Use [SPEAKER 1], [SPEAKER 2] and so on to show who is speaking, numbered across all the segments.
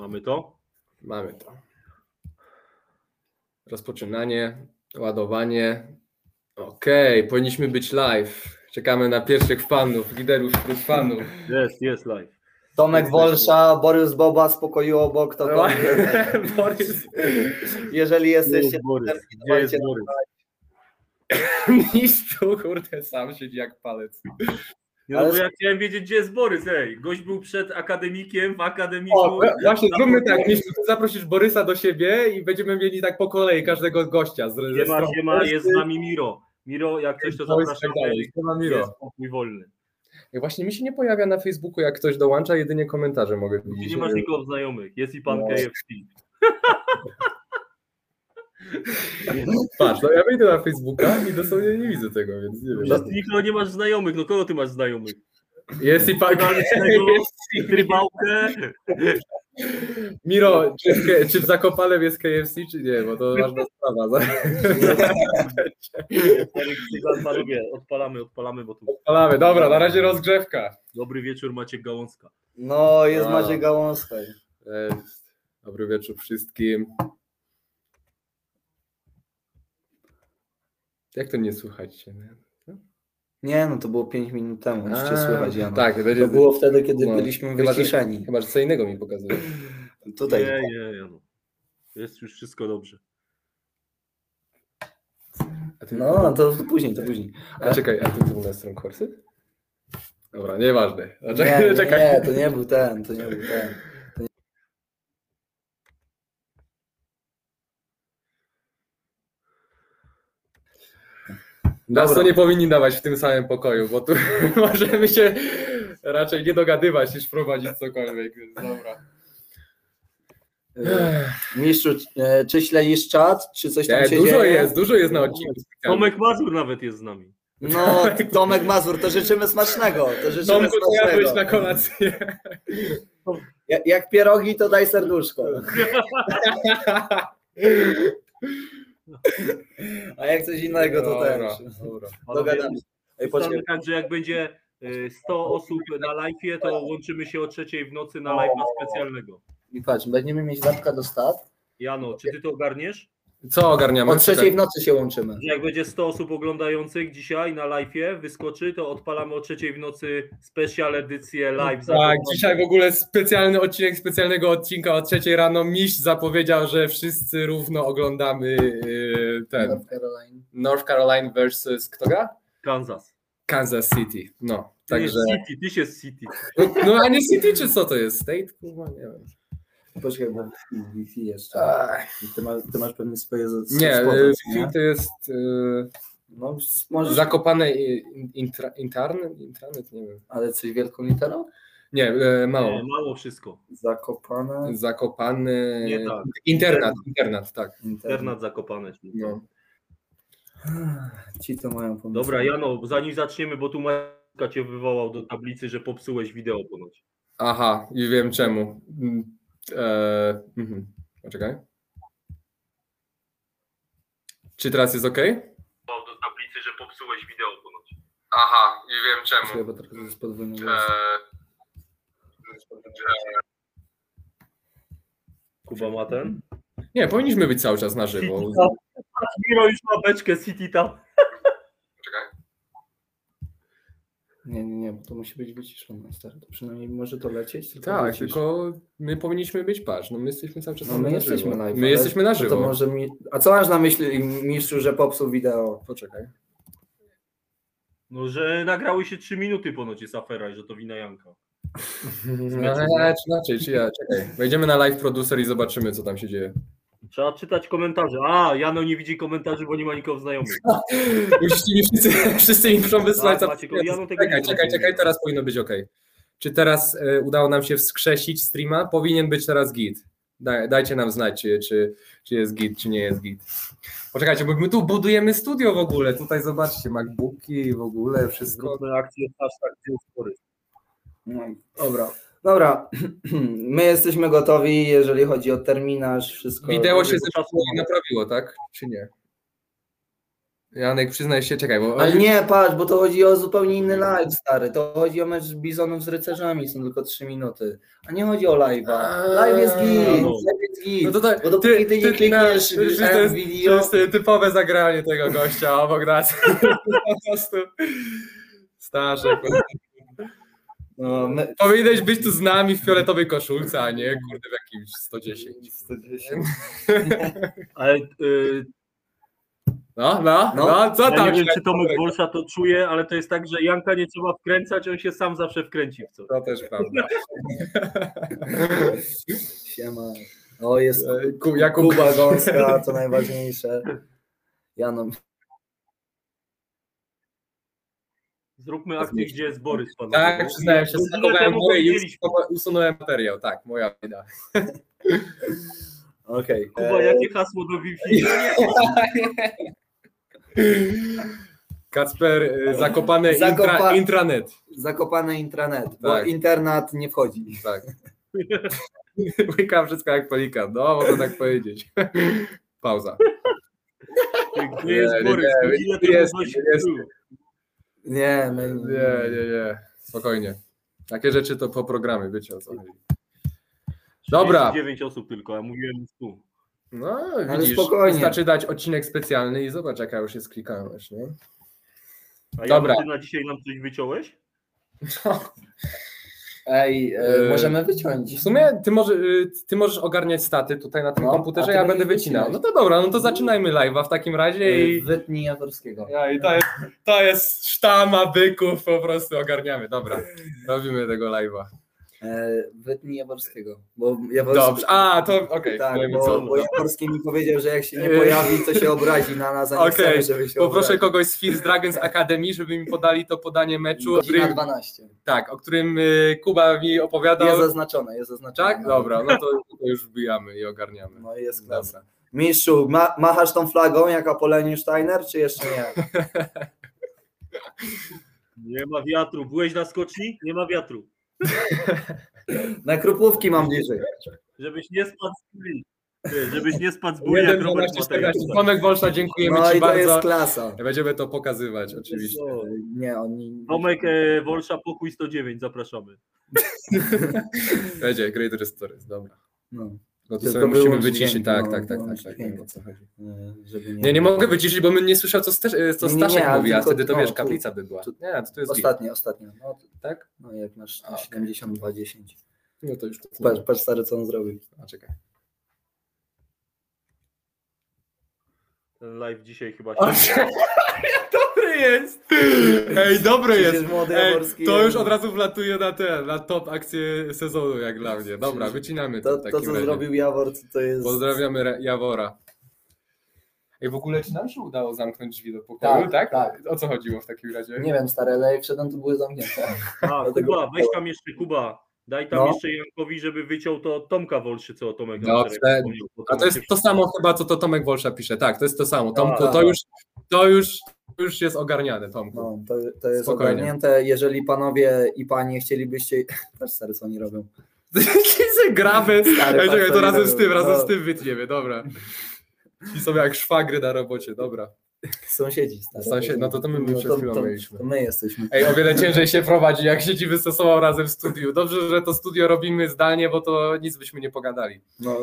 [SPEAKER 1] Mamy to?
[SPEAKER 2] Mamy to. Rozpoczynanie, ładowanie. Okej, powinniśmy być live. Czekamy na pierwszych fanów, liderów wśród fanów.
[SPEAKER 1] Jest, jest live.
[SPEAKER 3] Tomek Wolsza, Borys Boba z pokoju obok. To to,
[SPEAKER 2] Borys.
[SPEAKER 3] jeżeli jesteście
[SPEAKER 1] Jest Borys.
[SPEAKER 3] to
[SPEAKER 1] Gdzie jest Borys?
[SPEAKER 2] Kurde, sam siedzi jak palec.
[SPEAKER 1] Nie,
[SPEAKER 3] Ale-
[SPEAKER 1] no bo ja chciałem wiedzieć, gdzie jest Borys. Ej, gość był przed akademikiem, w akademiku.
[SPEAKER 2] O, właśnie, zróbmy tak, Mistrzu, ty zaprosisz Borysa do siebie i będziemy mieli tak po kolei każdego gościa. Z, ze
[SPEAKER 1] Siema,
[SPEAKER 2] strony
[SPEAKER 1] siema, jest z nami Miro. Miro, jak coś to
[SPEAKER 2] i tak dalej. Siema, Miro.
[SPEAKER 1] Jest pokój wolny.
[SPEAKER 2] Właśnie mi się nie pojawia na Facebooku, jak ktoś dołącza, jedynie komentarze mogę widzieć.
[SPEAKER 1] nie masz nikogo znajomych. Jest i pan
[SPEAKER 2] No.
[SPEAKER 1] KFC.
[SPEAKER 2] Patrz, no ja wejdę na Facebooka i dosłownie nie widzę tego, więc nie wiem.
[SPEAKER 1] Ty nikogo nie masz znajomych. No kogo ty masz znajomych?
[SPEAKER 2] Jest i pan
[SPEAKER 1] Jest Rybałkę.
[SPEAKER 2] Miro, czy, w czy w Zakopanem jest KFC, czy nie, bo to ważna sprawa.
[SPEAKER 1] Panowie, odpalamy, odpalamy, bo tu
[SPEAKER 2] Odpalamy, dobra, na razie rozgrzewka.
[SPEAKER 1] dobry wieczór Maciek Gałązka.
[SPEAKER 3] No, jest
[SPEAKER 2] A.
[SPEAKER 3] Maciej Gałązka.
[SPEAKER 2] Dobry wieczór wszystkim. Jak to nie słychać się? nie?
[SPEAKER 3] Nie, no to było 5 minut temu, już cię słychać, Jano.
[SPEAKER 2] Tak, będzie,
[SPEAKER 3] To było wtedy, kiedy
[SPEAKER 2] no,
[SPEAKER 3] byliśmy
[SPEAKER 2] chyba, że-
[SPEAKER 3] wyciszeni.
[SPEAKER 2] Chyba, że co innego mi pokazuje.
[SPEAKER 3] Tutaj.
[SPEAKER 1] Nie, nie, nie. No. Jest już wszystko dobrze.
[SPEAKER 2] A ty,
[SPEAKER 3] No, to później, to później.
[SPEAKER 2] a czekaj, a ty był na stron Korsy? Dobra, nieważne. A
[SPEAKER 3] Nie,
[SPEAKER 2] czekaj,
[SPEAKER 3] nie,
[SPEAKER 2] czekaj.
[SPEAKER 3] nie, to nie był ten, to nie był ten.
[SPEAKER 2] Nas to nie powinni dawać w tym samym pokoju, bo tu możemy się raczej nie dogadywać niż prowadzić cokolwiek. Dobra.
[SPEAKER 3] Mistrzu, e, czy śledzisz czat, czy coś tam
[SPEAKER 2] Nie,
[SPEAKER 3] się
[SPEAKER 2] dużo
[SPEAKER 3] dzieje?
[SPEAKER 2] jest, dużo jest na odcinku.
[SPEAKER 1] Tomek Mazur nawet jest z nami.
[SPEAKER 3] No, Tomek Mazur, to życzymy smacznego. To życzymy
[SPEAKER 2] Tomku,
[SPEAKER 3] smacznego.
[SPEAKER 2] na kolację?
[SPEAKER 3] Jak, jak pierogi, to daj serduszko. A jak coś innego, to
[SPEAKER 2] Dobra,
[SPEAKER 3] też.
[SPEAKER 2] dobra.
[SPEAKER 3] Dogadamy się. Ej,
[SPEAKER 1] tak, że jak będzie y, 100 osób na live, to łączymy się o trzeciej w nocy na live'a specjalnego.
[SPEAKER 3] I patrz, będziemy mieć zapka do stat.
[SPEAKER 1] Jano, czy ty to ogarniesz?
[SPEAKER 2] Co ogarniamy?
[SPEAKER 3] O trzeciej w nocy się łączymy.
[SPEAKER 1] Jak będzie 100 osób oglądających dzisiaj na live'ie, wyskoczy, to odpalamy o trzeciej w nocy special edycję live.
[SPEAKER 2] Tak, dzisiaj w ogóle specjalny odcinek specjalnego odcinka o trzeciej rano. Miś zapowiedział, że wszyscy równo oglądamy yy, ten
[SPEAKER 3] North Carolina.
[SPEAKER 2] North Carolina versus kto gra?
[SPEAKER 1] Kansas.
[SPEAKER 2] Kansas City. No,
[SPEAKER 1] Ty
[SPEAKER 2] także.
[SPEAKER 1] jest City, ty się City.
[SPEAKER 2] No, no a nie City czy co to jest? State? Kurwa, nie wiem.
[SPEAKER 3] Poczekaj, bo Wi-Fi jeszcze. Ty, ma, ty masz pewnie swoje
[SPEAKER 2] nie,
[SPEAKER 3] co nie?
[SPEAKER 2] to jest yy,
[SPEAKER 3] No, możesz,
[SPEAKER 2] zakopane intra, internet, intranet, nie wiem.
[SPEAKER 3] ale coś wielką literą?
[SPEAKER 2] Nie, yy, mało.
[SPEAKER 1] Nie, mało wszystko.
[SPEAKER 3] Zakopane.
[SPEAKER 2] Zakopany.
[SPEAKER 1] Nie tak.
[SPEAKER 2] Internat, internat, tak.
[SPEAKER 1] Internat zakopany. czyli
[SPEAKER 2] No.
[SPEAKER 3] Ci to mają pomysł.
[SPEAKER 1] Dobra, Jano, zanim zaczniemy, bo tu Majka cię wywołał do tablicy, że popsułeś wideo ponoć.
[SPEAKER 2] Aha, i wiem czemu. E, mhm. Poczekaj. Czy teraz jest ok?
[SPEAKER 1] Do tablicy, że popsułeś wideo ponoć.
[SPEAKER 2] Aha, i wiem
[SPEAKER 3] Poczekaj, bo trochę jest podwójny głos.
[SPEAKER 1] Kuba ma ten?
[SPEAKER 2] Nie, powinniśmy być cały czas na żywo.
[SPEAKER 1] Miro już ma beczkę City tam.
[SPEAKER 2] Poczekaj.
[SPEAKER 3] Nie, nie, nie, bo to musi być wyciszone, stary. To przynajmniej może to lecieć, tylko
[SPEAKER 2] Tak,
[SPEAKER 3] wycisz.
[SPEAKER 2] tylko my powinniśmy być, patrz, no my jesteśmy cały czas
[SPEAKER 3] No my
[SPEAKER 2] na
[SPEAKER 3] jesteśmy
[SPEAKER 2] żywo.
[SPEAKER 3] live.
[SPEAKER 2] My jesteśmy na żywo.
[SPEAKER 3] To może mi... A co masz na myśli, mistrzu, że popsuł wideo?
[SPEAKER 2] Poczekaj.
[SPEAKER 1] No, że nagrały się 3 minuty ponoć jest afera i że to wina Janka.
[SPEAKER 2] No, czy inaczej, czy ja, czekaj. Wejdziemy na live producer i zobaczymy, co tam się dzieje.
[SPEAKER 1] Trzeba czytać komentarze. A, Jano nie widzi komentarzy, bo nie ma nikogo znajomych.
[SPEAKER 2] Musicie mi wszyscy, wszyscy mi muszą wysłać.
[SPEAKER 1] Tak, tego
[SPEAKER 2] Czekaj, czekaj, czekaj, teraz powinno być ok. Czy teraz e, udało nam się wskrzesić streama? Powinien być teraz git. Daj, dajcie nam znać, czy, czy, czy jest git, czy nie jest git. Poczekajcie, bo my tu budujemy studio w ogóle. Tutaj zobaczcie, MacBooki w ogóle, wszystko.
[SPEAKER 1] Zróbmy akcję hashtag dzień spory.
[SPEAKER 3] No, dobra. Dobra, my jesteśmy gotowi, jeżeli chodzi o terminarz, wszystko.
[SPEAKER 2] Wideo się zepsuło i naprawiło, tak? Czy nie? Janek, przyznaj się, czekaj, bo...
[SPEAKER 3] Ale nie, patrz, bo to chodzi o zupełnie inny live, stary. To chodzi o mecz Bizonów z rycerzami, są tylko 3 minuty. A nie chodzi o live'a. Live jest git,
[SPEAKER 1] no.
[SPEAKER 3] live jest git.
[SPEAKER 2] No to tak,
[SPEAKER 3] Bo dopóki ty nie klikniesz
[SPEAKER 2] to jest,
[SPEAKER 3] w
[SPEAKER 2] to jest,
[SPEAKER 3] video,
[SPEAKER 2] to jest typowe zagranie tego gościa obok nas. po prostu. Staszek.
[SPEAKER 3] No, my,
[SPEAKER 2] Powinieneś być tu z nami w fioletowej koszulce, a nie kurde w jakimś 110.
[SPEAKER 3] 110.
[SPEAKER 1] Ale y,
[SPEAKER 2] No, no, no,
[SPEAKER 3] No.
[SPEAKER 2] co
[SPEAKER 1] ja
[SPEAKER 2] tam?
[SPEAKER 1] nie wiem, czy Tomek Bolsza to czuje, ale to jest tak, że Janka nie trzeba wkręcać, on się sam zawsze wkręci w coś.
[SPEAKER 2] To też prawda.
[SPEAKER 3] Siema. O, jest Kuba Gąska, to najważniejsze. Jano,
[SPEAKER 1] Zróbmy akcję, gdzie jest Borys. panowie.
[SPEAKER 2] tak, przyznałem się,
[SPEAKER 1] temu
[SPEAKER 2] górę i usunąłem materiał, tak, moja wina.
[SPEAKER 3] okej.
[SPEAKER 1] Kuba,
[SPEAKER 3] E,
[SPEAKER 1] jakie hasło do Wi-Fi?
[SPEAKER 2] Kacper, y, zakopane
[SPEAKER 3] Zakopa-
[SPEAKER 2] intra, intranet.
[SPEAKER 3] Zakopane intranet, bo
[SPEAKER 2] Tak.
[SPEAKER 3] internat nie wchodzi.
[SPEAKER 2] Tak. Łyka wszystko jak pelikan, no można tak powiedzieć. Pauza.
[SPEAKER 1] Gdzie jest
[SPEAKER 2] Nie, nie,
[SPEAKER 1] Borys?
[SPEAKER 2] nie, nie jest, nie jest.
[SPEAKER 3] Nie, my,
[SPEAKER 2] Nie, nie, nie. Spokojnie. Takie rzeczy to po programie, wiecie o co chodzi. Dobra.
[SPEAKER 1] 9 osób tylko, a mówiłem 100.
[SPEAKER 2] No,
[SPEAKER 3] Ale
[SPEAKER 2] widzisz,
[SPEAKER 3] spokojnie.
[SPEAKER 2] wystarczy dać odcinek specjalny i zobacz jaka już jest klikalność, nie?
[SPEAKER 1] A
[SPEAKER 2] Dobra.
[SPEAKER 1] Jan, ty na dzisiaj nam coś wyciąłeś?
[SPEAKER 3] Ej, e,
[SPEAKER 2] E,
[SPEAKER 3] możemy wyciąć.
[SPEAKER 2] W sumie ty, może, y, ty możesz ogarniać staty tutaj na tym
[SPEAKER 3] No,
[SPEAKER 2] komputerze, ja będę wycinał. No
[SPEAKER 3] wycinać.
[SPEAKER 2] to dobra, no to zaczynajmy live'a w takim razie i...
[SPEAKER 3] Wytnij Jaworskiego.
[SPEAKER 2] Ja, i to, jest, to jest sztama byków, po prostu ogarniamy. Dobra, robimy tego live'a.
[SPEAKER 3] E, Wytnij Jaworskiego. Bo Jaworski,
[SPEAKER 2] Dobrze, a to okej,
[SPEAKER 3] Tak,
[SPEAKER 2] wiemy
[SPEAKER 3] bo,
[SPEAKER 2] co.
[SPEAKER 3] bo Jaworski mi powiedział, że jak się nie
[SPEAKER 2] E,
[SPEAKER 3] pojawi, to się obrazi na nas, a nie
[SPEAKER 2] Okej,
[SPEAKER 3] chcemy, żeby się
[SPEAKER 2] Poproszę
[SPEAKER 3] obraził.
[SPEAKER 2] kogoś z Fierce Dragons Academy, żeby mi podali to podanie meczu,
[SPEAKER 3] Godzina
[SPEAKER 2] którym,
[SPEAKER 3] 12.
[SPEAKER 2] tak, o którym y, Kuba mi opowiadał.
[SPEAKER 3] Jest zaznaczone, jest zaznaczone.
[SPEAKER 2] Tak? Dobra, no to, to już wbijamy i ogarniamy.
[SPEAKER 3] No i jest klasa.
[SPEAKER 2] Dobra.
[SPEAKER 3] Mistrzu, ma, machasz tą flagą jak Apoleniu Steiner, czy jeszcze nie?
[SPEAKER 1] Nie ma wiatru. Byłeś na skoczni? Nie ma wiatru.
[SPEAKER 3] Na krupówki mam bliżej.
[SPEAKER 1] Żebyś nie spadł z bóli. Ty, Żebyś nie spadł z bóli jak
[SPEAKER 2] 1,
[SPEAKER 1] Robert
[SPEAKER 2] 12,
[SPEAKER 1] Matejka.
[SPEAKER 2] 14. Tomek Wolsza, dziękujemy
[SPEAKER 3] No
[SPEAKER 2] Ci
[SPEAKER 3] i to
[SPEAKER 2] bardzo.
[SPEAKER 3] jest klasa.
[SPEAKER 2] Będziemy to pokazywać, oczywiście.
[SPEAKER 1] No.
[SPEAKER 3] Nie, oni...
[SPEAKER 1] Tomek e, Wolsza, pokój 109, zapraszamy.
[SPEAKER 2] Będzie, Greater Stories, dobra.
[SPEAKER 3] No,
[SPEAKER 2] No to sobie musimy wyciszyć,
[SPEAKER 3] dźwięk,
[SPEAKER 2] tak,
[SPEAKER 3] no,
[SPEAKER 2] tak, tak, tak, tak,
[SPEAKER 3] dźwięk.
[SPEAKER 2] chodzi.
[SPEAKER 3] e, żeby nie...
[SPEAKER 2] Nie, nie mogę wyciszyć, bo bym nie słyszał, co, Stasz, co
[SPEAKER 3] Nie, nie, nie,
[SPEAKER 2] Staszek mówi, a wtedy to
[SPEAKER 3] no,
[SPEAKER 2] wiesz,
[SPEAKER 3] tu-
[SPEAKER 2] kaplica by była.
[SPEAKER 3] tu-
[SPEAKER 2] Nie, to, to jest git,
[SPEAKER 3] Ostatnie, ostatnie. No,
[SPEAKER 2] tak?
[SPEAKER 3] no jak masz
[SPEAKER 2] A, okej.
[SPEAKER 3] 72-10.
[SPEAKER 2] No to już to
[SPEAKER 3] Patrz, patrz stary, co on zrobił.
[SPEAKER 2] A, czekaj.
[SPEAKER 1] Ten live dzisiaj chyba
[SPEAKER 2] O,
[SPEAKER 1] się...
[SPEAKER 2] Dobry jest! Ej, dobry jest! Ej,
[SPEAKER 3] Jaworski
[SPEAKER 2] to już od razu wlatuje na ten, na top akcję sezonu jak dla mnie. Dobra, wycinamy to
[SPEAKER 3] To, to co
[SPEAKER 2] razie.
[SPEAKER 3] zrobił Jawor, to, jest...
[SPEAKER 2] Pozdrawiamy Jawora. Ej, w ogóle czy nam się udało zamknąć drzwi do pokoju, tak?
[SPEAKER 3] Tak, tak.
[SPEAKER 2] O co chodziło w takim razie?
[SPEAKER 3] Nie wiem, stary, ale jak wszedłem, to były zamknięte.
[SPEAKER 1] A,
[SPEAKER 3] Dlatego-
[SPEAKER 1] Kuba, weź tam jeszcze, Kuba. Daj tam
[SPEAKER 3] No.
[SPEAKER 1] jeszcze Jankowi, żeby wyciął to Tomka Wolszy, co o Tomek
[SPEAKER 2] Dobrze.
[SPEAKER 1] bo
[SPEAKER 2] A to jest to samo chyba, co to Tomek Wolsza pisze. Tak, to jest to samo. Tomku, to już, to już, już jest ogarniane, Tomku.
[SPEAKER 3] No, to, to jest
[SPEAKER 2] Spokojnie.
[SPEAKER 3] ogarnięte. Jeżeli panowie i panie chcielibyście... Patrz stary, co oni robią.
[SPEAKER 2] Graby.
[SPEAKER 3] Stary,
[SPEAKER 2] Ej, czekaj, to razem z tym, razem
[SPEAKER 3] No.
[SPEAKER 2] z tym wytniemy, dobra. I sobie jak szwagry na robocie, dobra.
[SPEAKER 3] Sąsiedzi, stary.
[SPEAKER 2] Sąsied- no to to my
[SPEAKER 3] no,
[SPEAKER 2] przed chwilą
[SPEAKER 3] to,
[SPEAKER 2] mieliśmy.
[SPEAKER 3] to my jesteśmy.
[SPEAKER 2] Ej, o wiele ciężej się prowadzi, jak siedzimy ze sobą razem w studiu. Dobrze, że to studio robimy zdalnie, bo to nic byśmy nie pogadali.
[SPEAKER 3] No,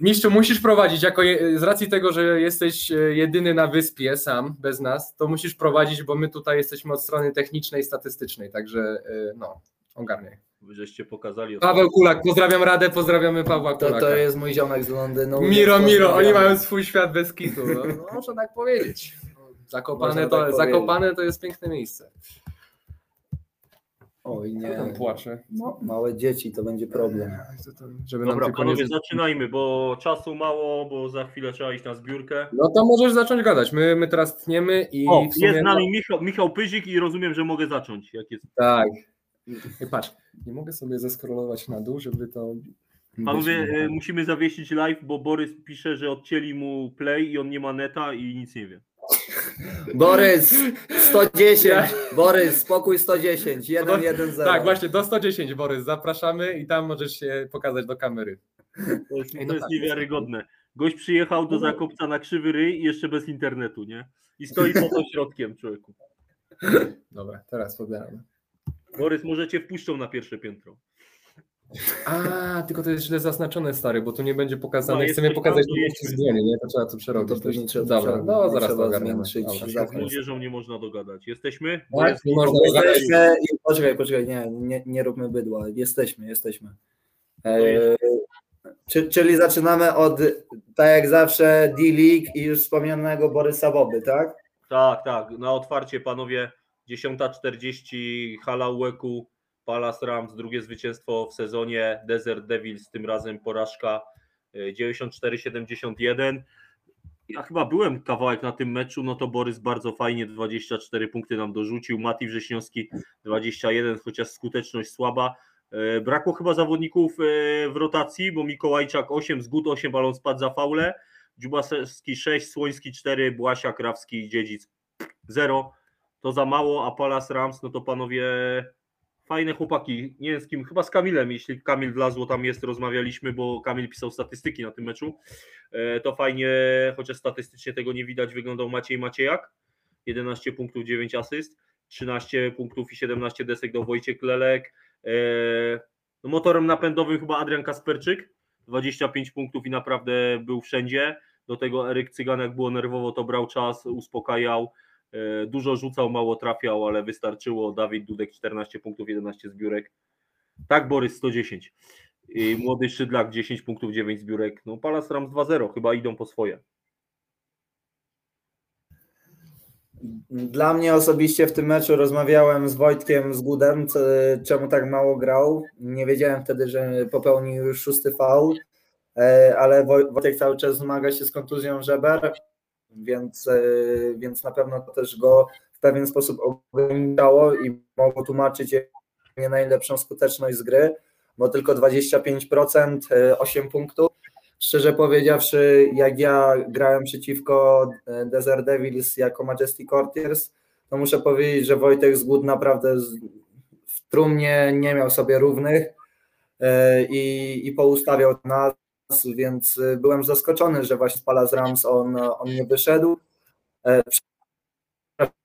[SPEAKER 2] Mistrzu, musisz prowadzić, jako je, z racji tego, że jesteś e, jedyny na wyspie sam, bez nas, to musisz prowadzić, bo my tutaj jesteśmy od strony technicznej, statystycznej, także e, no, ogarniaj.
[SPEAKER 1] Wy żeście pokazali.
[SPEAKER 2] Paweł Kulak, pozdrawiam Radę, pozdrawiamy Pawła
[SPEAKER 3] to,
[SPEAKER 2] Kulaka.
[SPEAKER 3] to jest mój ziomek z Londynu.
[SPEAKER 2] Miro, Miro, oni mają swój świat bez kitu, no, no można tak powiedzieć. Zakopane,
[SPEAKER 3] Można
[SPEAKER 2] to,
[SPEAKER 3] tak powiedzieć.
[SPEAKER 2] zakopane to jest piękne miejsce.
[SPEAKER 3] Oj,
[SPEAKER 2] Nie.
[SPEAKER 3] nie.
[SPEAKER 2] Tam płacze.
[SPEAKER 3] No, małe dzieci, to będzie problem.
[SPEAKER 2] Żeby nam
[SPEAKER 1] Dobra,
[SPEAKER 2] tylko nie...
[SPEAKER 1] panowie, zaczynajmy, bo czasu mało, bo za chwilę trzeba iść na zbiórkę.
[SPEAKER 2] No to możesz zacząć gadać. My, my teraz tniemy i
[SPEAKER 1] O,
[SPEAKER 2] w sumie...
[SPEAKER 1] jest z nami Michał, Michał Pyzik i rozumiem, że mogę zacząć. Jak jest.
[SPEAKER 2] Tak. I patrz, nie mogę sobie zeskrolować na dół, żeby to...
[SPEAKER 1] Panowie, e, musimy zawiesić live, bo Borys pisze, że odcięli mu play i on nie ma neta i nic nie wie.
[SPEAKER 3] Borys, 110. Borys, spokój 110. 1, 1, 0.
[SPEAKER 2] Tak, właśnie, do 110, Borys, zapraszamy i tam możesz się pokazać do kamery.
[SPEAKER 1] To jest,
[SPEAKER 2] no
[SPEAKER 1] to jest
[SPEAKER 2] tak.
[SPEAKER 1] niewiarygodne. Gość przyjechał do Zakopca na krzywy ryj i jeszcze bez internetu, nie? I stoi pod ośrodkiem, człowieku.
[SPEAKER 2] Dobra, teraz pobieramy.
[SPEAKER 1] Borys, może cię wpuszczą na pierwsze piętro.
[SPEAKER 2] A, tylko to jest źle zaznaczone, stary, bo tu nie będzie
[SPEAKER 1] No,
[SPEAKER 2] pokazane.
[SPEAKER 1] jest
[SPEAKER 2] Chcemy pokazać tylko
[SPEAKER 1] jest-
[SPEAKER 2] przyzwienie, nie? To trzeba to przerobić.
[SPEAKER 3] No to
[SPEAKER 2] jest-
[SPEAKER 3] trzeba
[SPEAKER 2] Dobra,
[SPEAKER 3] przerobić,
[SPEAKER 2] no zaraz
[SPEAKER 3] trzeba
[SPEAKER 2] to ogarniemy.
[SPEAKER 1] Z młodzieżą nie można dogadać. Jesteśmy?
[SPEAKER 2] Tak, nie można dogadać.
[SPEAKER 3] Poczekaj, poczekaj, nie, nie, nie róbmy bydła. Jesteśmy, jesteśmy. E, czy, czyli zaczynamy od, tak jak zawsze, D-League i już wspomnianego Borysa Boby, tak?
[SPEAKER 1] Tak, tak. Na otwarcie, panowie, 10.40 hala UEK-u, Palace Rams, drugie zwycięstwo w sezonie, Desert Devils, tym razem porażka y, 94-71. Ja chyba byłem kawałek na tym meczu, no to Borys bardzo fajnie 24 punkty nam dorzucił, Mati Wrześniowski 21, chociaż skuteczność słaba. E, Brakło chyba zawodników e, w rotacji, bo Mikołajczak 8, Zgód 8, balon spadł za faule, Dziubasewski 6, Słoński 4, Błasia, Krawski Dziedzic 0. To za mało, a Palace Rams, no to panowie fajne chłopaki. Nie wiem z kim, chyba z Kamilem, jeśli Kamil wlazło tam jest, rozmawialiśmy, bo Kamil pisał statystyki na tym meczu. E, To fajnie, chociaż statystycznie tego nie widać, wyglądał Maciej Maciejak. 11 punktów, 9 asyst, 13 punktów i 17 desek do Wojciech Lelek. E, No motorem napędowym chyba Adrian Kasperczyk, 25 punktów i naprawdę był wszędzie. Do tego Eryk Cygan, jak było nerwowo, to brał czas, uspokajał. E, Dużo rzucał, mało trafiał, ale wystarczyło. Dawid Dudek 14 punktów, 11 zbiórek. Tak, Borys 110. I młody Szydlak 10 punktów, 9 zbiórek. No Palace Rams 2-0, chyba idą po swoje.
[SPEAKER 3] Dla mnie osobiście w tym meczu rozmawiałem z Wojtkiem z Gudem, czemu tak mało grał. Nie wiedziałem wtedy, że popełnił już szósty faul, e, ale Woj- Wojtek cały czas zmaga się z kontuzją żeber, więc, e, więc na pewno to też go w pewien sposób ograniczało i mogło tłumaczyć nie najlepszą skuteczność z gry, bo tylko 25%, e, 8 punktów. Szczerze powiedziawszy, jak ja grałem przeciwko e, Desert Devils jako Majestic Courtiers, to muszę powiedzieć, że Wojtek Zgód naprawdę w trumnie nie miał sobie równych e, i, i poustawiał nas, więc e, byłem zaskoczony, że właśnie z Palace Rams on, on nie wyszedł. E,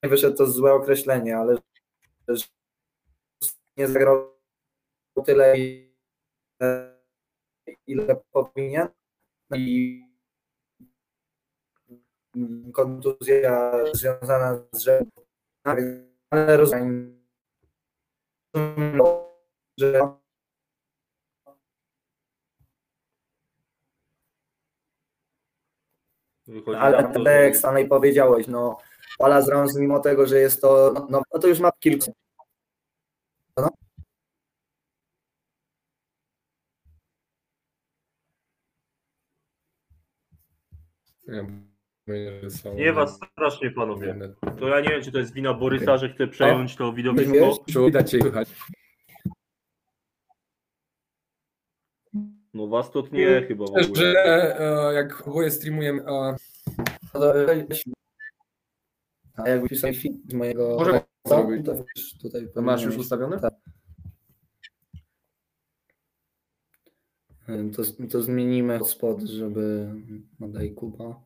[SPEAKER 3] Nie wyszedł to złe określenie, ale nie zagrał tyle, ile- powinien i kontuzja związana z rzeką, ale rozumiem, że
[SPEAKER 1] Wychodzi
[SPEAKER 3] ale,
[SPEAKER 1] że-
[SPEAKER 3] jak Stanley powiedziałeś, no Palace Rams mimo tego, że jest to, no, no to już ma
[SPEAKER 2] że są-
[SPEAKER 1] Nie was strasznie, panowie. To ja nie wiem, czy to jest wina Borysa, że chce przejąć to widowisko.
[SPEAKER 2] Widać słychać.
[SPEAKER 1] No was to tnie chyba w
[SPEAKER 2] Że
[SPEAKER 1] ogóle.
[SPEAKER 2] e, jak oboje streamujemy, a
[SPEAKER 3] A jakby pisał film z mojego
[SPEAKER 2] Może
[SPEAKER 3] to,
[SPEAKER 2] zrobić.
[SPEAKER 3] to wiesz, tutaj
[SPEAKER 2] masz już ustawione?
[SPEAKER 3] Tak. To, to zmienimy spod, żeby nadaj Kuba.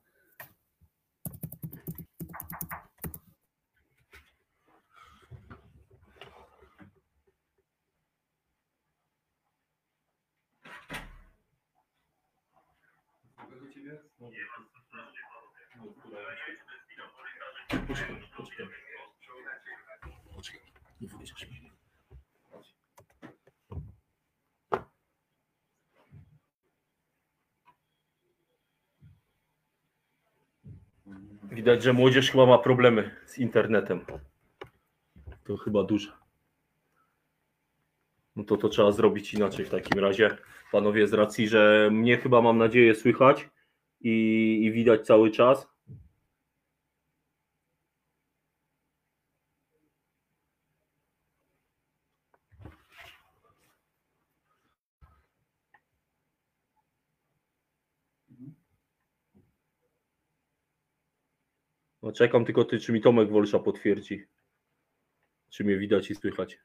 [SPEAKER 1] Widać, że młodzież chyba ma problemy z internetem. To chyba duże. No to to trzeba zrobić inaczej w takim razie. Panowie, z racji, że mnie chyba mam nadzieję słychać i, i widać cały czas. No czekam tylko ty, czy mi Tomek Wolsza potwierdzi. Czy mnie widać i słychać.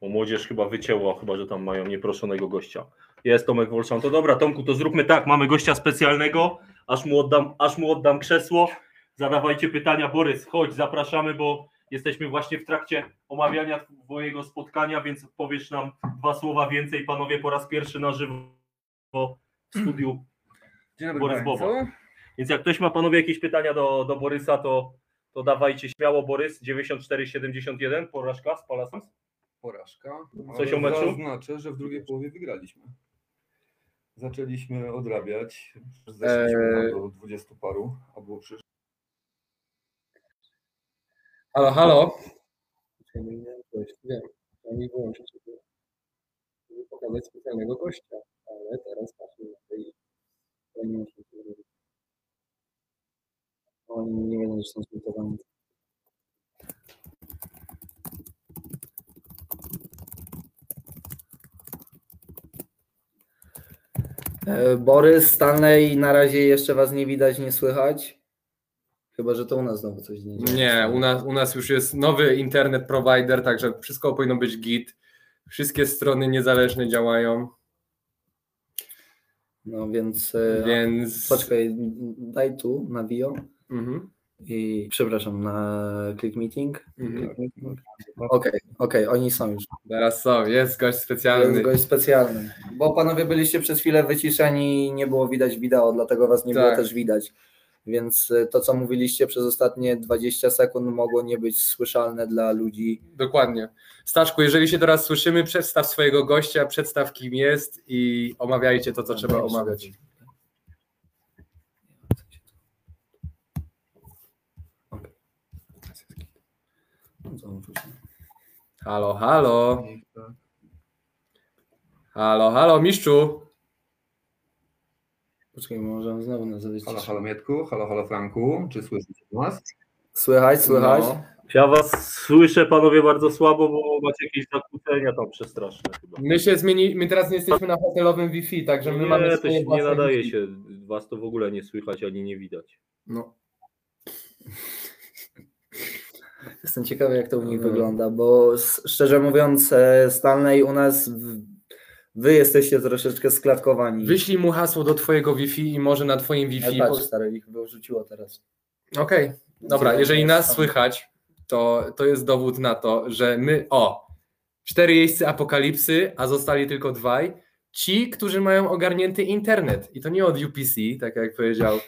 [SPEAKER 1] Bo młodzież chyba wycięła, chyba że tam mają nieproszonego gościa. Jest Tomek Wolszan. To dobra, Tomku, to zróbmy tak. Mamy gościa specjalnego. Aż mu oddam, aż mu oddam krzesło. Zadawajcie pytania. Borys, chodź, zapraszamy, bo jesteśmy właśnie w trakcie omawiania Twojego spotkania, więc powiesz nam dwa słowa więcej. Panowie, po raz pierwszy na żywo w studiu
[SPEAKER 4] Dzień dobry
[SPEAKER 1] Borys. Boba. Więc jak ktoś ma panowie jakieś pytania do, do Borysa, to, to dawajcie śmiało. Borys 94-71, porażka z Palasem.
[SPEAKER 4] Porażka.
[SPEAKER 1] Coś o meczu?
[SPEAKER 4] Zaznaczę, że w drugiej połowie wygraliśmy. Zaczęliśmy odrabiać. Zeszliśmy
[SPEAKER 2] Eee.
[SPEAKER 4] tam do 20 paru, a było przecież
[SPEAKER 2] Halo, halo. Wiem, oni wyłączyć, żeby żeby pokazać specjalnego gościa, ale teraz patrzmy na tej
[SPEAKER 3] zrobić. Oni nie wiedzą, że są zmutowani. E, Borys, Stanley, na razie jeszcze was nie widać, nie słychać. Chyba, że to u nas znowu coś nie dzieje.
[SPEAKER 2] Nie, u nas, u nas już jest nowy internet provider, także wszystko powinno być git. Wszystkie strony niezależne działają,
[SPEAKER 3] No więc, e,
[SPEAKER 2] więc.
[SPEAKER 3] poczekaj, daj tu na Vio
[SPEAKER 2] Mhm.
[SPEAKER 3] i przepraszam, na Click Meeting.
[SPEAKER 2] Mhm.
[SPEAKER 3] Click meeting. Okej, okej, oni są już.
[SPEAKER 2] Teraz są, jest gość specjalny.
[SPEAKER 3] jest gość specjalny. Bo panowie byliście przez chwilę wyciszeni i nie było widać wideo, dlatego was nie było
[SPEAKER 2] Tak.
[SPEAKER 3] też widać. Więc y, to, co mówiliście przez ostatnie 20 sekund, mogło nie być słyszalne dla ludzi.
[SPEAKER 2] Dokładnie. Staszku, jeżeli się teraz słyszymy, przedstaw swojego gościa, przedstaw kim jest i omawiajcie to, co trzeba omawiać.
[SPEAKER 3] Okej. Załączył się.
[SPEAKER 2] Halo, halo. Halo, halo, mistrzu.
[SPEAKER 3] Poczekaj, może znowu nas
[SPEAKER 4] Halo,
[SPEAKER 3] zawyciszyć.
[SPEAKER 4] halo Mietku, halo, halo Franku, czy słyszycie nas?
[SPEAKER 3] Słychać, słychać?
[SPEAKER 2] No.
[SPEAKER 1] Ja was słyszę panowie bardzo słabo, bo macie jakieś zakłócenia tam przestraszne chyba.
[SPEAKER 2] My się zmieni, my teraz nie jesteśmy na hotelowym Wi-Fi, także my
[SPEAKER 1] nie,
[SPEAKER 2] mamy
[SPEAKER 1] to się nie nadaje
[SPEAKER 2] Wi-Fi.
[SPEAKER 1] się. Was to w ogóle nie słychać ani nie widać.
[SPEAKER 2] No.
[SPEAKER 3] Jestem ciekawy, jak to u nich
[SPEAKER 2] Mhm.
[SPEAKER 3] wygląda, bo szczerze mówiąc, e, Stanley u nas, w- wy jesteście troszeczkę sklatkowani.
[SPEAKER 2] Wyślij mu hasło do twojego Wi-Fi i może na twoim Wi-Fi.
[SPEAKER 3] patrz, stary, ich wyrzuciło teraz.
[SPEAKER 2] Okej, dobra,
[SPEAKER 3] Gdzie
[SPEAKER 2] jeżeli nas słychać, to, to jest dowód na to, że my, o, cztery jeźdźcy apokalipsy, a zostali tylko dwaj, ci, którzy mają ogarnięty internet i to nie od UPC, tak jak powiedział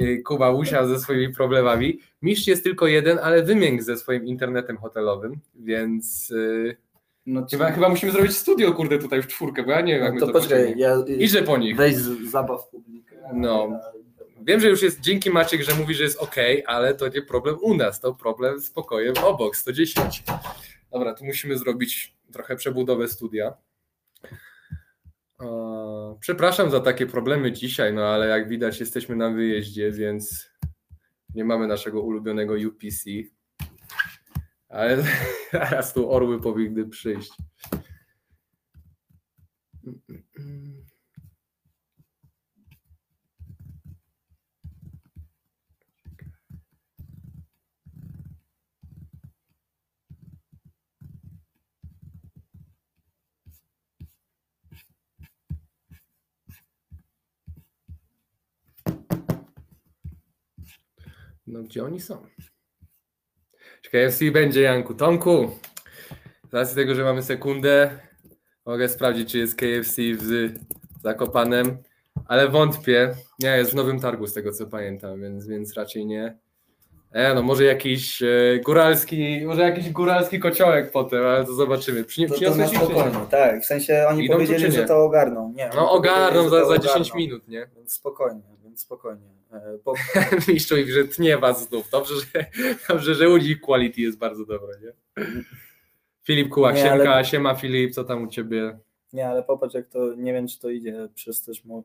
[SPEAKER 2] y, Kuba Łusia ze swoimi problemami, mistrz jest tylko jeden, ale wymięk ze swoim internetem hotelowym, więc y,
[SPEAKER 3] No,
[SPEAKER 2] chyba, chyba musimy zrobić studio, kurde, tutaj w czwórkę, bo ja nie wiem, jak my
[SPEAKER 3] no
[SPEAKER 2] to
[SPEAKER 3] to poczekaj, ja,
[SPEAKER 2] Idę po nich.
[SPEAKER 3] weź zabaw publikę.
[SPEAKER 2] No. Wiem, że już jest, dzięki Maciek, że mówi, że jest ok, ale to nie problem u nas, to problem z pokojem obok, 110. Dobra, tu musimy zrobić trochę przebudowę studia. Przepraszam za takie problemy dzisiaj, no ale jak widać jesteśmy na wyjeździe, więc nie mamy naszego ulubionego UPC. Ale zaraz tu orły powinny przyjść. No gdzie oni są? KFC będzie, Janku? Tomku, z racji tego, że mamy sekundę, mogę sprawdzić, czy jest KFC w Zakopanem, ale wątpię. Nie, jest w Nowym Targu, z tego co pamiętam, więc, więc raczej nie. E, no może jakiś e, góralski, może jakiś góralski kociołek potem, ale to zobaczymy. Przynie,
[SPEAKER 3] To, to
[SPEAKER 2] przyniosłeś
[SPEAKER 3] na spokojnie, tak. W sensie oni
[SPEAKER 2] Idą
[SPEAKER 3] powiedzieli, że to ogarną. Nie,
[SPEAKER 2] No ogarną za,
[SPEAKER 3] to
[SPEAKER 2] za 10
[SPEAKER 3] ogarną.
[SPEAKER 2] minut, nie?
[SPEAKER 3] Więc spokojnie, więc spokojnie. E, Po,
[SPEAKER 2] Mistrzu że tnie was znów. Dobrze, że, dobrze, że u nich quality jest bardzo dobra, nie? Filip Kułak,
[SPEAKER 3] Nie,
[SPEAKER 2] siemka,
[SPEAKER 3] ale-
[SPEAKER 2] siema Filip, co tam u ciebie?
[SPEAKER 3] nie, ale popatrz, jak to, nie wiem, czy to idzie przez też mój,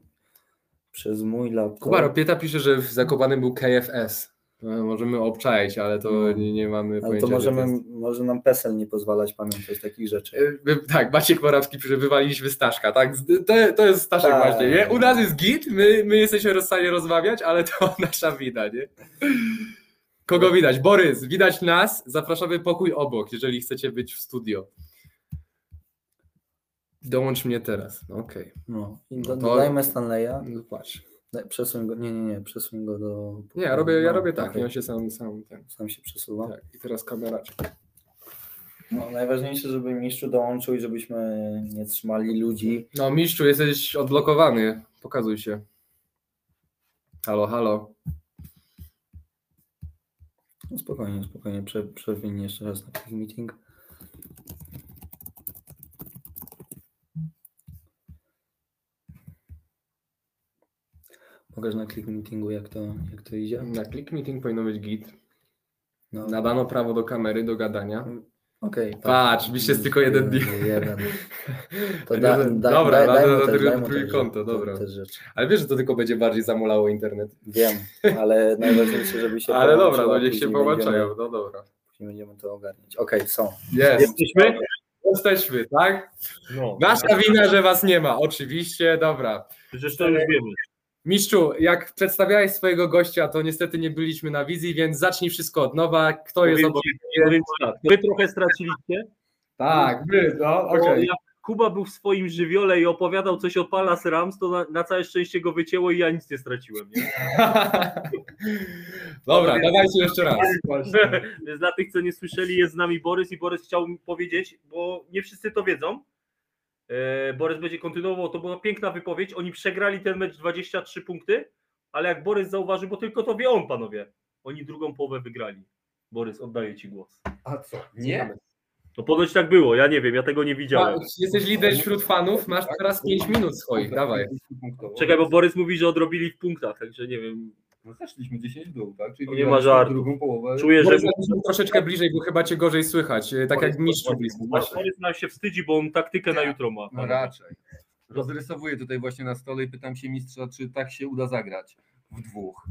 [SPEAKER 3] przez mój laptop.
[SPEAKER 2] Kuba Ropieta pisze, że w Zakopanym był KFS. No, możemy obczaić, ale to nie, nie mamy
[SPEAKER 3] Ale
[SPEAKER 2] pojęcia.
[SPEAKER 3] to możemy,
[SPEAKER 2] to jest.
[SPEAKER 3] może nam PESEL nie pozwalać pamiętać takich rzeczy.
[SPEAKER 2] E, Tak, Maciek Morawski wywaliliśmy Staszka, tak? To, to jest Staszek
[SPEAKER 3] Tak.
[SPEAKER 2] właśnie, nie? U nas jest git, my, my jesteśmy w stanie rozmawiać, ale to nasza wina, nie? Kogo widać? Borys, widać nas, zapraszamy pokój obok, jeżeli chcecie być w studio. Dołącz mnie teraz. No, Okej.
[SPEAKER 3] No. I
[SPEAKER 2] No
[SPEAKER 3] do,
[SPEAKER 2] to-
[SPEAKER 3] dodajmy Stanleya.
[SPEAKER 2] No patrz.
[SPEAKER 3] Daj- Przesuń go. Nie, nie, nie, przesuń go do.
[SPEAKER 2] Nie, ja robię, ja
[SPEAKER 3] no,
[SPEAKER 2] robię tak, on się sam, sam ten.
[SPEAKER 3] Sam się przesuwa.
[SPEAKER 2] Tak. I teraz kamera.
[SPEAKER 3] No, najważniejsze, żeby mistrzu dołączył i żebyśmy nie trzymali ludzi.
[SPEAKER 2] No mistrzu, jesteś odblokowany. Pokazuj się. Halo, halo.
[SPEAKER 3] No spokojnie, spokojnie, prze, jeszcze raz na taki meeting. Pokaż na click meetingu jak to, jak to idzie.
[SPEAKER 2] Na click meeting powinno być git.
[SPEAKER 3] No,
[SPEAKER 2] Nadano prawo do kamery, do gadania.
[SPEAKER 3] Okej. tak.
[SPEAKER 2] Patrz, widzisz, jest tylko jeden deal.
[SPEAKER 3] Jeden. To da, da,
[SPEAKER 2] dobra,
[SPEAKER 3] daj,
[SPEAKER 2] na-
[SPEAKER 3] daj daj
[SPEAKER 2] konto,
[SPEAKER 3] te-
[SPEAKER 2] dobra. Ale wiesz, że to tylko będzie bardziej zamulało internet.
[SPEAKER 3] Wiem, ale najważniejsze, żeby się
[SPEAKER 2] Ale dobra, no niech się połączają. No dobra.
[SPEAKER 3] Później będziemy to ogarniać. Okej, są.
[SPEAKER 2] Jest.
[SPEAKER 1] Jesteśmy?
[SPEAKER 2] Jesteśmy, tak?
[SPEAKER 1] No.
[SPEAKER 2] Nasza wina, że was nie ma. Oczywiście, dobra.
[SPEAKER 1] Przecież to już wiemy.
[SPEAKER 2] Mistrzu, jak przedstawiałeś swojego gościa, to niestety nie byliśmy na wizji, więc zacznij wszystko od nowa. Kto jest
[SPEAKER 1] tak, Wy trochę straciliście.
[SPEAKER 2] Tak, my, no, okej.
[SPEAKER 1] jak Kuba był w swoim żywiole i opowiadał coś o Palace Rams, to na, na całe szczęście go wycięło i ja nic nie straciłem. Nie?
[SPEAKER 2] Dobra, dawajcie jeszcze raz.
[SPEAKER 1] Więc dla tych, co nie słyszeli, jest z nami Borys i Borys chciał mi powiedzieć, bo nie wszyscy to wiedzą. E, Borys będzie kontynuował, to była piękna wypowiedź. Oni przegrali ten mecz 23 punkty, ale jak Borys zauważył, bo tylko to wie on, panowie, oni drugą połowę wygrali. Borys, oddaję ci głos.
[SPEAKER 4] A co? Nie?
[SPEAKER 1] No ponoć tak było, ja nie wiem, ja tego nie widziałem.
[SPEAKER 2] Jesteś lider wśród fanów, masz teraz 5 minut swoich, dawaj.
[SPEAKER 1] Czekaj, bo Borys mówi, że odrobili w punktach, także nie wiem.
[SPEAKER 4] No zeszliśmy 10 w dół, tak? Czyli
[SPEAKER 1] nie ma żartu.
[SPEAKER 4] drugą połowę.
[SPEAKER 1] Czuję, że
[SPEAKER 2] troszeczkę bliżej, bo chyba cię gorzej słychać, e, tak
[SPEAKER 1] Borys,
[SPEAKER 2] jak mistrzu
[SPEAKER 1] Borys,
[SPEAKER 2] blisko.
[SPEAKER 1] Borys nam się wstydzi, bo on taktykę na jutro ma.
[SPEAKER 4] No raczej. Rozrysowuję tutaj właśnie na stole i pytam się mistrza, czy tak się uda zagrać w dwóch.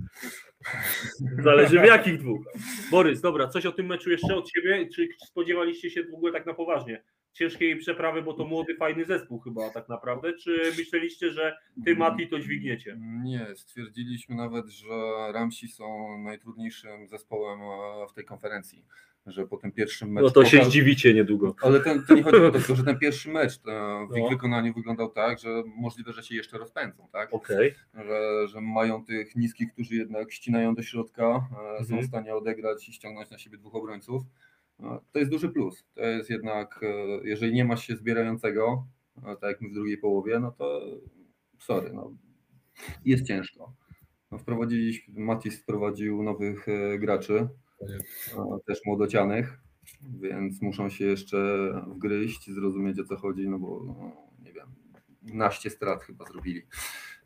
[SPEAKER 1] Zależy w jakich dwóch. Borys, dobra, coś o tym meczu jeszcze od siebie? Czy spodziewaliście się w ogóle tak na poważnie? Ciężkiej przeprawy, bo to młody, fajny zespół chyba tak naprawdę, czy myśleliście, że ty, Mati, to dźwigniecie?
[SPEAKER 4] Nie, stwierdziliśmy nawet, że Ramsi są najtrudniejszym zespołem w tej konferencji. Że po tym pierwszym meczu.
[SPEAKER 1] No to się
[SPEAKER 4] pokaz-
[SPEAKER 1] zdziwicie niedługo.
[SPEAKER 4] Ale ten, to nie chodzi o to, że ten pierwszy mecz to w ich
[SPEAKER 1] No.
[SPEAKER 4] wykonaniu wyglądał tak, że możliwe, że się jeszcze rozpędzą, tak?
[SPEAKER 1] Okej.
[SPEAKER 4] Że, że mają tych niskich, którzy jednak ścinają do środka, e, są
[SPEAKER 1] Mhm.
[SPEAKER 4] w stanie odegrać i ściągnąć na siebie dwóch obrońców. E, To jest duży plus. To jest jednak, e, jeżeli nie masz się zbierającego, e, tak jak w drugiej połowie, no to sorry, no, jest ciężko. No, wprowadziliśmy, Matis wprowadził nowych e, graczy, e, też młodocianych, więc muszą się jeszcze wgryźć, zrozumieć o co chodzi, no bo no, nie wiem, naście strat chyba zrobili,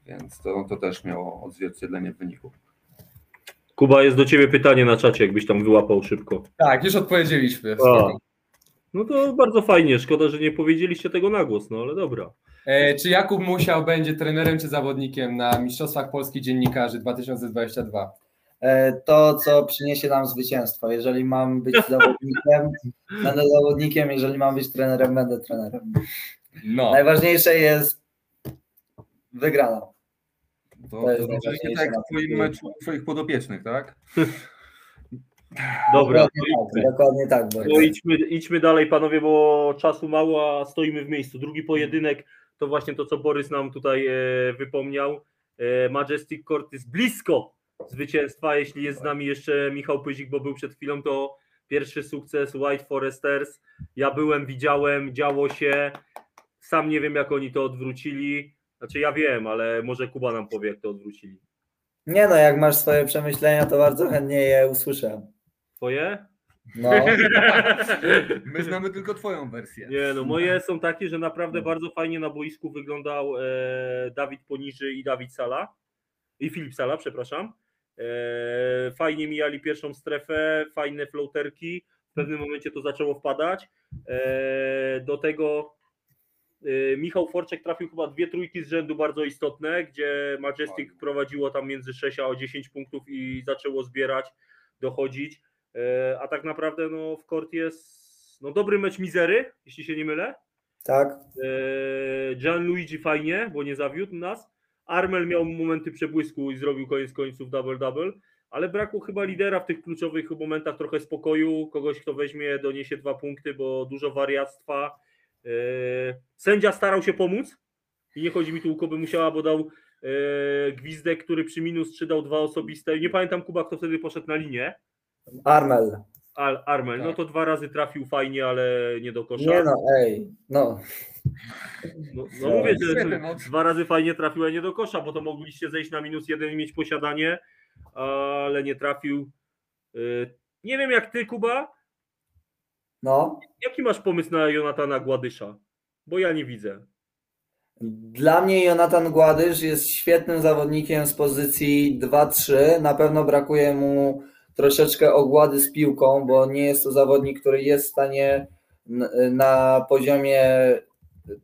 [SPEAKER 4] więc to, to też miało odzwierciedlenie w wyniku.
[SPEAKER 1] Kuba, jest do ciebie pytanie na czacie, jakbyś tam wyłapał szybko.
[SPEAKER 2] Tak, już odpowiedzieliśmy.
[SPEAKER 1] A. No to bardzo fajnie, szkoda, że nie powiedzieliście tego na głos, no ale dobra.
[SPEAKER 2] E, czy Jakub Musiał będzie trenerem czy zawodnikiem na Mistrzostwach Polskich Dziennikarzy 2022?
[SPEAKER 3] E, To, co przyniesie nam zwycięstwo. Jeżeli mam być zawodnikiem, będę zawodnikiem, jeżeli mam być trenerem, będę trenerem.
[SPEAKER 2] No.
[SPEAKER 3] Najważniejsze jest wygrana.
[SPEAKER 4] To,
[SPEAKER 3] To jest
[SPEAKER 4] to znaczy nie
[SPEAKER 3] najważniejsze
[SPEAKER 4] tak w twoim meczu twoich podopiecznych, tak?
[SPEAKER 1] Dobra,
[SPEAKER 3] Dokładnie tak, dokładnie tak.
[SPEAKER 1] No idźmy, idźmy dalej, panowie, bo czasu mało, a stoimy w miejscu. Drugi pojedynek to właśnie to, co Borys nam tutaj e, wypomniał. E, Majestic Court jest blisko zwycięstwa. Jeśli jest z nami jeszcze Michał Pyzik, bo był przed chwilą, to pierwszy sukces White Foresters. Ja byłem, widziałem, działo się. Sam nie wiem, jak oni to odwrócili. Znaczy, ja wiem, ale może Kuba nam powie, jak to odwrócili.
[SPEAKER 3] Nie no, jak masz swoje przemyślenia, to bardzo chętnie je usłyszę.
[SPEAKER 1] Twoje?
[SPEAKER 3] No,
[SPEAKER 4] My znamy tylko twoją wersję.
[SPEAKER 1] Nie, no moje są takie, że naprawdę bardzo fajnie na boisku wyglądał e, Dawid Poniży i Dawid Sala. I Filip Sala, przepraszam. E, fajnie mijali pierwszą strefę, fajne floaterki. W pewnym momencie to zaczęło wpadać. E, do tego Michał Forczek trafił chyba dwie trójki z rzędu bardzo istotne, gdzie Majestic prowadziło tam między 6 a 10 punktów i zaczęło zbierać, dochodzić. E, a tak naprawdę no, w kort jest no, dobry mecz Mizery, jeśli się nie mylę.
[SPEAKER 3] tak.
[SPEAKER 1] E, Gianluigi fajnie, bo nie zawiódł nas. Armel miał momenty przebłysku i zrobił koniec końców double-double, ale brakło chyba lidera w tych kluczowych momentach, trochę spokoju, kogoś, kto weźmie, doniesie dwa punkty, bo dużo wariactwa. E, sędzia starał się pomóc i nie chodzi mi tu, Kuby musiała, bo dał e, gwizdek, który przy minus 3 dał dwa osobiste. Nie pamiętam, Kuba, kto wtedy poszedł na linię.
[SPEAKER 3] Armel.
[SPEAKER 1] Al, Armel, no
[SPEAKER 2] Tak.
[SPEAKER 1] to dwa razy trafił fajnie, ale nie do kosza.
[SPEAKER 3] Nie no, ej, no.
[SPEAKER 1] No, no mówię, że
[SPEAKER 4] no.
[SPEAKER 1] dwa razy fajnie trafił, ale nie do kosza, bo to mogliście zejść na minus jeden i mieć posiadanie, ale nie trafił. Y, Nie wiem jak ty, Kuba,
[SPEAKER 3] No.
[SPEAKER 1] jaki masz pomysł na Jonatana Gładysza? Bo ja nie widzę.
[SPEAKER 3] Dla mnie Jonathan Gładysz jest świetnym zawodnikiem z pozycji 2-3. Na pewno brakuje mu troszeczkę ogłady z piłką, bo nie jest to zawodnik, który jest w stanie na poziomie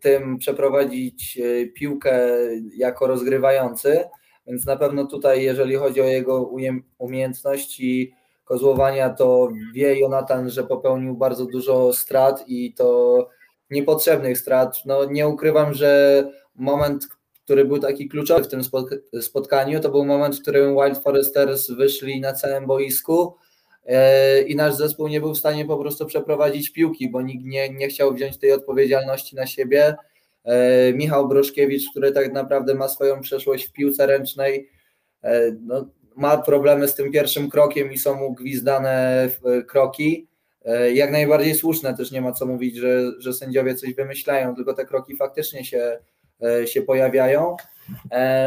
[SPEAKER 3] tym przeprowadzić e, piłkę jako rozgrywający. Więc na pewno tutaj, jeżeli chodzi o jego umiejętności kozłowania, to wie Jonathan, że popełnił bardzo dużo strat i to niepotrzebnych strat. No, nie ukrywam, że moment, który był taki kluczowy w tym spot- spotkaniu, to był moment, w którym Wild Foresters wyszli na całym boisku e, i nasz zespół nie był w stanie po prostu przeprowadzić piłki, bo nikt nie, nie chciał wziąć tej odpowiedzialności na siebie. E, Michał Broszkiewicz, który tak naprawdę ma swoją przeszłość w piłce ręcznej, e, no, ma problemy z tym pierwszym krokiem i są mu gwizdane e, kroki. E, Jak najbardziej słuszne, też nie ma co mówić, że, że sędziowie coś wymyślają, tylko te kroki faktycznie się, e, się pojawiają.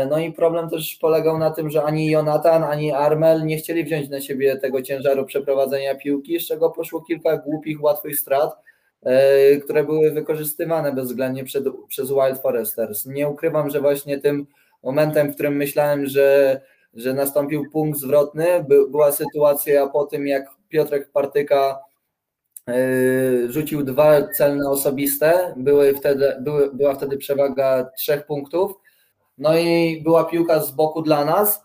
[SPEAKER 3] No i problem też polegał na tym, że ani Jonathan, ani Armel nie chcieli wziąć na siebie tego ciężaru przeprowadzenia piłki, z czego poszło kilka głupich, łatwych strat, które były wykorzystywane bezwzględnie przed, przez Wild Foresters. Nie ukrywam, że właśnie tym momentem, w którym myślałem, że, że nastąpił punkt zwrotny, by, była sytuacja po tym, jak Piotrek Partyka Yy, rzucił dwa celne osobiste, były wtedy, były, była wtedy przewaga trzech punktów, no i była piłka z boku dla nas.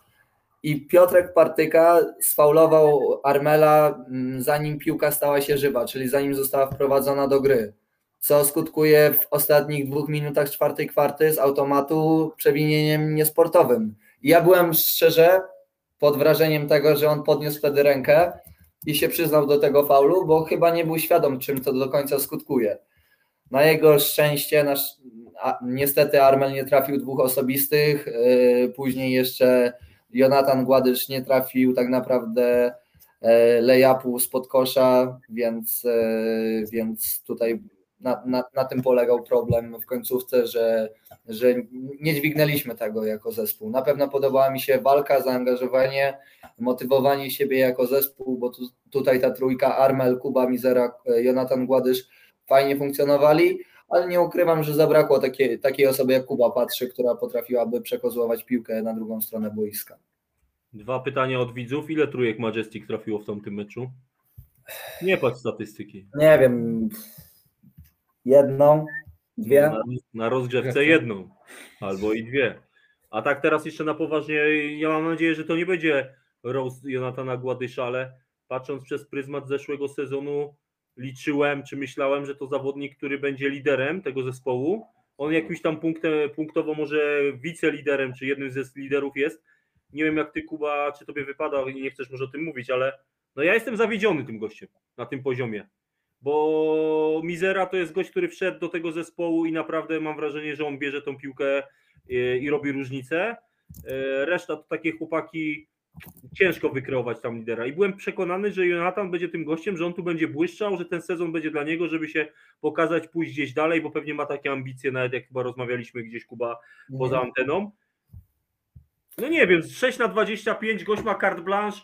[SPEAKER 3] I Piotrek Partyka sfaulował Armela mm, zanim piłka stała się żywa, czyli zanim została wprowadzona do gry, co skutkuje w ostatnich dwóch minutach czwartej kwarty z automatu przewinieniem niesportowym. Ja byłem szczerze pod wrażeniem tego, że on podniósł wtedy rękę, i się przyznał do tego faulu, bo chyba nie był świadom, czym to do końca skutkuje. Na jego szczęście, nasz, a, niestety Armel nie trafił dwóch osobistych, yy, później jeszcze Jonathan Gładysz nie trafił tak naprawdę yy, lay-upu spod kosza, więc, yy, więc tutaj na, na, na tym polegał problem w końcówce, że, że nie dźwignęliśmy tego jako zespół. Na pewno podobała mi się walka, zaangażowanie, motywowanie siebie jako zespół, bo tu, tutaj ta trójka Armel, Kuba Mizera, Jonathan Gładysz fajnie funkcjonowali, ale nie ukrywam, że zabrakło takiej, takiej osoby jak Kuba Patrzy, która potrafiłaby przekozłować piłkę na drugą stronę boiska.
[SPEAKER 1] Dwa pytania od widzów. Ile trójek Majestic trafiło w tamtym meczu? Nie patrz statystyki.
[SPEAKER 3] Nie wiem, jedną, dwie.
[SPEAKER 1] Na, na rozgrzewce jedną albo i dwie. A tak teraz jeszcze na poważnie, ja mam nadzieję, że to nie będzie roast Jonatana Gładysza, ale patrząc przez pryzmat zeszłego sezonu, liczyłem czy myślałem, że to zawodnik, który będzie liderem tego zespołu. On jakimś tam punktem, punktowo może wiceliderem, czy jednym ze liderów jest. Nie wiem jak ty Kuba, czy tobie wypada, nie chcesz może o tym mówić, ale no ja jestem zawiedziony tym gościem na tym poziomie bo Mizera to jest gość, który wszedł do tego zespołu i naprawdę mam wrażenie, że on bierze tą piłkę i, i robi różnicę. E, Reszta to takie chłopaki, ciężko wykreować tam lidera. I byłem przekonany, że Jonathan będzie tym gościem, że on tu będzie błyszczał, że ten sezon będzie dla niego, żeby się pokazać, pójść gdzieś dalej, bo pewnie ma takie ambicje, nawet jak chyba rozmawialiśmy gdzieś Kuba poza anteną. No nie wiem, 6 na 25, gość ma carte blanche.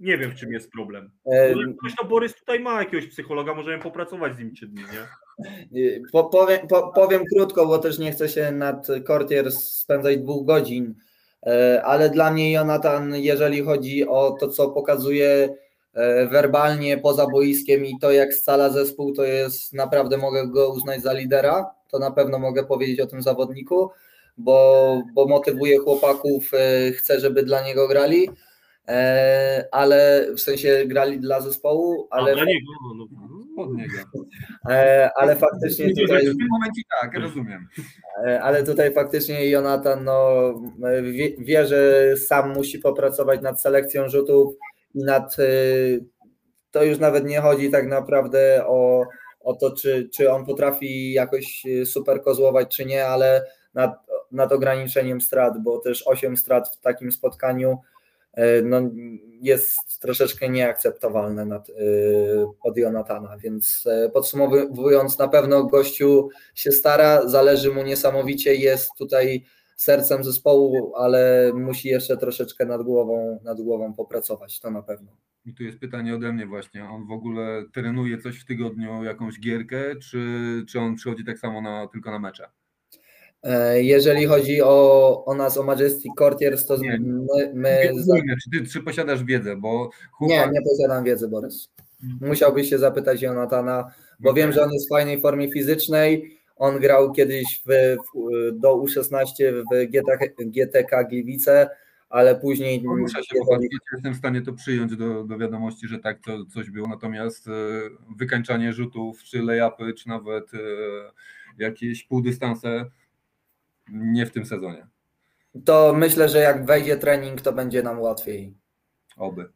[SPEAKER 1] Nie wiem, w czym jest problem.
[SPEAKER 3] E,
[SPEAKER 1] No, Ktoś to Borys tutaj ma jakiegoś psychologa, możemy popracować z nim trzy dni, nie?
[SPEAKER 3] Po, powiem, po, powiem krótko, bo też nie chcę się nad Courtier spędzać dwóch godzin, e, ale dla mnie Jonathan, jeżeli chodzi o to, co pokazuje e, werbalnie poza boiskiem i to, jak scala zespół, to jest naprawdę mogę go uznać za lidera. To na pewno mogę powiedzieć o tym zawodniku, bo, bo motywuje chłopaków, e, chce, żeby dla niego grali. E, ale w sensie grali dla zespołu, ale,
[SPEAKER 1] dla niego, no, no.
[SPEAKER 4] Od niego.
[SPEAKER 3] e, ale faktycznie tutaj
[SPEAKER 4] W tym momencie tak, rozumiem.
[SPEAKER 3] E, Ale tutaj faktycznie Jonathan no, wie, wie, że sam musi popracować nad selekcją rzutów i nad. To już nawet nie chodzi tak naprawdę o, o to, czy, czy on potrafi jakoś super kozłować, czy nie, ale nad, nad ograniczeniem strat, bo też 8 strat w takim spotkaniu no, jest troszeczkę nieakceptowalne nad, y, pod Jonatana, więc e, podsumowując, na pewno gościu się stara, zależy mu niesamowicie, jest tutaj sercem zespołu, ale musi jeszcze troszeczkę nad głową, nad głową popracować, to na pewno.
[SPEAKER 4] I tu jest pytanie ode mnie właśnie. On w ogóle trenuje coś w tygodniu, jakąś gierkę, czy, czy on przychodzi tak samo na, tylko na mecze?
[SPEAKER 3] E, jeżeli chodzi o, o nas, o Majestic Courtiers, to
[SPEAKER 4] Nie.
[SPEAKER 3] my... my za...
[SPEAKER 4] Czy, ty, czy posiadasz wiedzę, bo
[SPEAKER 3] Nie,
[SPEAKER 4] chłopak-
[SPEAKER 3] nie posiadam wiedzy, Borys. Musiałbyś się zapytać Jonatana, bo wiem, że on jest w fajnej formie fizycznej. On grał kiedyś w, w, do U16 w GTK, GTK Gliwice, ale później.
[SPEAKER 4] No, Muszę się pochwalić, jestem w stanie to przyjąć do, do wiadomości, że tak to coś było, natomiast e, wykańczanie rzutów, czy layupy, czy nawet e, jakieś półdystanse nie w tym sezonie.
[SPEAKER 3] To myślę, że jak wejdzie trening, to będzie nam łatwiej.
[SPEAKER 4] Oby.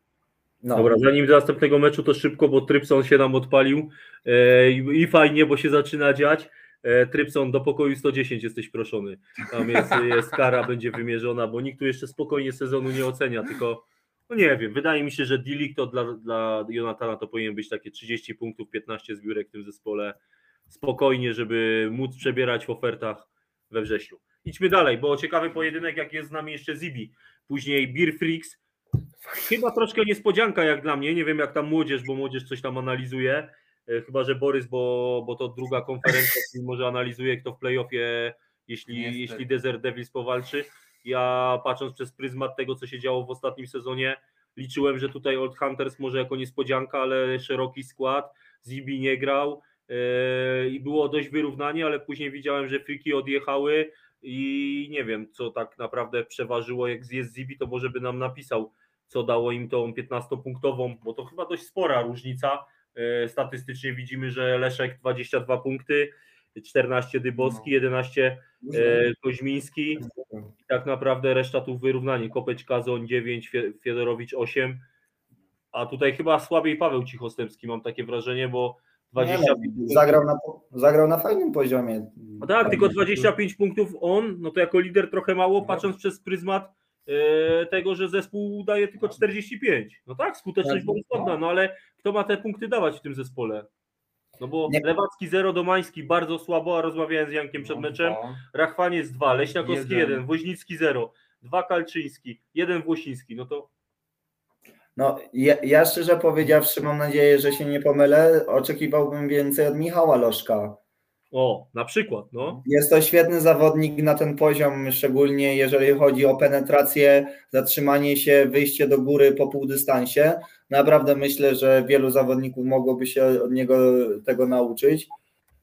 [SPEAKER 3] No.
[SPEAKER 1] Dobra, zanim do następnego meczu to szybko, bo Trypson się nam odpalił e, i fajnie, bo się zaczyna dziać. E, Trypson do pokoju 110 jesteś proszony. Tam jest, jest kara, będzie wymierzona, bo nikt tu jeszcze spokojnie sezonu nie ocenia, tylko no nie wiem, wydaje mi się, że Dilik to dla, dla Jonatana to powinien być takie 30 punktów, 15 zbiórek w tym zespole. Spokojnie, żeby móc przebierać w ofertach we wrześniu. Idźmy dalej, bo ciekawy pojedynek, jak jest z nami jeszcze Zibi. Później Beer Freaks. Chyba troszkę niespodzianka jak dla mnie. Nie wiem jak tam młodzież, bo młodzież coś tam analizuje. E, Chyba, że Borys, bo, bo to druga konferencja, może analizuje kto w playoffie, jeśli,
[SPEAKER 4] Niestety.
[SPEAKER 1] jeśli Desert Devils powalczy. Ja patrząc przez pryzmat tego, co się działo w ostatnim sezonie, liczyłem, że tutaj Old Hunters może jako niespodzianka, ale szeroki skład. Zibi nie grał i było dość wyrównanie, ale później widziałem, że friki odjechały i nie wiem, co tak naprawdę przeważyło. Jak jest Zibi, to może by nam napisał, co dało im tą 15-punktową, bo to chyba dość spora różnica. E, Statystycznie widzimy, że Leszek 22 punkty, 14 Dybowski, 11 e, Koźmiński i tak naprawdę reszta tu wyrównanie. Kopeć Kazoń 9, Fie- Fiedorowicz 8, a tutaj chyba słabiej Paweł Cichostępski mam takie wrażenie, bo 25
[SPEAKER 3] Nie, no, zagrał, na, zagrał na fajnym poziomie.
[SPEAKER 1] no tak, tylko 25 punktów on, no to jako lider trochę mało, patrząc przez pryzmat e, tego, że zespół daje tylko 45. No tak, skuteczność
[SPEAKER 3] Tak.
[SPEAKER 1] była istotna, no ale kto ma te punkty dawać w tym zespole? No bo
[SPEAKER 3] Nie.
[SPEAKER 1] Lewacki 0, Domański bardzo słabo, a rozmawiałem z Jankiem przed meczem. Rachwaniec 2, Leśniakowski
[SPEAKER 4] Jeden.
[SPEAKER 1] 1, Woźnicki 0, 2 Kalczyński, 1 Włosiński. No to
[SPEAKER 3] No, ja, ja szczerze powiedziawszy, mam nadzieję, że się nie pomylę. Oczekiwałbym więcej od Michała Lożka.
[SPEAKER 1] o, na przykład, no.
[SPEAKER 3] Jest to świetny zawodnik na ten poziom, szczególnie jeżeli chodzi o penetrację, zatrzymanie się, wyjście do góry po półdystansie. Naprawdę myślę, że wielu zawodników mogłoby się od niego tego nauczyć,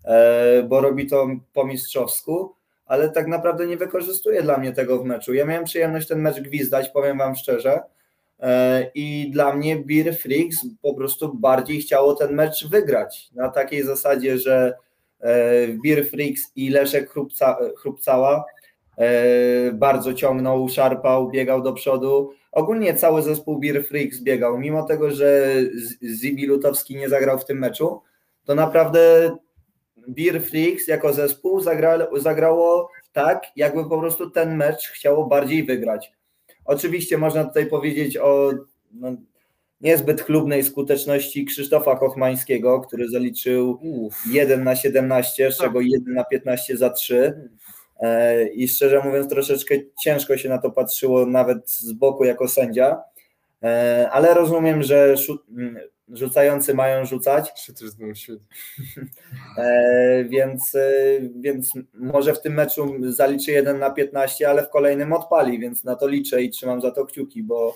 [SPEAKER 3] e, bo robi to po mistrzowsku, ale tak naprawdę nie wykorzystuje dla mnie tego w meczu. Ja miałem przyjemność ten mecz gwizdać, powiem Wam szczerze. E, I dla mnie Beer Freaks po prostu bardziej chciało ten mecz wygrać. Na takiej zasadzie, że e, Beer Freaks i Leszek Chrupca, Chrupcała e, bardzo ciągnął, szarpał, biegał do przodu. Ogólnie cały zespół Beer Freaks biegał. Mimo tego, że Zibi Lutowski nie zagrał w tym meczu, to naprawdę Beer Freaks jako zespół zagra, zagrało tak, jakby po prostu ten mecz chciało bardziej wygrać. Oczywiście można tutaj powiedzieć o no, niezbyt chlubnej skuteczności Krzysztofa Kochmańskiego, który zaliczył 1 na 17, z czego 1 na 15 za 3. E, I szczerze mówiąc, troszeczkę ciężko się na to patrzyło, nawet z boku jako sędzia. E, Ale rozumiem, że rzucający mają rzucać. E, więc, e, więc może w tym meczu zaliczy 1 na 15, ale w kolejnym odpali, więc na to liczę i trzymam za to kciuki, bo,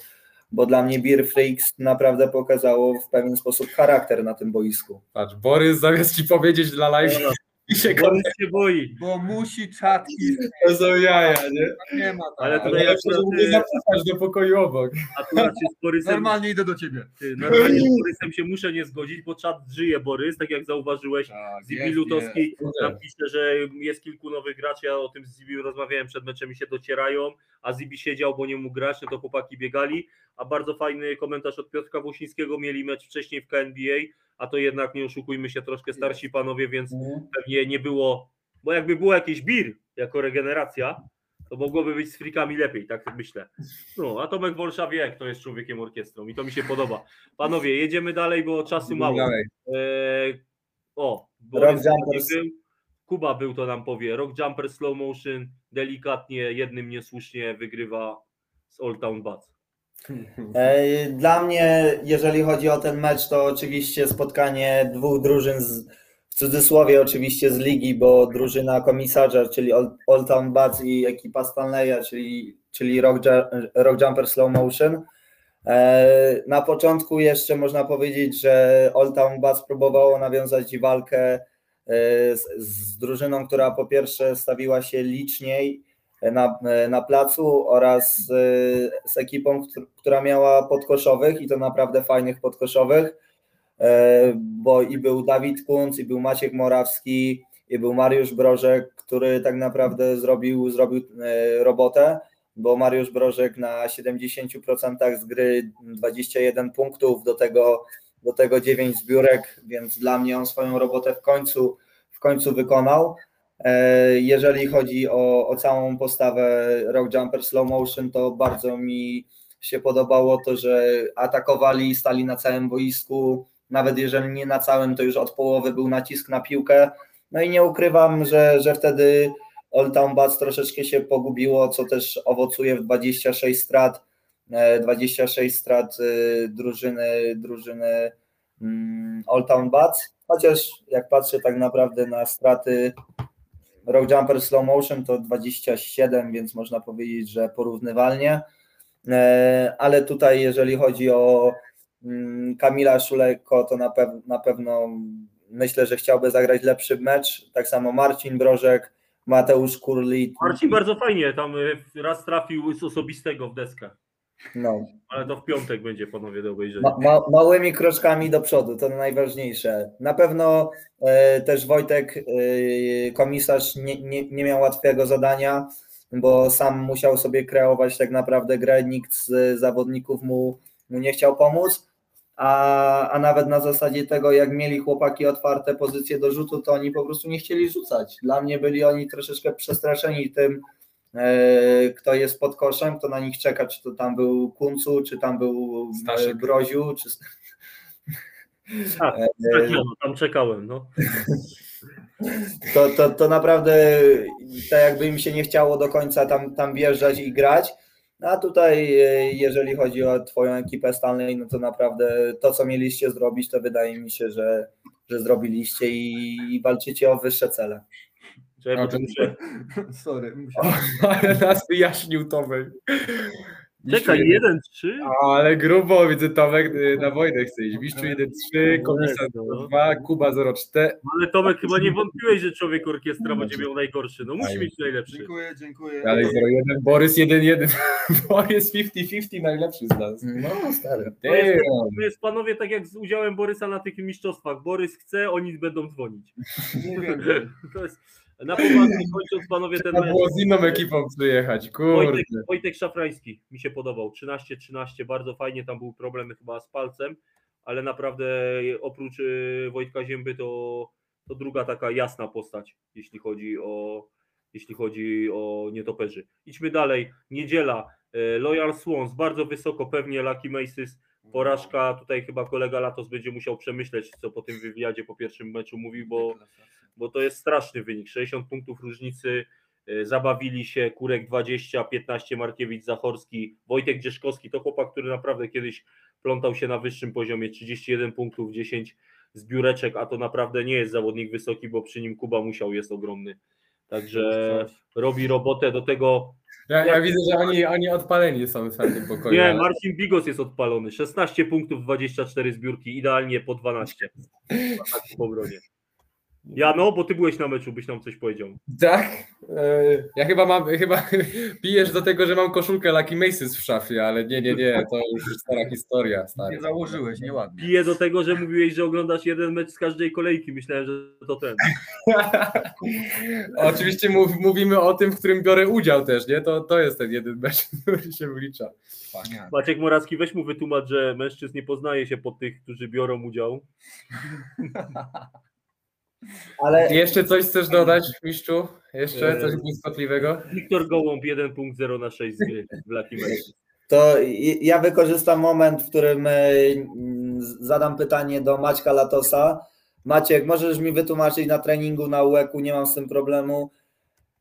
[SPEAKER 3] bo dla mnie Beer Freaks naprawdę pokazało w pewien sposób charakter na tym boisku.
[SPEAKER 2] Patrz, Borys zamiast ci powiedzieć dla live i się
[SPEAKER 1] Borys się boi.
[SPEAKER 4] Bo musi czatki,
[SPEAKER 2] to są jaja, nie?
[SPEAKER 4] nie ma tak.
[SPEAKER 1] Ale to
[SPEAKER 2] Ale
[SPEAKER 1] ja
[SPEAKER 2] ja
[SPEAKER 1] akurat,
[SPEAKER 2] nie
[SPEAKER 1] y,
[SPEAKER 2] zapraszać do pokoju obok.
[SPEAKER 1] Akurat się z Borysem
[SPEAKER 4] Normalnie idę do ciebie.
[SPEAKER 1] Ty, Normalnie z Borysem się muszę nie zgodzić, bo czat żyje Borys, tak jak zauważyłeś.
[SPEAKER 4] Tak,
[SPEAKER 1] Zibi
[SPEAKER 4] jest,
[SPEAKER 1] Lutowski pisze, że jest kilku nowych graczy, ja o tym z Zibi rozmawiałem przed meczem i się docierają, a Zibi siedział, bo nie mógł grać, no to chłopaki biegali, a bardzo fajny komentarz od Piotrka Włosińskiego, mieli mecz wcześniej w KNBA, a to jednak nie oszukujmy się, troszkę starsi panowie, więc
[SPEAKER 3] Mhm.
[SPEAKER 1] pewnie nie było, bo jakby było jakieś bir jako regeneracja, to mogłoby być z frikami lepiej, tak myślę. No, a Tomek Wolsza wie, kto jest człowiekiem orkiestrą i to mi się podoba. Panowie, jedziemy dalej, bo czasu mało. Eee, o,
[SPEAKER 3] Rock
[SPEAKER 1] Borys był, Kuba był, to nam powie. Rock Jumper Slow Motion, delikatnie, jednym niesłusznie wygrywa z Old Town Bats.
[SPEAKER 3] E, Dla mnie, jeżeli chodzi o ten mecz, to oczywiście spotkanie dwóch drużyn, z, w cudzysłowie oczywiście z ligi, bo drużyna komisarza, czyli Old, Town Bats i ekipa Stanleya, czyli, czyli Rock, Rock Jumper Slow Motion. E, Na początku jeszcze można powiedzieć, że Old Town Bats próbowało nawiązać walkę e, z, z drużyną, która po pierwsze stawiła się liczniej, na, na placu oraz y, z ekipą, któr- która miała podkoszowych i to naprawdę fajnych podkoszowych, e, bo i był Dawid Kunc, i był Maciek Morawski, i był Mariusz Brożek, który tak naprawdę zrobił, zrobił e, robotę, bo Mariusz Brożek na 70% z gry 21 punktów, do tego, do tego 9 zbiórek, więc dla mnie on swoją robotę w końcu, w końcu wykonał. E, Jeżeli chodzi o, o całą postawę Rock Jumper Slow Motion, to bardzo mi się podobało to, że atakowali, stali na całym boisku, nawet jeżeli nie na całym, to już od połowy był nacisk na piłkę. No i nie ukrywam, że, że wtedy Old Town Bats troszeczkę się pogubiło, co też owocuje w 26 strat, e, 26 strat e, drużyny, drużyny mm, Old Town Bats. Chociaż jak patrzę tak naprawdę na straty Rock Jumper Slow Motion to 27, więc można powiedzieć, że porównywalnie. E, Ale tutaj, jeżeli chodzi o mm, Kamila Szulejko, to na, pew- na pewno myślę, że chciałby zagrać lepszy mecz. Tak samo Marcin Brożek, Mateusz Kurli.
[SPEAKER 1] Marcin bardzo fajnie, tam y, raz trafił z osobistego w deskę,
[SPEAKER 3] No,
[SPEAKER 1] ale to w piątek będzie panowie do obejrzenia.
[SPEAKER 3] ma, ma, małymi kroczkami do przodu, to najważniejsze. Na pewno e, też Wojtek, e, komisarz, nie, nie, nie miał łatwego zadania, bo sam musiał sobie kreować tak naprawdę grę, nikt z zawodników mu, mu nie chciał pomóc, a, a nawet na zasadzie tego, jak mieli chłopaki otwarte pozycje do rzutu, to oni po prostu nie chcieli rzucać. Dla mnie byli oni troszeczkę przestraszeni tym, kto jest pod koszem, kto na nich czeka, czy to tam był Kuncu, czy tam był e,
[SPEAKER 2] Staszek.
[SPEAKER 3] Broziu, czy...
[SPEAKER 1] Tak,
[SPEAKER 3] E,
[SPEAKER 1] tak, no, tam czekałem. No.
[SPEAKER 3] to, to, to naprawdę tak jakby im się nie chciało do końca tam, tam wjeżdżać i grać. No A tutaj, e, jeżeli chodzi o Twoją ekipę Stanley, no to naprawdę to, co mieliście zrobić, to wydaje mi się, że, że zrobiliście i, i walczycie o wyższe cele.
[SPEAKER 1] Czekaj,
[SPEAKER 2] A, to-
[SPEAKER 1] muszę...
[SPEAKER 4] Sorry, musiałem.
[SPEAKER 2] Ale nas wyjaśnił Tomek.
[SPEAKER 1] Czekaj,
[SPEAKER 2] Mistrzu
[SPEAKER 1] jeden, trzy?
[SPEAKER 2] Ale grubo, widzę Tomek y, na wojnę chce iść. Mistrzu 1-3, komisarz
[SPEAKER 1] No.
[SPEAKER 2] 2, Kuba 0-4.
[SPEAKER 1] Ale Tomek chyba nie wątpiłeś, że człowiek orkiestra będzie miał najgorszy. No musi mieć najlepszy.
[SPEAKER 4] Dziękuję, dziękuję.
[SPEAKER 2] Dalej 0-1, Borys 1-1. Borys 50-50, najlepszy z nas.
[SPEAKER 3] No, stary.
[SPEAKER 1] To jest, to jest panowie tak jak z udziałem Borysa na tych mistrzostwach. Borys chce, oni będą dzwonić.
[SPEAKER 4] Mówię,
[SPEAKER 1] To jest na poważnie kończąc panowie ten mecz.
[SPEAKER 2] było z inną ekipą przyjechać, kurde.
[SPEAKER 1] Wojtek, Wojtek Szafrański mi się podobał. 13-13, bardzo fajnie. Tam był problem chyba z palcem, ale naprawdę oprócz y, Wojtka Zięby to, to druga taka jasna postać, jeśli chodzi o jeśli chodzi o nietoperzy. Idźmy dalej. Niedziela. y, Loyal Swans, bardzo wysoko, pewnie Lucky Maces. Porażka, tutaj chyba kolega Latos będzie musiał przemyśleć, co po tym wywiadzie po pierwszym meczu mówił, bo bo to jest straszny wynik. 60 punktów różnicy. y, Zabawili się Kurek 20, 15 Markiewicz Zachorski, Wojtek Dzieszkowski to chłopak, który naprawdę kiedyś plątał się na wyższym poziomie. 31 punktów, 10 zbióreczek, a to naprawdę nie jest zawodnik wysoki, bo przy nim Kuba musiał jest ogromny. Także robi robotę do tego.
[SPEAKER 2] Ja, ja widzę, że oni, oni odpaleni są w tym pokoju.
[SPEAKER 1] Nie,
[SPEAKER 2] ale-
[SPEAKER 1] Marcin Bigos jest odpalony. 16 punktów, 24 zbiórki, idealnie po 12. W w obronie. Jano, bo ty byłeś na meczu, byś nam coś powiedział.
[SPEAKER 2] Tak? E, Ja chyba mam, chyba pijesz do tego, że mam koszulkę Lucky Maces w szafie, ale nie, nie, nie, to już stara historia. Stary.
[SPEAKER 4] Nie założyłeś, nieładnie.
[SPEAKER 1] Piję do tego, że mówiłeś, że oglądasz jeden mecz z każdej kolejki. Myślałem, że to ten.
[SPEAKER 2] Oczywiście mów, mówimy o tym, w którym biorę udział też, nie? To, to jest ten jeden mecz, który się wlicza.
[SPEAKER 1] Maciek Morawski, weź mu wytłumacz, że mężczyzn nie poznaje się po tych, którzy biorą udział.
[SPEAKER 3] Ale
[SPEAKER 2] Jeszcze coś chcesz dodać, mistrzu? Jeszcze
[SPEAKER 1] Eee.
[SPEAKER 2] coś błyskotliwego?
[SPEAKER 1] Wiktor Gołąb 1.0 na 6 z gry w Lucky
[SPEAKER 3] to ja wykorzystam moment, w którym e, zadam pytanie do Maćka Latosa. Maciek, możesz mi wytłumaczyć na treningu na UEK-u, nie mam z tym problemu.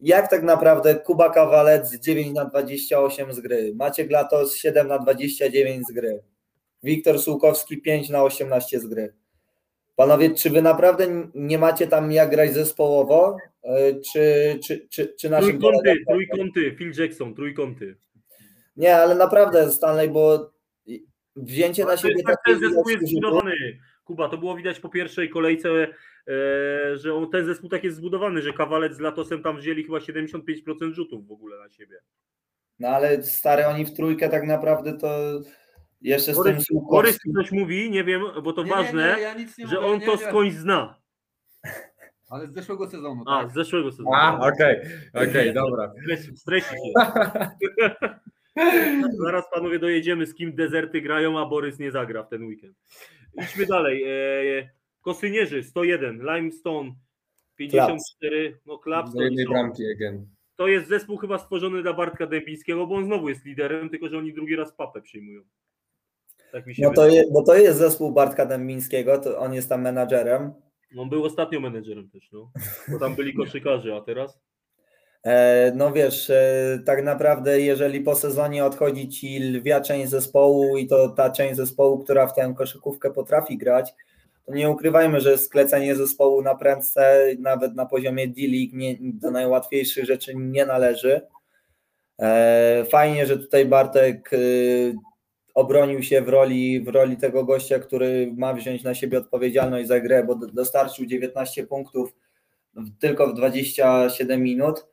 [SPEAKER 3] Jak tak naprawdę Kuba Kawalec 9 na 28 z gry, Maciek Latos 7 na 29 z gry, Wiktor Sułkowski 5 na 18 z gry. Panowie, czy wy naprawdę nie macie tam jak grać zespołowo? E, Czy, czy, czy, czy naszym
[SPEAKER 1] Trójkąty, trójkąty, Phil Jackson, trójkąty.
[SPEAKER 3] Nie, ale naprawdę, Stanley, bo wzięcie na siebie
[SPEAKER 1] tak, ten zespół jest zbudowany. Kuba, to było widać po pierwszej kolejce, e, że on, ten zespół tak jest zbudowany, że Kawalec z Latosem tam wzięli chyba 75% rzutów w ogóle na siebie.
[SPEAKER 3] no ale stary, oni w trójkę tak naprawdę to jeszcze z tym
[SPEAKER 1] Borys, Borys coś mówi, nie wiem, bo to
[SPEAKER 4] Nie,
[SPEAKER 1] ważne,
[SPEAKER 4] nie, ja nie
[SPEAKER 1] że
[SPEAKER 4] mówię,
[SPEAKER 1] on
[SPEAKER 4] nie,
[SPEAKER 1] to skądś zna.
[SPEAKER 4] Ale z zeszłego sezonu.
[SPEAKER 1] A,
[SPEAKER 4] tak.
[SPEAKER 1] z zeszłego sezonu.
[SPEAKER 2] A, okej, okej, dobra.
[SPEAKER 1] Stres- Stresik się. Zaraz panowie dojedziemy, z kim dezerty grają, a Borys nie zagra w ten weekend. Idźmy dalej. E, Kosynierzy 101, Limestone 54, no
[SPEAKER 2] Do
[SPEAKER 1] Clapstone.
[SPEAKER 2] jednej bramki again.
[SPEAKER 1] To jest zespół chyba stworzony dla Bartka Dębińskiego, bo on znowu jest liderem, tylko że oni drugi raz papę przyjmują. Tak mi się
[SPEAKER 3] No to
[SPEAKER 1] wydaje.
[SPEAKER 3] je, bo to jest zespół Bartka Dębińskiego, to on jest tam menadżerem.
[SPEAKER 1] On był ostatnio menedżerem też, no. Bo tam byli koszykarze, a teraz?
[SPEAKER 3] E, No wiesz, e, tak naprawdę jeżeli po sezonie odchodzi ci lwia część zespołu i to ta część zespołu, która w tę koszykówkę potrafi grać, to nie ukrywajmy, że sklecenie zespołu na prędce, nawet na poziomie D-League do najłatwiejszych rzeczy nie należy. E, Fajnie, że tutaj Bartek e, obronił się w roli, w roli tego gościa, który ma wziąć na siebie odpowiedzialność za grę, bo do- dostarczył 19 punktów tylko w 27 minut.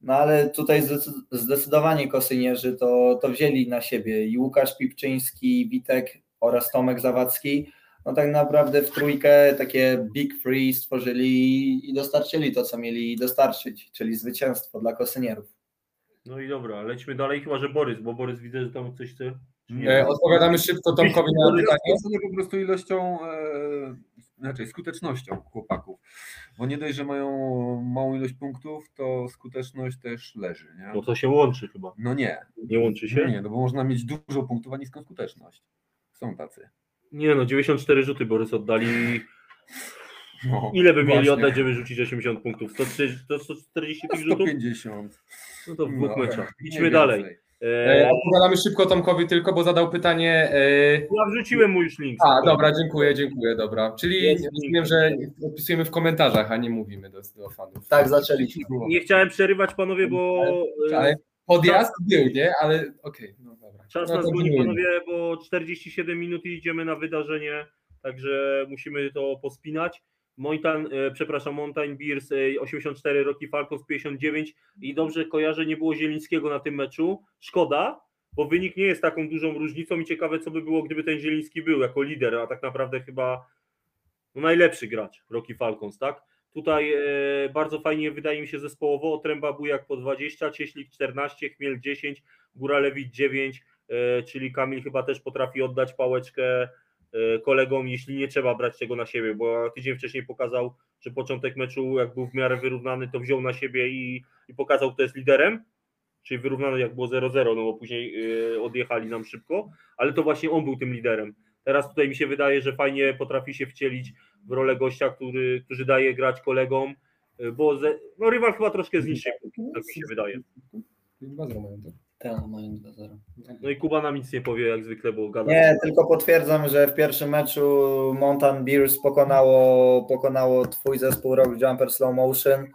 [SPEAKER 3] No ale tutaj zdecy- zdecydowanie kosynierzy to, to wzięli na siebie i Łukasz Pipczyński, Witek oraz Tomek Zawadzki. No tak naprawdę w trójkę takie big three stworzyli i dostarczyli to, co mieli dostarczyć, czyli zwycięstwo dla kosynierów.
[SPEAKER 1] No i dobra, lećmy dalej, chyba że Borys, bo Borys widzę, że tam coś chce. Nie?
[SPEAKER 2] Odpowiadamy szybko Tomkowi na pytanie.
[SPEAKER 4] ja po prostu ilością, znaczy skutecznością chłopaków. Bo nie dość, że mają małą ilość punktów, to skuteczność też leży. Nie?
[SPEAKER 1] No to się łączy chyba.
[SPEAKER 4] No nie,
[SPEAKER 1] Nie łączy się?
[SPEAKER 4] nie, no bo można mieć dużo punktów, a niską skuteczność. Są tacy.
[SPEAKER 1] Nie no, 94 rzuty Borys oddali.
[SPEAKER 4] No,
[SPEAKER 1] Ile by mieli
[SPEAKER 4] właśnie.
[SPEAKER 1] oddać, żeby rzucić 80 punktów? 140, to 145 rzutów?
[SPEAKER 4] 150.
[SPEAKER 1] No to w dwóch
[SPEAKER 4] No,
[SPEAKER 1] meczach. Idźmy dalej.
[SPEAKER 4] więcej.
[SPEAKER 2] E,
[SPEAKER 1] E,
[SPEAKER 2] Odpowiadamy szybko Tomkowi tylko, bo zadał pytanie. e,
[SPEAKER 1] ja wrzuciłem mu już link.
[SPEAKER 2] A, dobra, dziękuję, dziękuję, dobra. Czyli
[SPEAKER 1] Jest
[SPEAKER 2] rozumiem, że odpisujemy w komentarzach, a nie mówimy do, do fanów.
[SPEAKER 3] Tak zaczęliśmy.
[SPEAKER 1] Nie chciałem przerywać panowie, bo e,
[SPEAKER 2] Ale podjazd był, nie? Ale okej, no dobra.
[SPEAKER 1] czas
[SPEAKER 2] no,
[SPEAKER 1] nas goni panowie, bo 47 minut i idziemy na wydarzenie, także musimy to pospinać. Mountain, e, przepraszam, Mountain Beers e, 84, Rocky Falcons 59 i dobrze kojarzę, nie było Zielińskiego na tym meczu. Szkoda, bo wynik nie jest taką dużą różnicą i ciekawe, co by było, gdyby ten Zieliński był jako lider, a tak naprawdę chyba no, najlepszy gracz Rocky Falcons, tak? Tutaj e, bardzo fajnie wydaje mi się zespołowo, Otręba Bujak po 20, Cieślik 14, Chmiel 10, Góralewicz 9, e, czyli Kamil chyba też potrafi oddać pałeczkę e, kolegom, jeśli nie trzeba brać tego na siebie, bo tydzień wcześniej pokazał, że początek meczu jak był w miarę wyrównany, to wziął na siebie i, i pokazał, kto jest liderem, czyli wyrównany jak było 0-0, no bo później e, odjechali nam szybko, ale to właśnie on był tym liderem. Teraz tutaj mi się wydaje, że fajnie potrafi się wcielić w rolę gościa, który, który daje grać kolegom, e, bo ze, no rywal chyba troszkę zniszczył, tak mi się wydaje.
[SPEAKER 2] Dwa zero mają, tak?
[SPEAKER 3] Tak, mają 2-0.
[SPEAKER 1] No i Kuba nam nic nie powie jak zwykle, bo gada.
[SPEAKER 3] Nie, tylko potwierdzam, że w pierwszym meczu Mountain Beers pokonało, pokonało twój zespół Rock Jumper Slow Motion.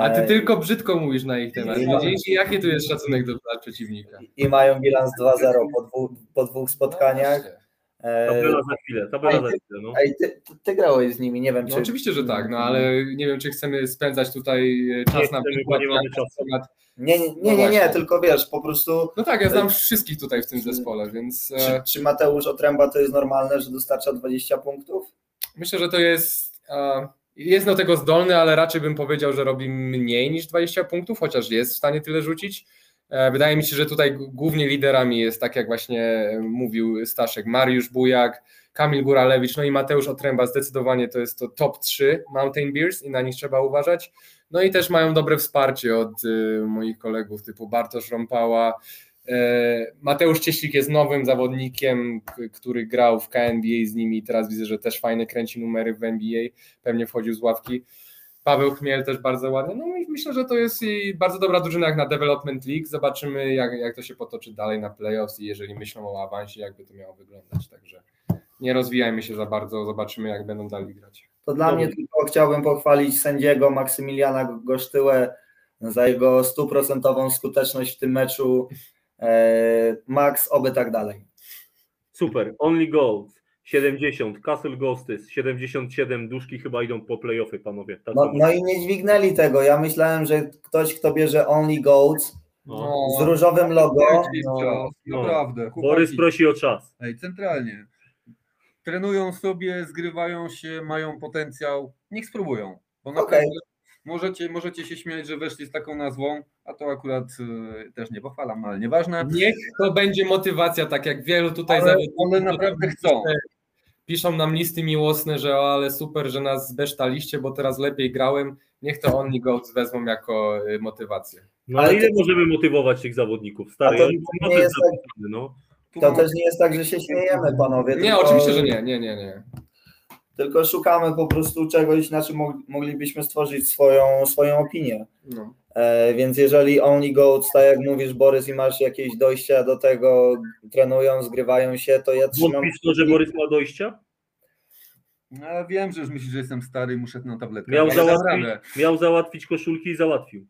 [SPEAKER 2] A ty tylko brzydko mówisz na ich temat.
[SPEAKER 3] No.
[SPEAKER 2] Dzięki, jaki tu jest szacunek do przeciwnika?
[SPEAKER 3] I mają bilans 2-0 po dwóch, po dwóch spotkaniach.
[SPEAKER 2] No
[SPEAKER 3] E,
[SPEAKER 1] Tabela za chwilę, tabela za chwilę. No.
[SPEAKER 3] Ty, ty, ty grałeś z nimi, nie wiem
[SPEAKER 2] No
[SPEAKER 3] czy...
[SPEAKER 2] oczywiście, że tak, no ale nie wiem, czy chcemy spędzać tutaj e, czas
[SPEAKER 1] Nie
[SPEAKER 2] na
[SPEAKER 1] bo nie mamy czasu.
[SPEAKER 2] temat.
[SPEAKER 3] Nie, nie,
[SPEAKER 2] No
[SPEAKER 3] nie, nie, nie, tylko wiesz, po prostu
[SPEAKER 2] No tak, ja znam wszystkich tutaj w tym zespole, więc
[SPEAKER 3] czy,
[SPEAKER 2] e,
[SPEAKER 3] czy Mateusz Otręba to jest normalne, że dostarcza 20 punktów?
[SPEAKER 2] myślę, że to jest. Jest do tego zdolny, ale raczej bym powiedział, że robi mniej niż 20 punktów, chociaż jest w stanie tyle rzucić. E, Wydaje mi się, że tutaj głównie liderami jest, tak jak właśnie mówił Staszek, Mariusz Bujak, Kamil Góralewicz, no i Mateusz Otręba. Zdecydowanie to jest to top 3 Mountain Beers i na nich trzeba uważać. No i też mają dobre wsparcie od y, moich kolegów typu Bartosz Rąpała. E, Mateusz Cieślik jest nowym zawodnikiem, który grał w KNBA z nimi i teraz widzę, że też fajne kręci numery w NBA, pewnie wchodził z ławki. Paweł Chmiel też bardzo ładny. No i myślę, że to jest i bardzo dobra drużyna jak na Development League. Zobaczymy, jak, jak to się potoczy dalej na playoffs i jeżeli myślą o awansie, jakby to miało wyglądać. Także nie rozwijajmy się za bardzo, zobaczymy, jak będą dalej grać.
[SPEAKER 3] To dla
[SPEAKER 1] Dobra.
[SPEAKER 3] mnie tylko chciałbym pochwalić sędziego Maksymiliana Gosztyłę za jego stuprocentową skuteczność w tym meczu. E, Max, oby tak dalej.
[SPEAKER 1] Super. Only Goals 70, Castle Ghostes 77, duszki chyba idą po playoffy, panowie. Tak
[SPEAKER 3] No, no i nie dźwignęli tego. Ja myślałem, że ktoś, kto bierze Only Goats
[SPEAKER 1] no.
[SPEAKER 3] z różowym logo,
[SPEAKER 4] No,
[SPEAKER 3] no,
[SPEAKER 1] no.
[SPEAKER 4] Naprawdę.
[SPEAKER 1] Borys
[SPEAKER 4] chłopaki.
[SPEAKER 1] prosi o czas.
[SPEAKER 4] Ej, centralnie. Trenują sobie, zgrywają się, mają potencjał. Niech spróbują. Bo naprawdę możecie, możecie się śmiać, że weszli z taką nazwą, a to akurat y, też nie pochwalam, ale nieważne.
[SPEAKER 2] Niech to będzie motywacja, tak jak wielu tutaj zawodników.
[SPEAKER 4] one naprawdę chcą.
[SPEAKER 2] Piszą nam listy miłosne, że o, ale super, że nas zbesztaliście, bo teraz lepiej grałem. Niech to oni go wezmą jako y, motywację.
[SPEAKER 1] No ale ile
[SPEAKER 3] to-
[SPEAKER 1] możemy motywować tych zawodników? Stary,
[SPEAKER 3] to
[SPEAKER 1] ja
[SPEAKER 3] nie jest tak-
[SPEAKER 1] no.
[SPEAKER 3] To też nie jest tak, że się śmiejemy, panowie.
[SPEAKER 2] Nie,
[SPEAKER 3] tylko,
[SPEAKER 2] oczywiście, że nie, nie, nie, nie.
[SPEAKER 3] Tylko szukamy po prostu czegoś, na czym mog- moglibyśmy stworzyć swoją, swoją opinię.
[SPEAKER 2] No.
[SPEAKER 3] E, więc jeżeli Only Goats, tak jak mówisz Borys i masz jakieś dojścia do tego, trenują, zgrywają się, to ja trzymam
[SPEAKER 1] Wątpisz to, że Borys ma dojścia?
[SPEAKER 4] Ja wiem, że już myślisz, że jestem stary i muszę na tabletkę.
[SPEAKER 1] Miał
[SPEAKER 4] ale
[SPEAKER 1] załatwić, miał załatwić koszulki i załatwił.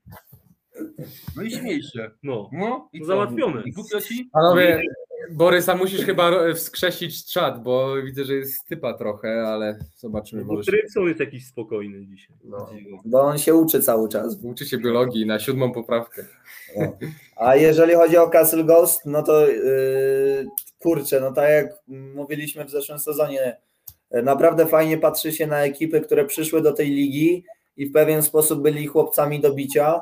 [SPEAKER 4] No i śmiej się.
[SPEAKER 1] No.
[SPEAKER 4] No i co?
[SPEAKER 1] Załatwione.
[SPEAKER 4] I głupio ci?
[SPEAKER 2] Panowie, Borysa musisz chyba wskrzesić czat, bo widzę, że jest typa trochę, ale zobaczymy.
[SPEAKER 1] Bo
[SPEAKER 2] Może się,
[SPEAKER 1] Trypson jest jakiś spokojny dzisiaj.
[SPEAKER 2] no,
[SPEAKER 3] bo on się uczy cały czas.
[SPEAKER 2] uczy się biologii na siódmą poprawkę.
[SPEAKER 3] A jeżeli chodzi o Castle Ghost, no to yy, kurczę, no tak jak mówiliśmy w zeszłym sezonie, naprawdę fajnie patrzy się na ekipy, które przyszły do tej ligi i w pewien sposób byli chłopcami do bicia,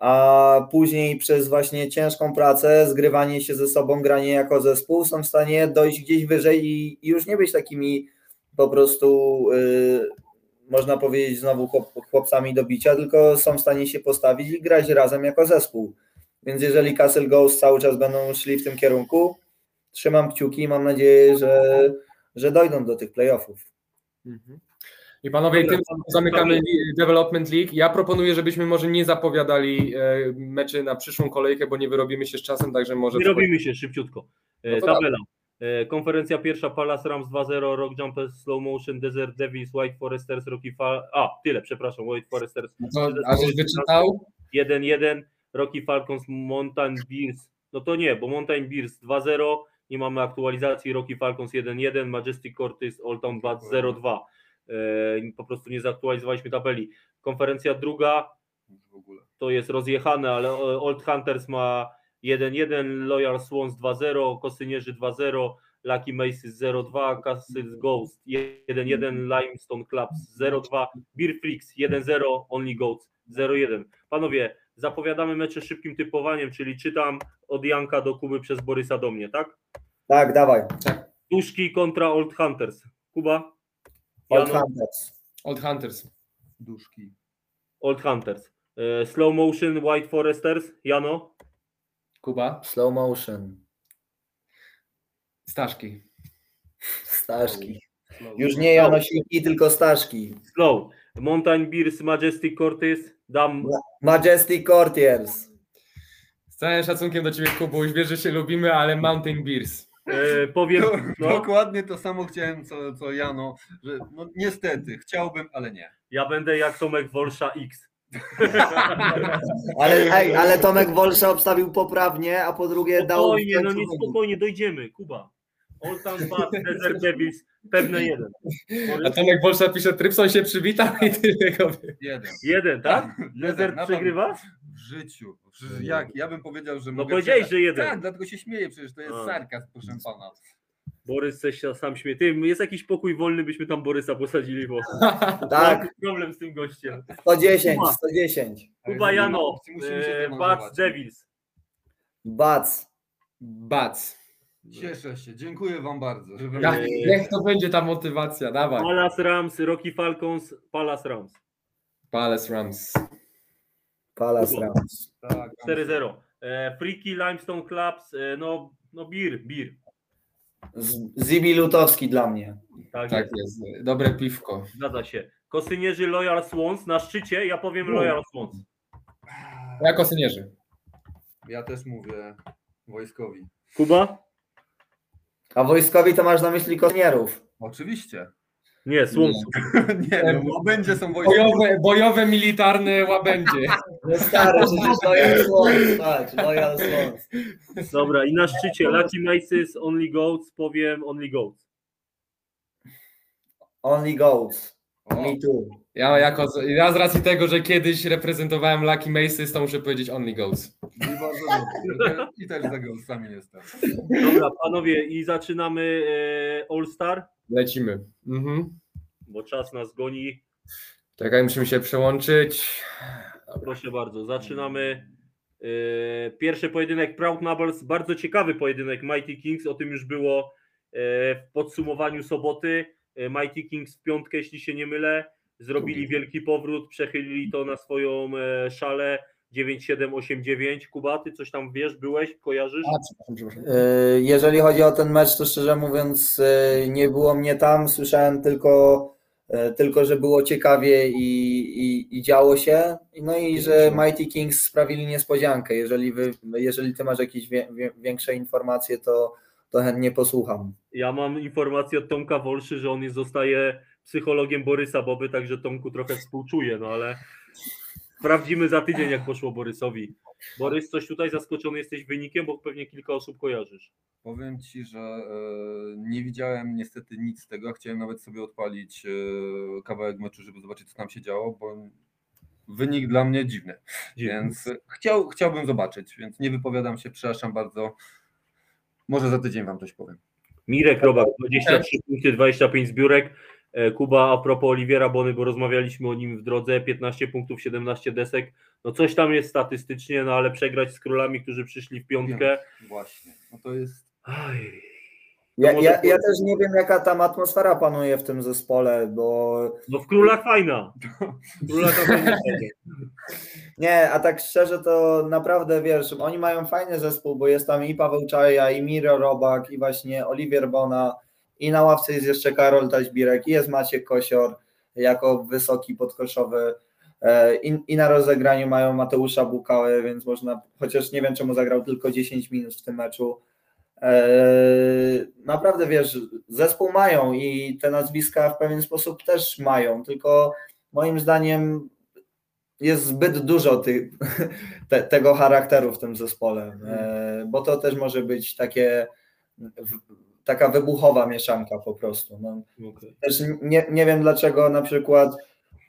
[SPEAKER 3] a później przez właśnie ciężką pracę, zgrywanie się ze sobą, granie jako zespół są w stanie dojść gdzieś wyżej i, już nie być takimi po prostu yy, można powiedzieć znowu chłop, chłopcami do bicia, tylko są w stanie się postawić i grać razem jako zespół. Więc jeżeli Castle Ghost cały czas będą szli w tym kierunku, trzymam kciuki i mam nadzieję, że, że dojdą do tych playoffów.
[SPEAKER 2] I panowie,
[SPEAKER 1] Dobra,
[SPEAKER 2] tym zamykamy Development League. Ja proponuję, żebyśmy może nie zapowiadali e, meczy na przyszłą kolejkę, bo nie wyrobimy się z czasem, także może...
[SPEAKER 1] Nie robimy się szybciutko. E,
[SPEAKER 2] No to
[SPEAKER 1] Tabela. E, Konferencja pierwsza Palace Rams 2-0, Rock Jumpers, Slow Motion, Desert Devils, White Foresters, Rocky Fall. A, tyle, przepraszam, White Foresters
[SPEAKER 2] No a żeś wyczytał?
[SPEAKER 1] 1-1, Rocky Falcons, Mountain Bears. No to nie, bo Mountain Bears 2-0, nie mamy aktualizacji, Rocky Falcons 1-1, Majestic Cortez, Old Town Bad 0-2. E, Po prostu nie zaktualizowaliśmy tabeli. Konferencja druga,
[SPEAKER 4] W ogóle.
[SPEAKER 1] to jest rozjechane, ale Old Hunters ma 1-1, Loyal Swans 2-0, Kosynierzy 2-0, Lucky Maces 0-2, Castle Ghost 1-1, Limestone Clubs 0-2, Beer Freaks 1-0, Only Goats 0-1. Panowie, zapowiadamy mecze szybkim typowaniem, czyli czytam od Janka do Kuby przez Borysa do mnie, tak?
[SPEAKER 3] Tak, dawaj.
[SPEAKER 1] Duszki kontra Old Hunters. Kuba?
[SPEAKER 3] Old? Hunters.
[SPEAKER 2] Old Hunters.
[SPEAKER 4] Duszki.
[SPEAKER 1] Old Hunters. E, Slow Motion, White Foresters. Jano?
[SPEAKER 2] Kuba?
[SPEAKER 3] Slow motion.
[SPEAKER 2] Staszki.
[SPEAKER 3] Staszki. Już nie Janosiki, tylko Staszki.
[SPEAKER 1] Slow. Mountain Beers, Majestic Cortez. Dam
[SPEAKER 3] Majestic Courtiers.
[SPEAKER 2] Z całym szacunkiem do ciebie, Kubuś, wiesz, że się lubimy, ale Mountain Beers.
[SPEAKER 1] E, powiem,
[SPEAKER 4] Do,
[SPEAKER 1] no,
[SPEAKER 4] Dokładnie to samo chciałem, co, co Jano, że no niestety, chciałbym, ale nie.
[SPEAKER 1] ja będę jak Tomek Wolsza X.
[SPEAKER 3] Ale, ej, ale Tomek Wolsza obstawił poprawnie, a po drugie dał...
[SPEAKER 1] Spokojnie, no nie spokojnie, dojdziemy, Kuba. Old Town Bad, Desert Devils, pewne jeden.
[SPEAKER 2] A Tomek Bolsza pisze, Trypson się przywitał i tyle go wie.
[SPEAKER 4] Jeden.
[SPEAKER 1] Jeden, tak? Desert
[SPEAKER 4] naprawdę. W życiu. Przecież jak? Ja bym powiedział, że
[SPEAKER 1] No
[SPEAKER 4] mogę
[SPEAKER 1] powiedziałeś, że jeden.
[SPEAKER 4] Tak, dlatego się śmieję, przecież to jest
[SPEAKER 1] A.
[SPEAKER 4] sarkazm, proszę pana.
[SPEAKER 1] Borys coś się sam śmie. Ty, jest jakiś pokój wolny, byśmy tam Borysa posadzili, bo
[SPEAKER 3] Tak,
[SPEAKER 1] mam problem z tym gościem.
[SPEAKER 3] 110,
[SPEAKER 1] Kuba.
[SPEAKER 3] 110.
[SPEAKER 1] Kuba Jano, e. Bats Devils.
[SPEAKER 3] Bac.
[SPEAKER 2] Bac.
[SPEAKER 4] Cieszę się, dziękuję wam bardzo.
[SPEAKER 2] Ja, niech to będzie ta motywacja, dawaj.
[SPEAKER 1] Palace Rams, Rocky Falcons, Palace Rams.
[SPEAKER 2] Palace Rams.
[SPEAKER 3] Palace Rams.
[SPEAKER 4] Tak,
[SPEAKER 1] 4-0. E, Freaky Limestone Clubs, e, no, no bir, bir.
[SPEAKER 3] Zibi Lutowski dla mnie.
[SPEAKER 1] Tak,
[SPEAKER 2] Tak
[SPEAKER 1] jest.
[SPEAKER 2] jest. Dobre piwko.
[SPEAKER 1] Zgadza się. Kosynierzy Loyal Swans na szczycie, ja powiem Loyal Swans.
[SPEAKER 2] Jako synierzy.
[SPEAKER 4] Ja też mówię wojskowi.
[SPEAKER 1] Kuba?
[SPEAKER 3] A wojskowi to masz na myśli konierów.
[SPEAKER 4] Oczywiście.
[SPEAKER 1] Nie, Swans.
[SPEAKER 4] Nie, no, będzie są wojskowi.
[SPEAKER 2] Bojowe, bojowe militarne łabędzie.
[SPEAKER 3] No stary, przecież Loyal Swans, patrz, Loyal Swans.
[SPEAKER 1] Dobra, i na szczycie Lucky Maces, Only Goats, powiem Only Goats.
[SPEAKER 3] Only goats.
[SPEAKER 4] O,
[SPEAKER 3] Me too.
[SPEAKER 2] Ja, jako, z- ja z racji tego, że kiedyś reprezentowałem Lucky Maces, to muszę powiedzieć Only Goes.
[SPEAKER 4] I bardzo dobrze. I też za głosami jestem.
[SPEAKER 1] Dobra, panowie, i zaczynamy e, All Star,
[SPEAKER 2] Lecimy. Mhm.
[SPEAKER 1] bo czas nas goni.
[SPEAKER 2] Czekaj, musimy się przełączyć.
[SPEAKER 1] Proszę bardzo, zaczynamy. e, Pierwszy pojedynek Proud Nobles, bardzo ciekawy pojedynek Mighty Kings, o tym już było e, w podsumowaniu soboty. E, Mighty Kings w piątkę, jeśli się nie mylę, zrobili wielki powrót, przechylili to na swoją e, szalę 9-7-8-9. Kuba, ty coś tam wiesz, byłeś, kojarzysz?
[SPEAKER 2] A, przepraszam, przepraszam.
[SPEAKER 3] Y, Jeżeli chodzi o ten mecz, to szczerze mówiąc nie było mnie tam. Słyszałem tylko, tylko że było ciekawie i, i, i działo się. No i że Mighty Kings sprawili niespodziankę. Jeżeli, wy, jeżeli ty masz jakieś wie, wie, większe informacje, to, to chętnie posłucham.
[SPEAKER 1] Ja mam informację od Tomka Wolszy, że on jest, zostaje psychologiem Borysa Boby, także Tomku trochę współczuję, no ale sprawdzimy za tydzień, jak poszło Borysowi. Borys, coś tutaj zaskoczony jesteś wynikiem, bo pewnie kilka osób kojarzysz.
[SPEAKER 4] Powiem ci, że e, nie widziałem niestety nic z tego. Chciałem nawet sobie odpalić e, kawałek meczu, żeby zobaczyć, co tam się działo, bo wynik dla mnie dziwny. Więc chciał, chciałbym zobaczyć, więc nie wypowiadam się, przepraszam bardzo. Może za tydzień wam coś powiem.
[SPEAKER 1] Mirek Robak, 23 punkty, 25 zbiórek. E, Kuba, a propos Oliwiera Bony, bo rozmawialiśmy o nim w drodze, 15 punktów, 17 desek. No coś tam jest statystycznie, no ale przegrać z królami, którzy przyszli w piątkę.
[SPEAKER 4] Właśnie. No to jest.
[SPEAKER 1] Aj,
[SPEAKER 3] Ja,
[SPEAKER 1] może
[SPEAKER 3] ja, ja też nie wiem, jaka tam atmosfera panuje w tym zespole, bo
[SPEAKER 1] no w królach fajna. W królach fajna.
[SPEAKER 3] Nie, a tak szczerze to naprawdę wiesz, oni mają fajny zespół, bo jest tam i Paweł Czaja, i Miro Robak, i właśnie Oliwier Bona, i na ławce jest jeszcze Karol Taźbirek, i jest Maciek Kosior jako wysoki podkoszowy. e, I, I na rozegraniu mają Mateusza Bukałę, więc można, chociaż nie wiem czemu zagrał tylko 10 minut w tym meczu. E, Naprawdę wiesz, zespół mają i te nazwiska w pewien sposób też mają, tylko moim zdaniem jest zbyt dużo ty, te, tego charakteru w tym zespole, e, bo to też może być takie taka wybuchowa mieszanka po prostu. No,
[SPEAKER 1] Okej.
[SPEAKER 3] też nie, nie wiem dlaczego na przykład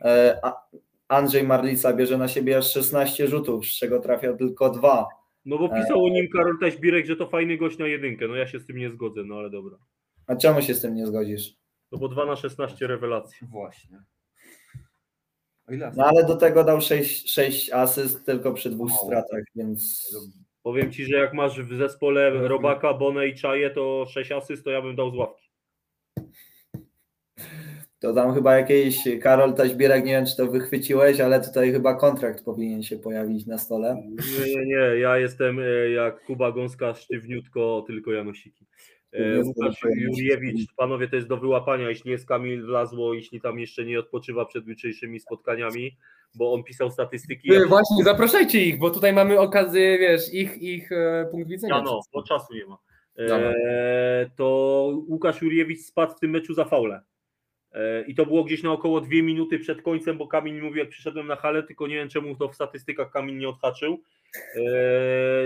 [SPEAKER 3] e, A- Andrzej Marlica bierze na siebie aż 16 rzutów, z czego trafia tylko dwa.
[SPEAKER 1] No bo pisał o nim Karol Taśbirek, że to fajny gość na jedynkę. No ja się z tym nie zgodzę, no ale dobra.
[SPEAKER 3] A czemu się z tym nie zgodzisz?
[SPEAKER 1] No bo 2 na 16 rewelacji.
[SPEAKER 4] Właśnie.
[SPEAKER 3] No ale do tego dał 6, 6 asyst tylko przy dwóch
[SPEAKER 4] Mało.
[SPEAKER 3] stratach, więc
[SPEAKER 1] Powiem ci, że jak masz w zespole Robaka, Bonę i Czaję, to 6 asyst, to ja bym dał z ławki.
[SPEAKER 3] To tam chyba jakiś Karol Taźbierek, nie wiem czy to wychwyciłeś, ale tutaj chyba kontrakt powinien się pojawić na stole.
[SPEAKER 1] Nie, nie, nie, ja jestem e, jak Kuba Gąska, sztywniutko, tylko Janosiki. E, Łukasz. Juriewicz, panowie, to jest do wyłapania, jeśli jest Kamil Wlazło, jeśli tam jeszcze nie odpoczywa przed jutrzejszymi spotkaniami, bo on pisał statystyki.
[SPEAKER 2] Ty, właśnie, zapraszajcie ich, bo tutaj mamy okazję, wiesz, ich, ich e, punkt widzenia.
[SPEAKER 1] Ja no, bo czasu nie ma.
[SPEAKER 2] Dobra.
[SPEAKER 1] E, to Łukasz Juriewicz spadł w tym meczu za faulę. E, I to było gdzieś na około dwie minuty przed końcem, bo Kamil mi mówił, jak przyszedłem na halę, tylko nie wiem czemu to w statystykach Kamil nie odhaczył. E,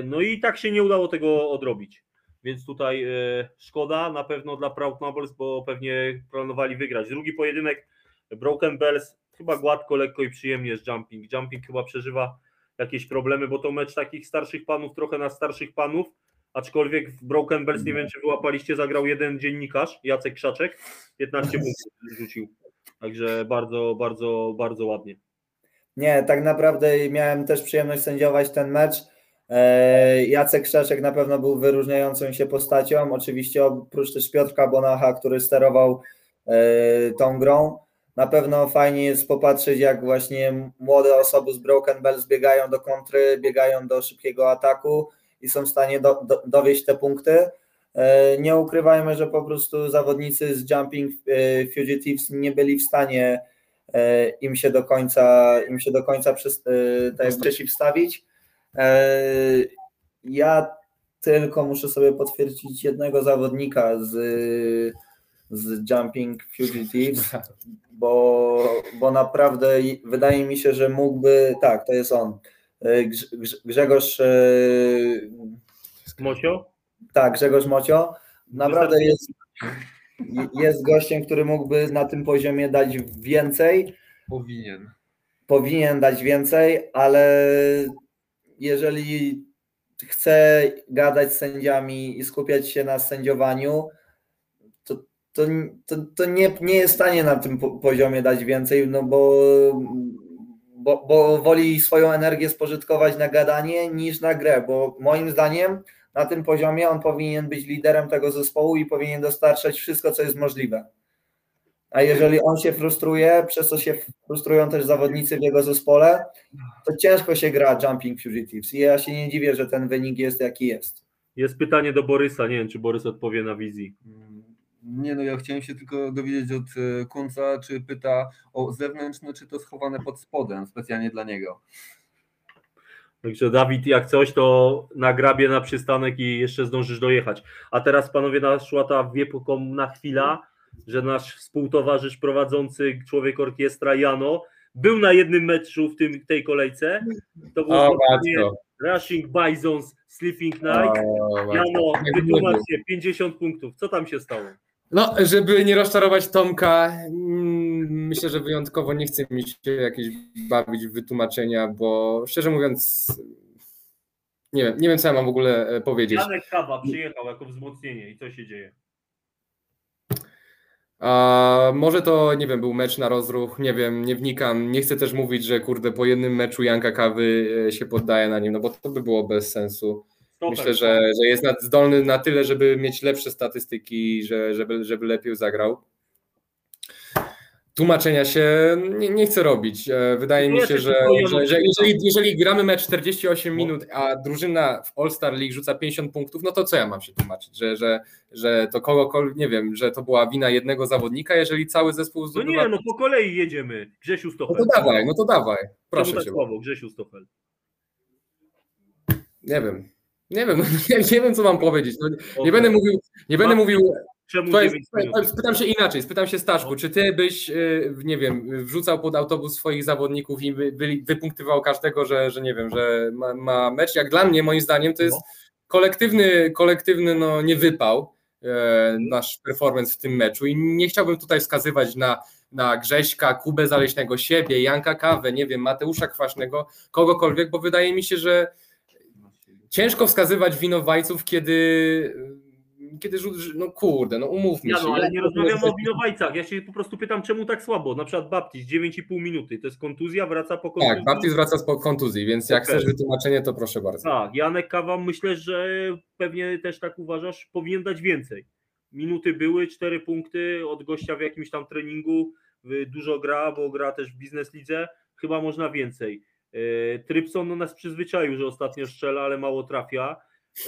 [SPEAKER 1] no i tak się nie udało tego odrobić. więc tutaj e, szkoda na pewno dla Proud bo pewnie planowali wygrać. Drugi pojedynek Broken Bells, chyba gładko, lekko i przyjemnie z Jumping. Jumping chyba przeżywa jakieś problemy, bo to mecz takich starszych panów, trochę na starszych panów, aczkolwiek w Broken Bells, nie wiem czy wyłapaliście, zagrał jeden dziennikarz, Jacek Krzaczek, 15 punktów rzucił. Także bardzo, bardzo, bardzo ładnie.
[SPEAKER 3] Nie, tak naprawdę miałem też przyjemność sędziować ten mecz. E, Jacek Krzaczek na pewno był wyróżniającą się postacią. Oczywiście oprócz też Piotrka Bonacha, który sterował e, tą grą. Na pewno fajnie jest popatrzeć, jak właśnie młode osoby z Broken Bells biegają do kontry, biegają do szybkiego ataku i są w stanie do, do, dowieść te punkty. E, nie ukrywajmy, że po prostu zawodnicy z Jumping Fugitives nie byli w stanie im się do końca, im się do końca przez, tak przeciwstawić. Ja tylko muszę sobie potwierdzić jednego zawodnika z, z Jumping Fugitives, bo, bo naprawdę wydaje mi się, że mógłby, tak, to jest on, Grzegorz
[SPEAKER 1] Mocio?
[SPEAKER 3] Tak, Grzegorz Mocio. Naprawdę jest, jest gościem, który mógłby na tym poziomie dać więcej.
[SPEAKER 4] Powinien.
[SPEAKER 3] Powinien dać więcej, ale jeżeli chce gadać z sędziami i skupiać się na sędziowaniu, to, to, to, to nie, nie jest w stanie na tym poziomie dać więcej, no bo, bo, bo woli swoją energię spożytkować na gadanie niż na grę, bo moim zdaniem na tym poziomie on powinien być liderem tego zespołu i powinien dostarczać wszystko, co jest możliwe. A jeżeli on się frustruje, przez co się frustrują też zawodnicy w jego zespole, to ciężko się gra Jumping Fugitives. I ja się nie dziwię, że ten wynik jest jaki jest.
[SPEAKER 1] Jest pytanie do Borysa. Nie wiem, czy Borys odpowie na wizji.
[SPEAKER 4] Nie, no ja chciałem się tylko dowiedzieć od e, Kunca, czy pyta o zewnętrzne, czy to schowane pod spodem, specjalnie dla niego.
[SPEAKER 1] Także Dawid, jak coś, to nagrabie na przystanek i jeszcze zdążysz dojechać. A teraz panowie naszła ta wiepokonna chwila, że nasz współtowarzysz prowadzący człowiek orkiestra Jano był na jednym meczu w tym, tej kolejce. To było Rushing Bisons, Sleeping Night. Jano, wytłumacz się, 50 punktów. Co tam się stało?
[SPEAKER 2] No, żeby nie rozczarować Tomka, mm, myślę, że wyjątkowo nie chce mi się jakieś bawić w wytłumaczenia, bo szczerze mówiąc, nie wiem, nie wiem co ja mam w ogóle e, powiedzieć.
[SPEAKER 1] Janek Kawa przyjechał jako wzmocnienie i co się dzieje?
[SPEAKER 2] A może to, nie wiem, był mecz na rozruch, nie wiem, nie wnikam. Nie chcę też mówić, że kurde, po jednym meczu Janka Kawy e, się poddaje na nim, no bo to by było bez sensu. Myślę, że, że jest zdolny na tyle, żeby mieć lepsze statystyki, że, żeby, żeby lepiej zagrał. Tłumaczenia się nie, nie chcę robić. E, wydaje mi się, że, że, że jeżeli, jeżeli, gramy mecz 48 minut, a drużyna w All-Star League rzuca 50 punktów, no to co ja mam się tłumaczyć? Że, że, że to kogokolwiek, nie wiem, że to była wina jednego zawodnika, jeżeli cały zespół
[SPEAKER 1] zdobywa... No nie, no po kolei jedziemy. Grzesiu Stochel.
[SPEAKER 2] No to dawaj, no to dawaj. Proszę
[SPEAKER 1] tak
[SPEAKER 2] cię.
[SPEAKER 1] Słowo, Grzesiu Stochel.
[SPEAKER 2] Nie wiem. Nie wiem, nie, nie wiem, co mam powiedzieć. No, nie będę mówił, nie będę mówił.
[SPEAKER 1] Czemu
[SPEAKER 2] spytam się inaczej, spytam się Staszku, czy ty byś, y, nie wiem, wrzucał pod autobus swoich zawodników i wy, wypunktywał każdego, że, że nie wiem, że ma, ma, mecz? Jak dla mnie, moim zdaniem, to jest no. kolektywny, kolektywny no, niewypał e, nasz performance w tym meczu i nie chciałbym tutaj wskazywać na, na Grześka, Kubę Zaleśnego, siebie, Janka Kawę, nie wiem, Mateusza Kwaśnego, kogokolwiek, bo wydaje mi się, że ciężko wskazywać winowajców, kiedy kiedy no kurde, no umówmy
[SPEAKER 1] ja,
[SPEAKER 2] się.
[SPEAKER 1] No, ale nie rozmawiamy o winowajcach, ja się po prostu pytam, czemu tak słabo, na przykład Baptist, 9,5 minuty, to jest kontuzja, wraca po kontuzji.
[SPEAKER 2] Tak, Baptist wraca po kontuzji, więc jak okay. chcesz wytłumaczenie, to proszę bardzo.
[SPEAKER 1] Tak, Janek Kawa, myślę, że pewnie też tak uważasz, powinien dać więcej. Minuty były, 4 punkty od gościa w jakimś tam treningu, dużo gra, bo gra też w biznes lidze, chyba można więcej. E, Trypson no, nas przyzwyczaił, że ostatnio strzela, ale mało trafia.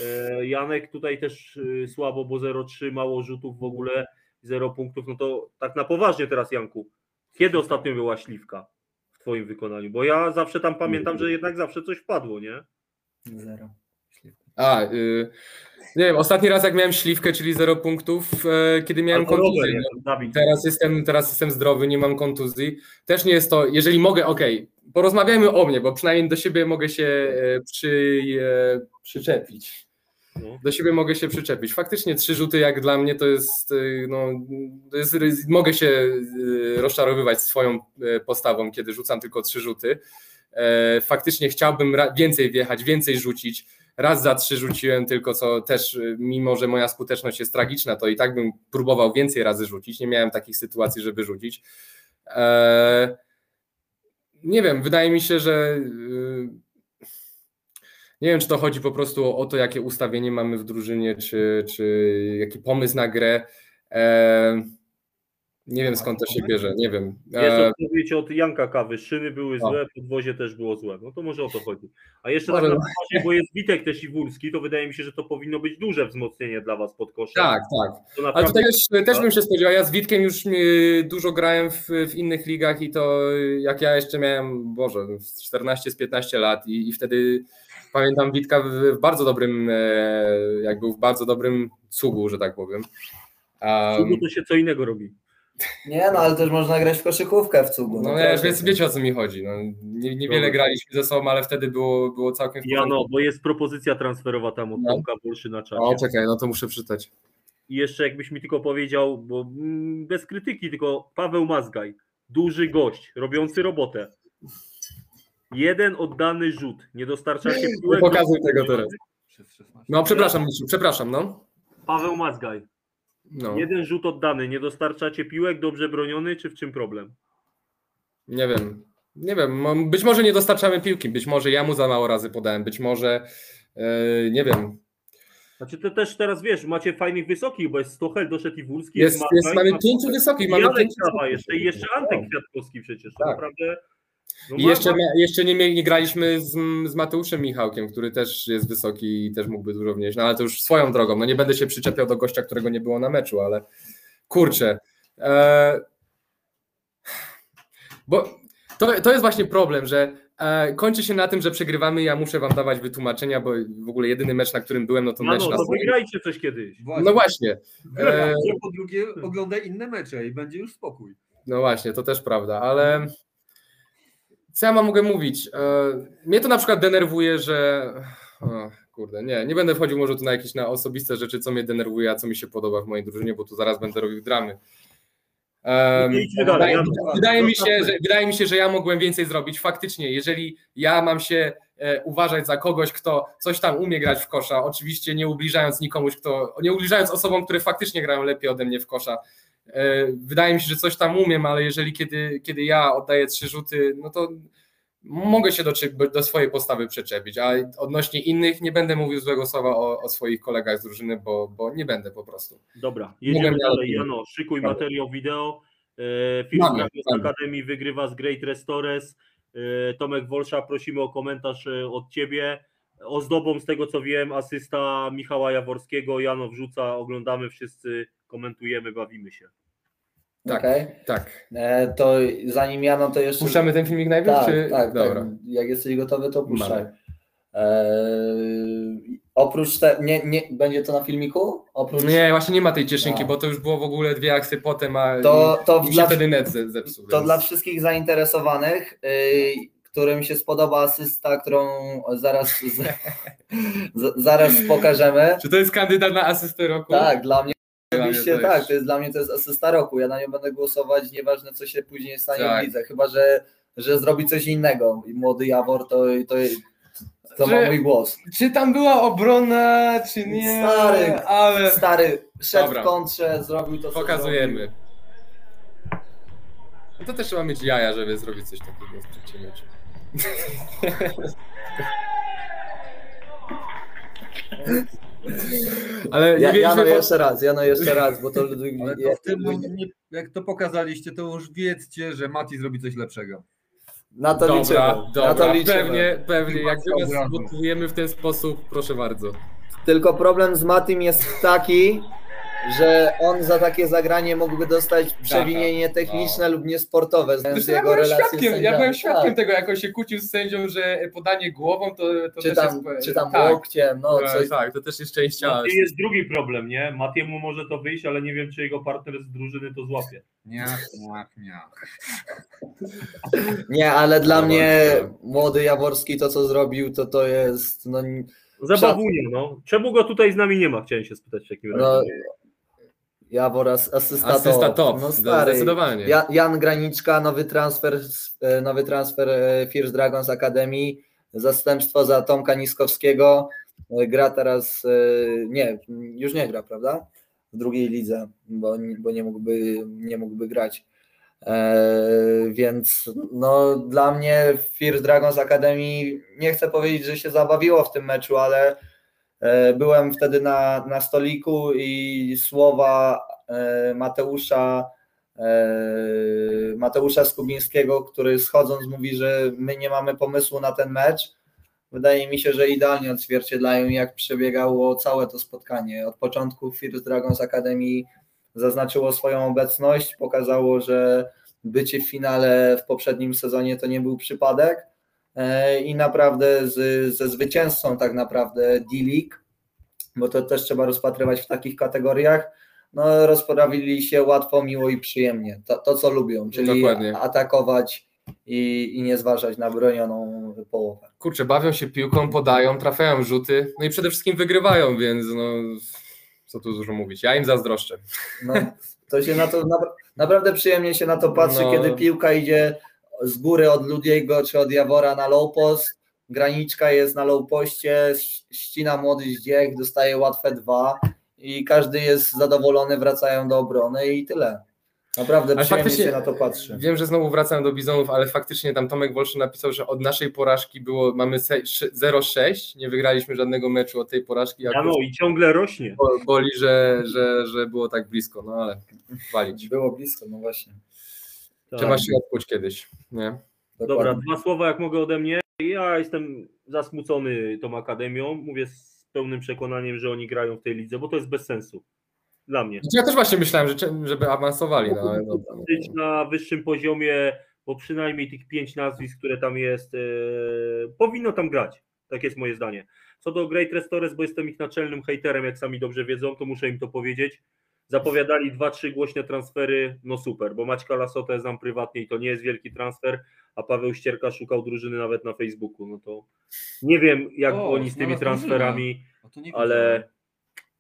[SPEAKER 1] E, Janek tutaj też e, słabo, bo 0,3, mało rzutów w ogóle, 0 punktów. No to tak na poważnie teraz, Janku. Kiedy ostatnio była śliwka w Twoim wykonaniu? Bo ja zawsze tam pamiętam, że jednak zawsze coś wpadło, nie?
[SPEAKER 3] Zero.
[SPEAKER 2] A, yy, nie wiem, ostatni raz jak miałem śliwkę, czyli 0 punktów, yy, kiedy miałem Albo kontuzję. Teraz, jestem, teraz jestem zdrowy, nie mam kontuzji. Też nie jest to, jeżeli mogę, okej, okay, porozmawiajmy o mnie, bo przynajmniej do siebie mogę się e, przy, e, przyczepić.
[SPEAKER 1] No.
[SPEAKER 2] Do siebie mogę się przyczepić. Faktycznie trzy rzuty jak dla mnie to jest, y, no, to jest mogę się rozczarowywać swoją postawą, kiedy rzucam tylko trzy rzuty. E, Faktycznie chciałbym więcej wjechać, więcej rzucić. Raz za trzy rzuciłem tylko, co też, mimo że moja skuteczność jest tragiczna, to i tak bym próbował więcej razy rzucić. Nie miałem takich sytuacji, żeby rzucić. E, Nie wiem, wydaje mi się, że y, nie wiem, czy to chodzi po prostu o, to, jakie ustawienie mamy w drużynie, czy, czy jaki pomysł na grę. E, nie wiem skąd to się bierze, nie wiem.
[SPEAKER 1] Jest
[SPEAKER 2] E,
[SPEAKER 1] odpowiedź od Janka Kawy. Szyny były złe, podwozie też było złe. No to może o to chodzi. A jeszcze
[SPEAKER 2] Może-
[SPEAKER 1] tak poważnie, bo jest Witek też i Wólski, to wydaje mi się, że to powinno być duże wzmocnienie dla was pod koszem.
[SPEAKER 2] tak, tak.
[SPEAKER 1] To
[SPEAKER 2] Ale
[SPEAKER 1] naprawdę
[SPEAKER 2] tutaj też, też bym się spodziewał. Ja z Witkiem już y, dużo grałem w, w innych ligach i to jak ja jeszcze miałem, Boże, z 14 z 15 lat i, i wtedy pamiętam Witka w, w bardzo dobrym, e, jak był w bardzo dobrym cugu, że tak powiem. Um,
[SPEAKER 1] Cugu to się co innego robi.
[SPEAKER 3] Nie, no ale też można grać w koszykówkę w cugu.
[SPEAKER 2] No
[SPEAKER 3] to
[SPEAKER 2] nie, więc wiecie o co mi chodzi. No, nie, niewiele graliśmy ze sobą, ale wtedy było, było całkiem
[SPEAKER 1] Ja no, bo jest propozycja transferowa tam od
[SPEAKER 2] No.
[SPEAKER 1] Tomka Burszy na czacie.
[SPEAKER 2] O, czekaj, no to muszę przeczytać.
[SPEAKER 1] I jeszcze jakbyś mi tylko powiedział, bo mm, bez krytyki, tylko Paweł Mazgaj, duży gość, robiący robotę. Jeden oddany rzut, nie dostarczacie piłek.
[SPEAKER 2] Nie pokazuj tego teraz.
[SPEAKER 4] Przez 16.
[SPEAKER 2] No przepraszam, przepraszam, no.
[SPEAKER 1] Paweł Mazgaj,
[SPEAKER 2] no.
[SPEAKER 1] jeden rzut oddany, nie dostarczacie piłek, dobrze broniony, czy w czym problem?
[SPEAKER 2] Nie wiem. Nie wiem, być może nie dostarczamy piłki, być może ja mu za mało razy podałem, być może e, nie wiem.
[SPEAKER 1] Znaczy to też teraz wiesz, macie fajnych wysokich, bo jest Stochel, doszedł i Wólski,
[SPEAKER 2] Jest, jest, mamy
[SPEAKER 1] ma-
[SPEAKER 2] pięciu wysokich, mamy
[SPEAKER 1] Janek
[SPEAKER 2] pięciu wysokich.
[SPEAKER 1] jeszcze i jeszcze Antek. Kwiatkowski przecież.
[SPEAKER 2] Tak.
[SPEAKER 1] naprawdę. No
[SPEAKER 2] I jeszcze, jeszcze nie, nie graliśmy z, z Mateuszem Michałkiem, który też jest wysoki i też mógłby dużo wnieść, no ale to już swoją drogą. No nie będę się przyczepiał do gościa, którego nie było na meczu, ale kurczę. E, bo to, to jest właśnie problem, że e, kończy się na tym, że przegrywamy. Ja muszę wam dawać wytłumaczenia, bo w ogóle jedyny mecz, na którym byłem, no to
[SPEAKER 1] No,
[SPEAKER 2] mecz
[SPEAKER 1] no,
[SPEAKER 2] na
[SPEAKER 1] to wygrajcie coś kiedyś.
[SPEAKER 4] Właśnie.
[SPEAKER 2] No właśnie. E,
[SPEAKER 4] po drugie, oglądaj inne mecze i będzie już spokój.
[SPEAKER 2] No właśnie, to też prawda, ale co ja mam mogę mówić? E, Mnie to na przykład denerwuje, że. O, kurde, nie, nie będę wchodził może tu na jakieś na osobiste rzeczy, co mnie denerwuje, a co mi się podoba w mojej drużynie, bo tu zaraz będę robił dramy.
[SPEAKER 1] Dalej,
[SPEAKER 2] wydaje, wydaje, mi się, że, wydaje mi się, że ja mogłem więcej zrobić. Faktycznie, jeżeli ja mam się e, uważać za kogoś, kto coś tam umie grać w kosza, oczywiście nie ubliżając nikomuś, kto, nie ubliżając osobom, które faktycznie grają lepiej ode mnie w kosza, Wydaje mi się, że coś tam umiem, ale jeżeli kiedy, kiedy ja oddaję trzy rzuty, no to mogę się do, do swojej postawy przyczepić, a odnośnie innych nie będę mówił złego słowa o, o swoich kolegach z drużyny, bo, bo nie będę po prostu.
[SPEAKER 1] Dobra, jedziemy
[SPEAKER 2] Mogłem
[SPEAKER 1] dalej. Jano, szykuj
[SPEAKER 2] Dobra.
[SPEAKER 1] materiał wideo. E, Film
[SPEAKER 2] mamy.
[SPEAKER 1] Academy wygrywa z Great Restores. E, Tomek Wolsza, prosimy o komentarz e, od Ciebie. Ozdobą z tego co wiem, asysta Michała Jaworskiego. Jano wrzuca, oglądamy wszyscy, komentujemy, bawimy się.
[SPEAKER 2] Tak.
[SPEAKER 3] Okej.
[SPEAKER 2] Tak.
[SPEAKER 3] E, To zanim ja, no to jeszcze...
[SPEAKER 2] Puszczamy ten filmik najpierw?
[SPEAKER 3] Tak,
[SPEAKER 2] czy...
[SPEAKER 3] tak,
[SPEAKER 2] Dobra.
[SPEAKER 3] tak. Jak jesteś gotowy, to puszczaj. Eee, oprócz te, nie, nie, będzie to na filmiku? Oprócz,
[SPEAKER 2] Nie, właśnie nie ma tej cieszynki,
[SPEAKER 3] No.
[SPEAKER 2] bo to już było w ogóle dwie akcje potem, a
[SPEAKER 3] to, to,
[SPEAKER 2] i,
[SPEAKER 3] dla,
[SPEAKER 2] się wtedy net ze- zepsuł.
[SPEAKER 3] to
[SPEAKER 2] więc-
[SPEAKER 3] dla wszystkich zainteresowanych, yy, którym się spodoba asysta, którą zaraz, z, zaraz pokażemy.
[SPEAKER 2] Czy to jest kandydat na asystę roku?
[SPEAKER 3] Tak, dla mnie oczywiście tak, to jest dla mnie to jest asysta roku. Ja na nią będę głosować, nieważne co się później stanie
[SPEAKER 2] Tak.
[SPEAKER 3] w lidze, chyba że, że zrobi coś innego. I młody Jawor to, to, to ma
[SPEAKER 2] Że-
[SPEAKER 3] mój głos.
[SPEAKER 2] Czy tam była obrona, czy nie?
[SPEAKER 3] Stary,
[SPEAKER 2] ale
[SPEAKER 3] Stary, szedł
[SPEAKER 2] Dobra.
[SPEAKER 3] w kontrze, zrobił to,
[SPEAKER 2] pokazujemy. No to też trzeba mieć jaja, żeby zrobić coś takiego w trzecim meczu. Ale nie
[SPEAKER 3] Ja, Jano
[SPEAKER 2] po-
[SPEAKER 3] jeszcze raz, Jano jeszcze raz, bo to...
[SPEAKER 4] Ale to w tym, nie, jak to pokazaliście, to już wiedzcie, że Mati zrobi coś lepszego.
[SPEAKER 3] Na to liczymy.
[SPEAKER 2] Dobra,
[SPEAKER 3] na
[SPEAKER 2] dobra,
[SPEAKER 3] to liczymy.
[SPEAKER 2] pewnie, pewnie. Jak
[SPEAKER 4] Obrazu.
[SPEAKER 2] motywujemy w ten sposób, proszę bardzo.
[SPEAKER 3] Tylko problem z Matim jest taki, że on za takie zagranie mógłby dostać przewinienie techniczne lub niesportowe,
[SPEAKER 2] Zresztą ja
[SPEAKER 3] jego
[SPEAKER 2] byłem
[SPEAKER 3] z
[SPEAKER 2] świadkiem, ja byłem świadkiem
[SPEAKER 3] Tak.
[SPEAKER 2] tego, jak on się kłócił z sędzią, że podanie głową to, to
[SPEAKER 3] Czy
[SPEAKER 2] też
[SPEAKER 3] tam,
[SPEAKER 2] jest...
[SPEAKER 3] czy tam
[SPEAKER 2] tak,
[SPEAKER 3] łokciem, no
[SPEAKER 2] tak,
[SPEAKER 3] coś.
[SPEAKER 2] tak, to też jest część ciała.
[SPEAKER 1] I jest drugi problem, nie? Matiemu może to wyjść, ale nie wiem, czy jego partner z drużyny to złapie.
[SPEAKER 4] Niach, niach.
[SPEAKER 3] Nie, ale dla mnie młody Jaworski to, co zrobił, to to jest no,
[SPEAKER 1] Zabawunie, no. Czemu go tutaj z nami nie ma, chciałem się spytać w takim
[SPEAKER 3] No,
[SPEAKER 1] razie.
[SPEAKER 3] Jawor as, asysta,
[SPEAKER 2] Asysta top,
[SPEAKER 3] No stary,
[SPEAKER 2] zdecydowanie.
[SPEAKER 3] Ja, Jan Graniczka, nowy transfer, e, nowy transfer e, First Dragons Academy, zastępstwo za Tomka Niskowskiego, E, gra teraz, nie, już nie gra, prawda? W drugiej lidze, bo, bo nie, mógłby, nie mógłby grać. E, więc no, dla mnie First Dragons Academy, nie chcę powiedzieć, że się zabawiło w tym meczu, ale Byłem wtedy na, na stoliku i słowa e, Mateusza, e, Mateusza Skubińskiego, który schodząc mówi, że my nie mamy pomysłu na ten mecz. Wydaje mi się, że idealnie odzwierciedlają, jak przebiegało całe to spotkanie. Od początku First Dragons Academy zaznaczyło swoją obecność, pokazało, że bycie w finale w poprzednim sezonie to nie był przypadek E, i naprawdę z, ze zwycięzcą tak naprawdę D-League, bo to też trzeba rozpatrywać w takich kategoriach, no rozprawili się łatwo, miło i przyjemnie. To, to co lubią, czyli
[SPEAKER 2] Dokładnie.
[SPEAKER 3] atakować i, i nie zważać na bronioną połowę.
[SPEAKER 2] Kurczę, bawią się piłką, podają, trafiają rzuty, no i przede wszystkim wygrywają, więc no co tu dużo mówić. Ja im zazdroszczę.
[SPEAKER 3] No, to się na to na, naprawdę przyjemnie się na to patrzy,
[SPEAKER 2] No.
[SPEAKER 3] kiedy piłka idzie z góry od Ludiego czy od Jawora na low post. Graniczka jest na low poście, ścina młody zdziech, dostaje łatwe dwa i każdy jest zadowolony, wracają do obrony i tyle. Naprawdę
[SPEAKER 2] Ale
[SPEAKER 3] przyjemnie
[SPEAKER 2] faktycznie-
[SPEAKER 3] się na to patrzy.
[SPEAKER 2] Wiem, że znowu wracam do Bizonów, ale faktycznie tam Tomek Wolszy napisał, że od naszej porażki było, mamy se- sz- 0-6, nie wygraliśmy żadnego meczu od tej porażki,
[SPEAKER 1] Ja no i ciągle rośnie.
[SPEAKER 2] bo- boli, że, że, że było tak blisko, no ale walić.
[SPEAKER 3] Było blisko, no właśnie.
[SPEAKER 1] Tak.
[SPEAKER 2] Trzeba się odpuć kiedyś, nie?
[SPEAKER 1] Dobra, dwa słowa jak mogę ode mnie. Ja jestem zasmucony tą akademią. Mówię z pełnym przekonaniem, że oni grają w tej lidze, bo to jest bez sensu. Dla mnie.
[SPEAKER 2] Ja też właśnie myślałem, że, żeby awansowali, no ale dobra.
[SPEAKER 1] Być na wyższym poziomie, bo przynajmniej tych pięć nazwisk, które tam jest, e, powinno tam grać. Tak jest moje zdanie. Co do Great Restores, bo jestem ich naczelnym hejterem, jak sami dobrze wiedzą, to muszę im to powiedzieć. Zapowiadali dwa, trzy głośne transfery, no super, bo Maćka Lasota znam prywatnie i to nie jest wielki transfer, a Paweł Ścierka szukał drużyny nawet na Facebooku, no to nie wiem jak
[SPEAKER 4] O,
[SPEAKER 1] oni z tymi transferami,
[SPEAKER 4] nie
[SPEAKER 1] ale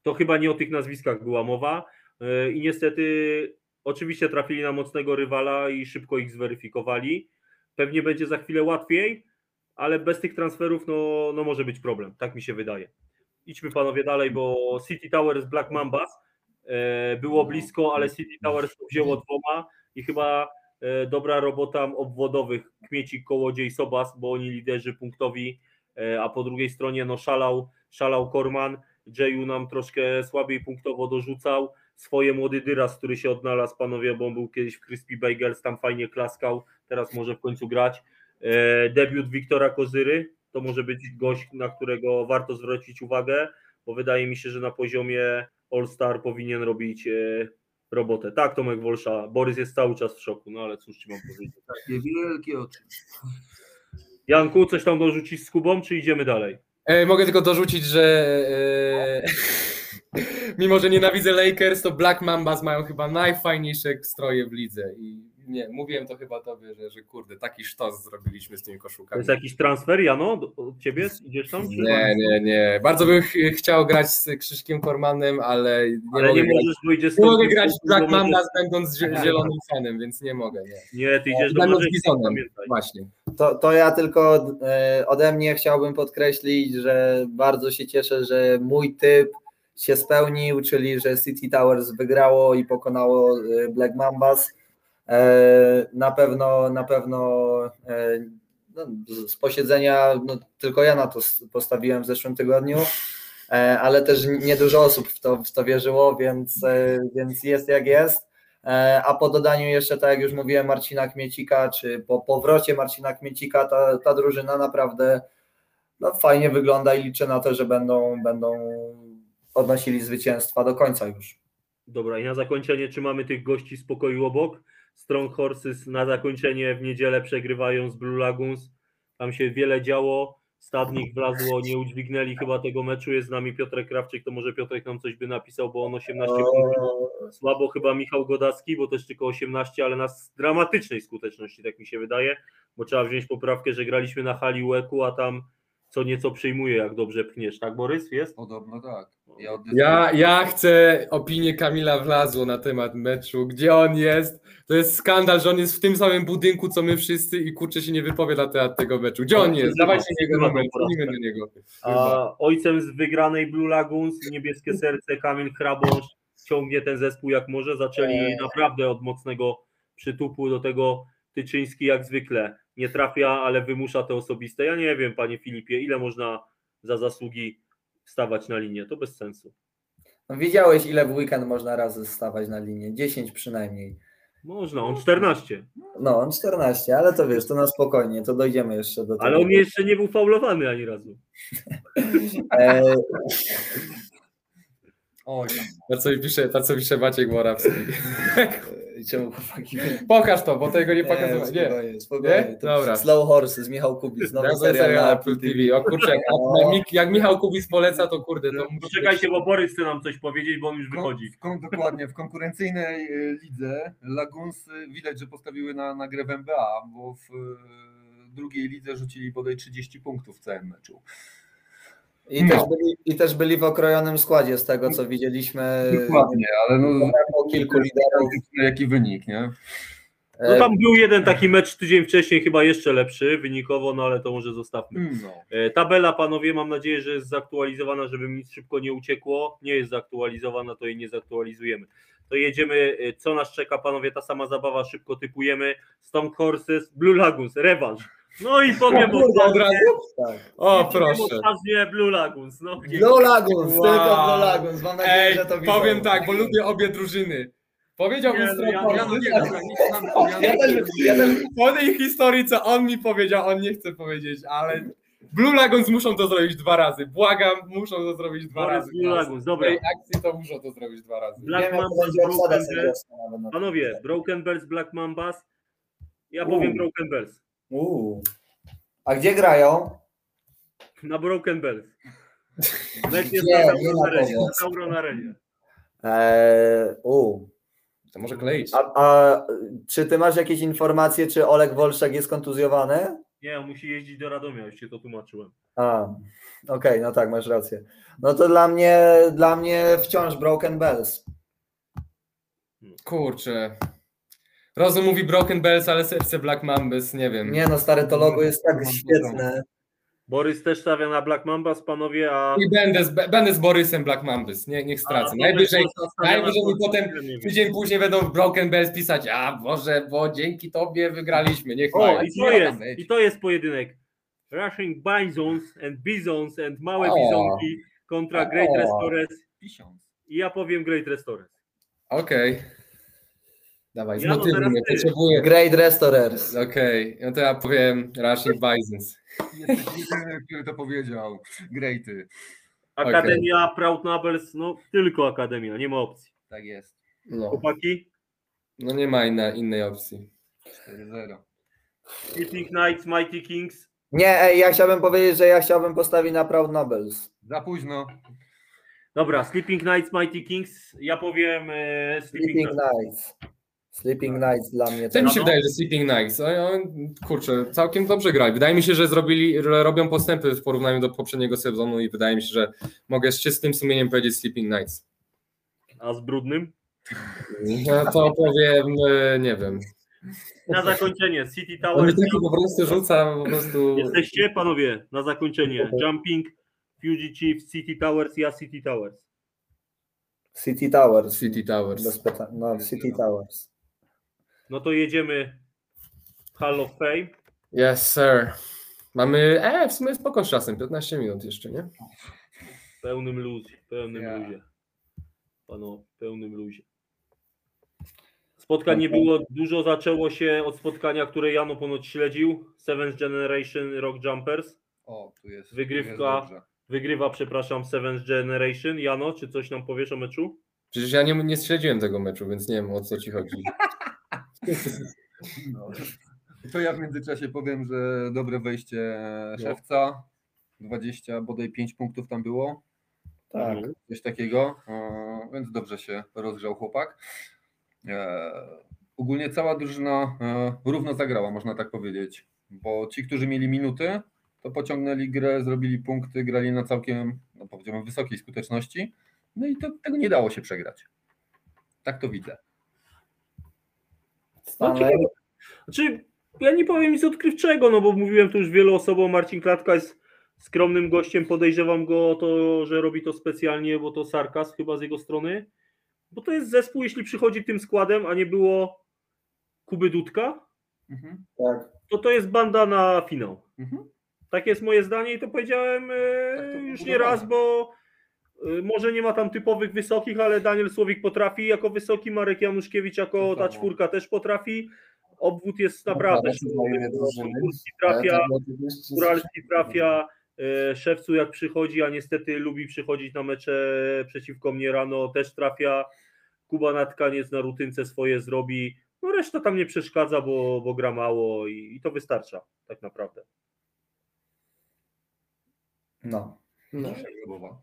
[SPEAKER 1] to chyba nie o tych nazwiskach była mowa Yy, i niestety oczywiście trafili na mocnego rywala i szybko ich zweryfikowali. Pewnie będzie za chwilę łatwiej, ale bez tych transferów no, no może być problem, tak mi się wydaje. Idźmy panowie dalej, bo City Towers Black Mambas e, było blisko, ale City Towers to wzięło dwoma i chyba e, dobra robota obwodowych Kmiecik, Kołodziej, Sobas, bo oni liderzy punktowi, e, a po drugiej stronie no szalał, szalał Korman, Jayu nam troszkę słabiej punktowo dorzucał, swoje młody Dyras, który się odnalazł, panowie, bo on był kiedyś w Crispy Bagels, tam fajnie klaskał, teraz może w końcu grać. E, debiut Wiktora Kozyry, to może być gość, na którego warto zwrócić uwagę, bo wydaje mi się, że na poziomie All-Star powinien robić e, robotę. Tak, Tomek Wolsza, Borys jest cały czas w szoku, no ale cóż ci mam powiedzieć.
[SPEAKER 4] Takie wielkie oczy.
[SPEAKER 1] Janku, coś tam dorzucić z Kubą, czy idziemy dalej?
[SPEAKER 2] E, mogę tylko dorzucić, że e, mimo, że nienawidzę Lakers, to Black Mambas mają chyba najfajniejsze stroje w lidze i nie, mówiłem to chyba tobie, że, że kurde, taki sztos zrobiliśmy z tymi
[SPEAKER 1] To
[SPEAKER 2] koszulkami.
[SPEAKER 1] jest jakiś transfer, Jano, do- od ciebie? Idziesz tam?
[SPEAKER 2] Nie, nie, nie. Bardzo bym ch chciał grać z Krzyszkiem Kormanem, ale nie
[SPEAKER 1] ale
[SPEAKER 2] mogę
[SPEAKER 1] nie
[SPEAKER 2] grać.
[SPEAKER 1] możesz,
[SPEAKER 2] Nie mogę grać Black Mambas będąc zie- zielonym fanem, więc nie mogę, nie.
[SPEAKER 1] Nie, ty idziesz do
[SPEAKER 2] Będąc
[SPEAKER 1] Marzenia,
[SPEAKER 2] bizonem, właśnie.
[SPEAKER 3] To, to ja tylko e, ode mnie chciałbym podkreślić, że bardzo się cieszę, że mój typ się spełnił, czyli że City Towers wygrało i pokonało e, Black Mambas. E, Na pewno, na pewno e, no, z- posiedzenia no, tylko ja na to postawiłem w zeszłym tygodniu, e, ale też niedużo osób w to, w to wierzyło, więc, więc jest jak jest. A po dodaniu jeszcze, tak jak już mówiłem, Marcina Kmiecika, czy po powrocie Marcina Kmiecika, ta, ta drużyna naprawdę no, fajnie wygląda i liczę na to, że będą, będą odnosili zwycięstwa do końca już.
[SPEAKER 1] Dobra, i na zakończenie, czy mamy tych gości z pokoju obok? Strong Horses na zakończenie w niedzielę przegrywają z Blue Lagoons. Tam się wiele działo. Stadnik wlazło, nie udźwignęli chyba tego meczu. Jest z nami Piotrek Krawczyk, to może Piotrek nam coś by napisał, bo on 18 punktów. Słabo chyba Michał Godacki, bo też tylko 18, ale na dramatycznej skuteczności, tak mi się wydaje, bo trzeba wziąć poprawkę, że graliśmy na hali UEK-u, a tam co nieco przyjmuje, jak dobrze pchniesz, tak Borys, jest?
[SPEAKER 4] Podobno tak. Ja,
[SPEAKER 2] Ja, ja chcę opinię Kamila Wlazło na temat meczu. Gdzie on jest? To jest skandal, że on jest w tym samym budynku, co my wszyscy i kurczę się nie wypowie na temat tego meczu. Gdzie on jest? Dawajcie jego numer, dzwonimy do niego.
[SPEAKER 1] A ojcem z wygranej Blue Lagoons, niebieskie serce, Kamil Hrabosz ciągnie ten zespół jak może. Zaczęli
[SPEAKER 3] Eee.
[SPEAKER 1] naprawdę od mocnego przytupu do tego Tyczyński jak zwykle. Nie trafia, ale wymusza te osobiste. Ja nie wiem, panie Filipie, ile można za zasługi stawać na linię. To bez sensu.
[SPEAKER 3] No, widziałeś, ile w weekend można razy stawać na linię? 10 przynajmniej.
[SPEAKER 1] Można, on 14.
[SPEAKER 3] No, on 14, ale to wiesz, to na spokojnie, to dojdziemy jeszcze do tego.
[SPEAKER 1] Ale on jeszcze nie był faulowany ani razu.
[SPEAKER 3] E,
[SPEAKER 4] Oj,
[SPEAKER 2] Na co pisze, na co pisze Maciek Morawski.
[SPEAKER 3] czemu chłopaki?
[SPEAKER 2] Pokaż to, bo tego nie pokazywałem. Nie.
[SPEAKER 3] spokojnie, spokojnie.
[SPEAKER 2] Nie? Dobra.
[SPEAKER 3] Slow Horses, Michał Kubis, nowy
[SPEAKER 2] Ja
[SPEAKER 3] serial na Apple TV.
[SPEAKER 2] O kurczę, jak,
[SPEAKER 3] No.
[SPEAKER 2] jak, Michał Kubis poleca, to kurde, to
[SPEAKER 1] Poczekajcie, bo Borys chce nam coś powiedzieć, bo on już wychodzi.
[SPEAKER 4] W, kon- dokładnie, w konkurencyjnej y, lidze Laguns widać, że postawiły na, na grę w NBA, bo w y, drugiej lidze rzucili bodaj 30 punktów w całym meczu.
[SPEAKER 3] I,
[SPEAKER 2] No.
[SPEAKER 3] też byli, I też byli w okrojonym składzie z tego, co widzieliśmy.
[SPEAKER 4] Dokładnie, ale no,
[SPEAKER 3] Po kilku liderów.
[SPEAKER 4] jaki wynik, nie?
[SPEAKER 1] No tam był jeden taki mecz tydzień wcześniej, chyba jeszcze lepszy wynikowo, no ale to może zostawmy.
[SPEAKER 4] No.
[SPEAKER 1] E, Tabela, panowie, mam nadzieję, że jest zaktualizowana, żeby mi nic szybko nie uciekło. Nie jest zaktualizowana, to jej nie zaktualizujemy. To jedziemy, e, co nas czeka, panowie, ta sama zabawa, szybko typujemy. Stone Horses, Blue Lagoons, rewanż. No i powiem
[SPEAKER 2] Kurde, od razu?
[SPEAKER 3] tak.
[SPEAKER 2] O, proszę.
[SPEAKER 1] odważnie Blue Lagoons. No,
[SPEAKER 3] Blue Lagoons,
[SPEAKER 2] Wow.
[SPEAKER 3] tylko Blue Lagoons. Mam nadzieję,
[SPEAKER 2] Ej,
[SPEAKER 3] że to widzą.
[SPEAKER 2] powiem tak, bo lubię obie drużyny. Powiedziałbym
[SPEAKER 1] Nie, no, ja-
[SPEAKER 4] Ja, ja,
[SPEAKER 3] Ja ja
[SPEAKER 2] po tej historii, co on mi powiedział, on nie chce powiedzieć, ale Blue Lagons muszą to zrobić dwa razy. Błagam, muszą to zrobić dwa razy.
[SPEAKER 1] Blue Lagoons,
[SPEAKER 2] W
[SPEAKER 1] dobra.
[SPEAKER 2] tej akcji to muszą to zrobić dwa razy.
[SPEAKER 1] Black Mambas, Broken
[SPEAKER 3] na
[SPEAKER 1] Panowie, Broken Bells, Black Mambas. Ja powiem Broken Bells.
[SPEAKER 3] Uuu. A gdzie grają?
[SPEAKER 1] Na Broken Bells. Mecz jest
[SPEAKER 3] Nie,
[SPEAKER 1] na Sauron
[SPEAKER 3] na
[SPEAKER 1] Arenie.
[SPEAKER 3] Eee, uu.
[SPEAKER 2] To może kleić.
[SPEAKER 3] A, a czy ty masz jakieś informacje, czy Olek Wolszak jest kontuzjowany?
[SPEAKER 1] Nie, on musi jeździć do Radomia, już ci to tłumaczyłem.
[SPEAKER 3] A, okej, no tak, masz rację. No to dla mnie, dla mnie wciąż Broken Bells.
[SPEAKER 2] Kurczę. Rozum mówi Broken Bells, ale serce Black Mambas, nie wiem.
[SPEAKER 3] Nie no, stare to logo jest tak świetne.
[SPEAKER 1] Borys też stawia na Black Mambas, panowie, a...
[SPEAKER 2] I będę z, będę z Borysem Black Mambas, nie, niech stracę.
[SPEAKER 1] a
[SPEAKER 2] Najwyżej, najwyżej mi potem tydzień później będą w Broken Bells pisać, a Boże, bo dzięki Tobie wygraliśmy, niech
[SPEAKER 1] O,
[SPEAKER 2] mają.
[SPEAKER 1] i to jest, i to jest pojedynek. Rushing Bisons and Bisons and małe
[SPEAKER 2] O.
[SPEAKER 1] Bisonki kontra Great. Restores i ja powiem Great Restores.
[SPEAKER 2] Okej. Dawaj,
[SPEAKER 1] Ja no
[SPEAKER 2] zmotywuj
[SPEAKER 1] teraz
[SPEAKER 2] mnie, potrzebuję.
[SPEAKER 3] Great Restorers.
[SPEAKER 2] Okej, no to ja powiem Rushing Bisons.
[SPEAKER 4] Jesteś jedyny, który to powiedział. Greaty.
[SPEAKER 1] Akademia Proud Nobles, no tylko Akademia, nie ma opcji.
[SPEAKER 4] Tak jest.
[SPEAKER 2] No,
[SPEAKER 1] Chłopaki,
[SPEAKER 2] no nie ma inna, innej opcji.
[SPEAKER 4] 4-0.
[SPEAKER 1] Sleeping Knights, Mighty Kings.
[SPEAKER 3] Nie, ej, ja chciałbym powiedzieć, że ja chciałbym postawić na Proud Nobles.
[SPEAKER 4] Za późno.
[SPEAKER 1] Dobra, Sleeping Knights, Mighty Kings. Ja powiem e, Sleeping
[SPEAKER 3] Sleeping
[SPEAKER 1] Knights.
[SPEAKER 3] Nights. Sleeping Nights dla mnie.
[SPEAKER 2] Co mi
[SPEAKER 3] to-
[SPEAKER 2] się
[SPEAKER 1] no.
[SPEAKER 2] wydaje, że Sleeping Nights, kurczę, całkiem dobrze grali. Wydaje mi się, że zrobili, że robią postępy w porównaniu do poprzedniego sezonu i wydaje mi się, że mogę z czystym sumieniem powiedzieć Sleeping Nights.
[SPEAKER 1] A z brudnym?
[SPEAKER 2] No to powiem, e, nie wiem.
[SPEAKER 1] Na zakończenie City
[SPEAKER 2] On mi
[SPEAKER 1] Towers.
[SPEAKER 2] tylko po prostu rzuca, po prostu...
[SPEAKER 1] Jesteście, panowie, na zakończenie. Jumping, Fugitive, City Towers, ja City Towers.
[SPEAKER 3] City Towers.
[SPEAKER 2] City Towers.
[SPEAKER 3] Bez pytań. No, City Towers.
[SPEAKER 1] No to jedziemy Hall of Fame.
[SPEAKER 2] Yes, sir. Mamy, e, w sumie spoko z czasem, 15 minut jeszcze, nie?
[SPEAKER 1] W pełnym luzie, w pełnym
[SPEAKER 4] Ja.
[SPEAKER 1] luzie. Pano, w pełnym luzie. Spotkań nie było dużo, zaczęło się od spotkania, które Jano ponoć śledził. Seventh Generation Rock Jumpers.
[SPEAKER 4] O, tu jest.
[SPEAKER 1] Wygrywka.
[SPEAKER 4] tu jest.
[SPEAKER 1] Wygrywa, przepraszam, Seventh Generation. Jano, czy coś nam powiesz o meczu?
[SPEAKER 2] Przecież ja nie, nie śledziłem tego meczu, więc nie wiem o co ci chodzi.
[SPEAKER 4] No. To ja w międzyczasie powiem, że dobre wejście szewca. 20, bodaj 5 punktów tam było.
[SPEAKER 3] Tak.
[SPEAKER 4] Coś takiego. e, Więc dobrze się rozgrzał chłopak. E, Ogólnie cała drużyna e, równo zagrała, można tak powiedzieć. Bo ci, którzy mieli minuty, to to pociągnęli grę, zrobili punkty, grali na całkiem, no powiedziałbym, wysokiej skuteczności. No i to, tego nie dało się przegrać. Tak to widzę.
[SPEAKER 3] Stanley.
[SPEAKER 1] Znaczy, ja nie powiem nic odkrywczego, no bo mówiłem tu już wielu osobom, Marcin Klatka jest skromnym gościem, podejrzewam go o to, że robi to specjalnie, bo to sarkazm chyba z jego strony, bo to jest zespół, jeśli przychodzi tym składem, a nie było Kuby Dudka,
[SPEAKER 4] Mhm.
[SPEAKER 3] Tak.
[SPEAKER 1] to to jest banda na finał.
[SPEAKER 4] Mhm.
[SPEAKER 1] Tak jest moje zdanie i to powiedziałem e,
[SPEAKER 4] Tak to
[SPEAKER 1] już nie raz, bo może nie ma tam typowych wysokich, ale Daniel Słowik potrafi jako wysoki, Marek Januszkiewicz jako
[SPEAKER 4] To
[SPEAKER 1] ta
[SPEAKER 4] samo.
[SPEAKER 1] czwórka też potrafi. Obwód jest naprawdę
[SPEAKER 3] to inne drużyny.
[SPEAKER 1] Górski trafia,
[SPEAKER 3] tak
[SPEAKER 1] Góralski trafia, e, Szewcu jak przychodzi, a niestety lubi przychodzić na mecze przeciwko mnie rano, też trafia. Kuba na tkaniec na rutynce swoje zrobi. No reszta tam nie przeszkadza, bo, bo gra mało i, i to wystarcza tak naprawdę.
[SPEAKER 3] No.
[SPEAKER 2] No.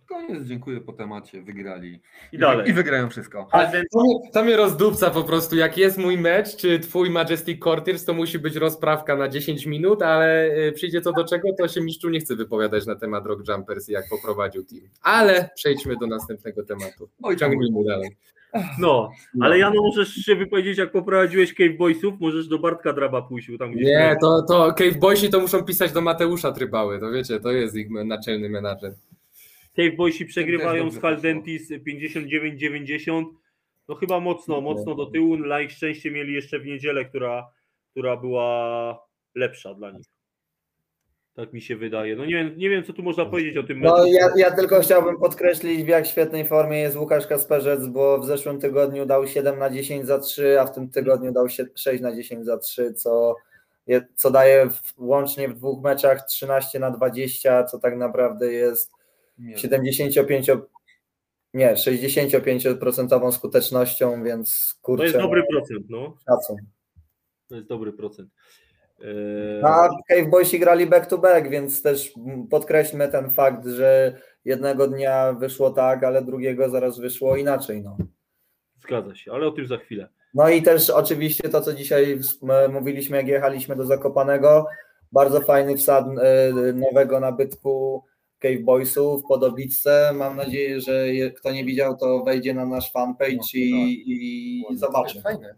[SPEAKER 4] Koniec, dziękuję po temacie, wygrali.
[SPEAKER 1] I dalej.
[SPEAKER 4] I wygrają wszystko.
[SPEAKER 2] A to, mnie, to mnie rozdupca po prostu. Jak jest mój mecz, czy twój Majestic Courtiers, to musi być rozprawka na 10 minut, ale y, przyjdzie co do czego, to się mistrzu nie chce wypowiadać na temat Rock Jumpers i jak poprowadził team. Ale przejdźmy do następnego tematu. Ciągnijmy dalej.
[SPEAKER 1] No, ale Jano możesz się wypowiedzieć, jak poprowadziłeś Cave Boysów, możesz do Bartka Draba pójść, bo tam gdzieś
[SPEAKER 2] Nie, to, to Cave Boysi to muszą pisać do Mateusza Trybały, to wiecie, to jest ich naczelny menadżer.
[SPEAKER 1] Cave Boysi przegrywają z Haldentis 59-90. No chyba mocno, mocno do tyłu. Na ich szczęście mieli jeszcze w niedzielę, która, która była lepsza dla nich. Tak mi się wydaje. No nie wiem, nie wiem co tu można powiedzieć o tym meczu.
[SPEAKER 3] No ja, ja tylko chciałbym podkreślić w jak świetnej formie jest Łukasz Kasperzec, bo w zeszłym tygodniu dał 7 na 10 za 3, a w tym tygodniu dał sie- 6 na 10 za 3, co, co daje w, łącznie w dwóch meczach 13 na 20, co tak naprawdę jest
[SPEAKER 4] Nie,
[SPEAKER 3] 75 nie, 65% skutecznością, więc kurczę,
[SPEAKER 1] To jest dobry procent, no.
[SPEAKER 3] szacun.
[SPEAKER 1] To jest dobry procent.
[SPEAKER 3] No, A Cave Boysi grali back to back, więc też podkreślmy ten fakt, że jednego dnia wyszło tak, ale drugiego zaraz wyszło inaczej. No.
[SPEAKER 1] Zgadza się, ale o tym za chwilę.
[SPEAKER 3] No i też oczywiście to, co dzisiaj m- mówiliśmy, jak jechaliśmy do Zakopanego, bardzo fajny wsad e, nowego nabytku Cave Boysów po Dobitce. Mam nadzieję, że kto nie widział, to wejdzie na nasz fanpage
[SPEAKER 4] No,
[SPEAKER 3] i,
[SPEAKER 4] tak.
[SPEAKER 3] i zobaczy.
[SPEAKER 2] Fajne.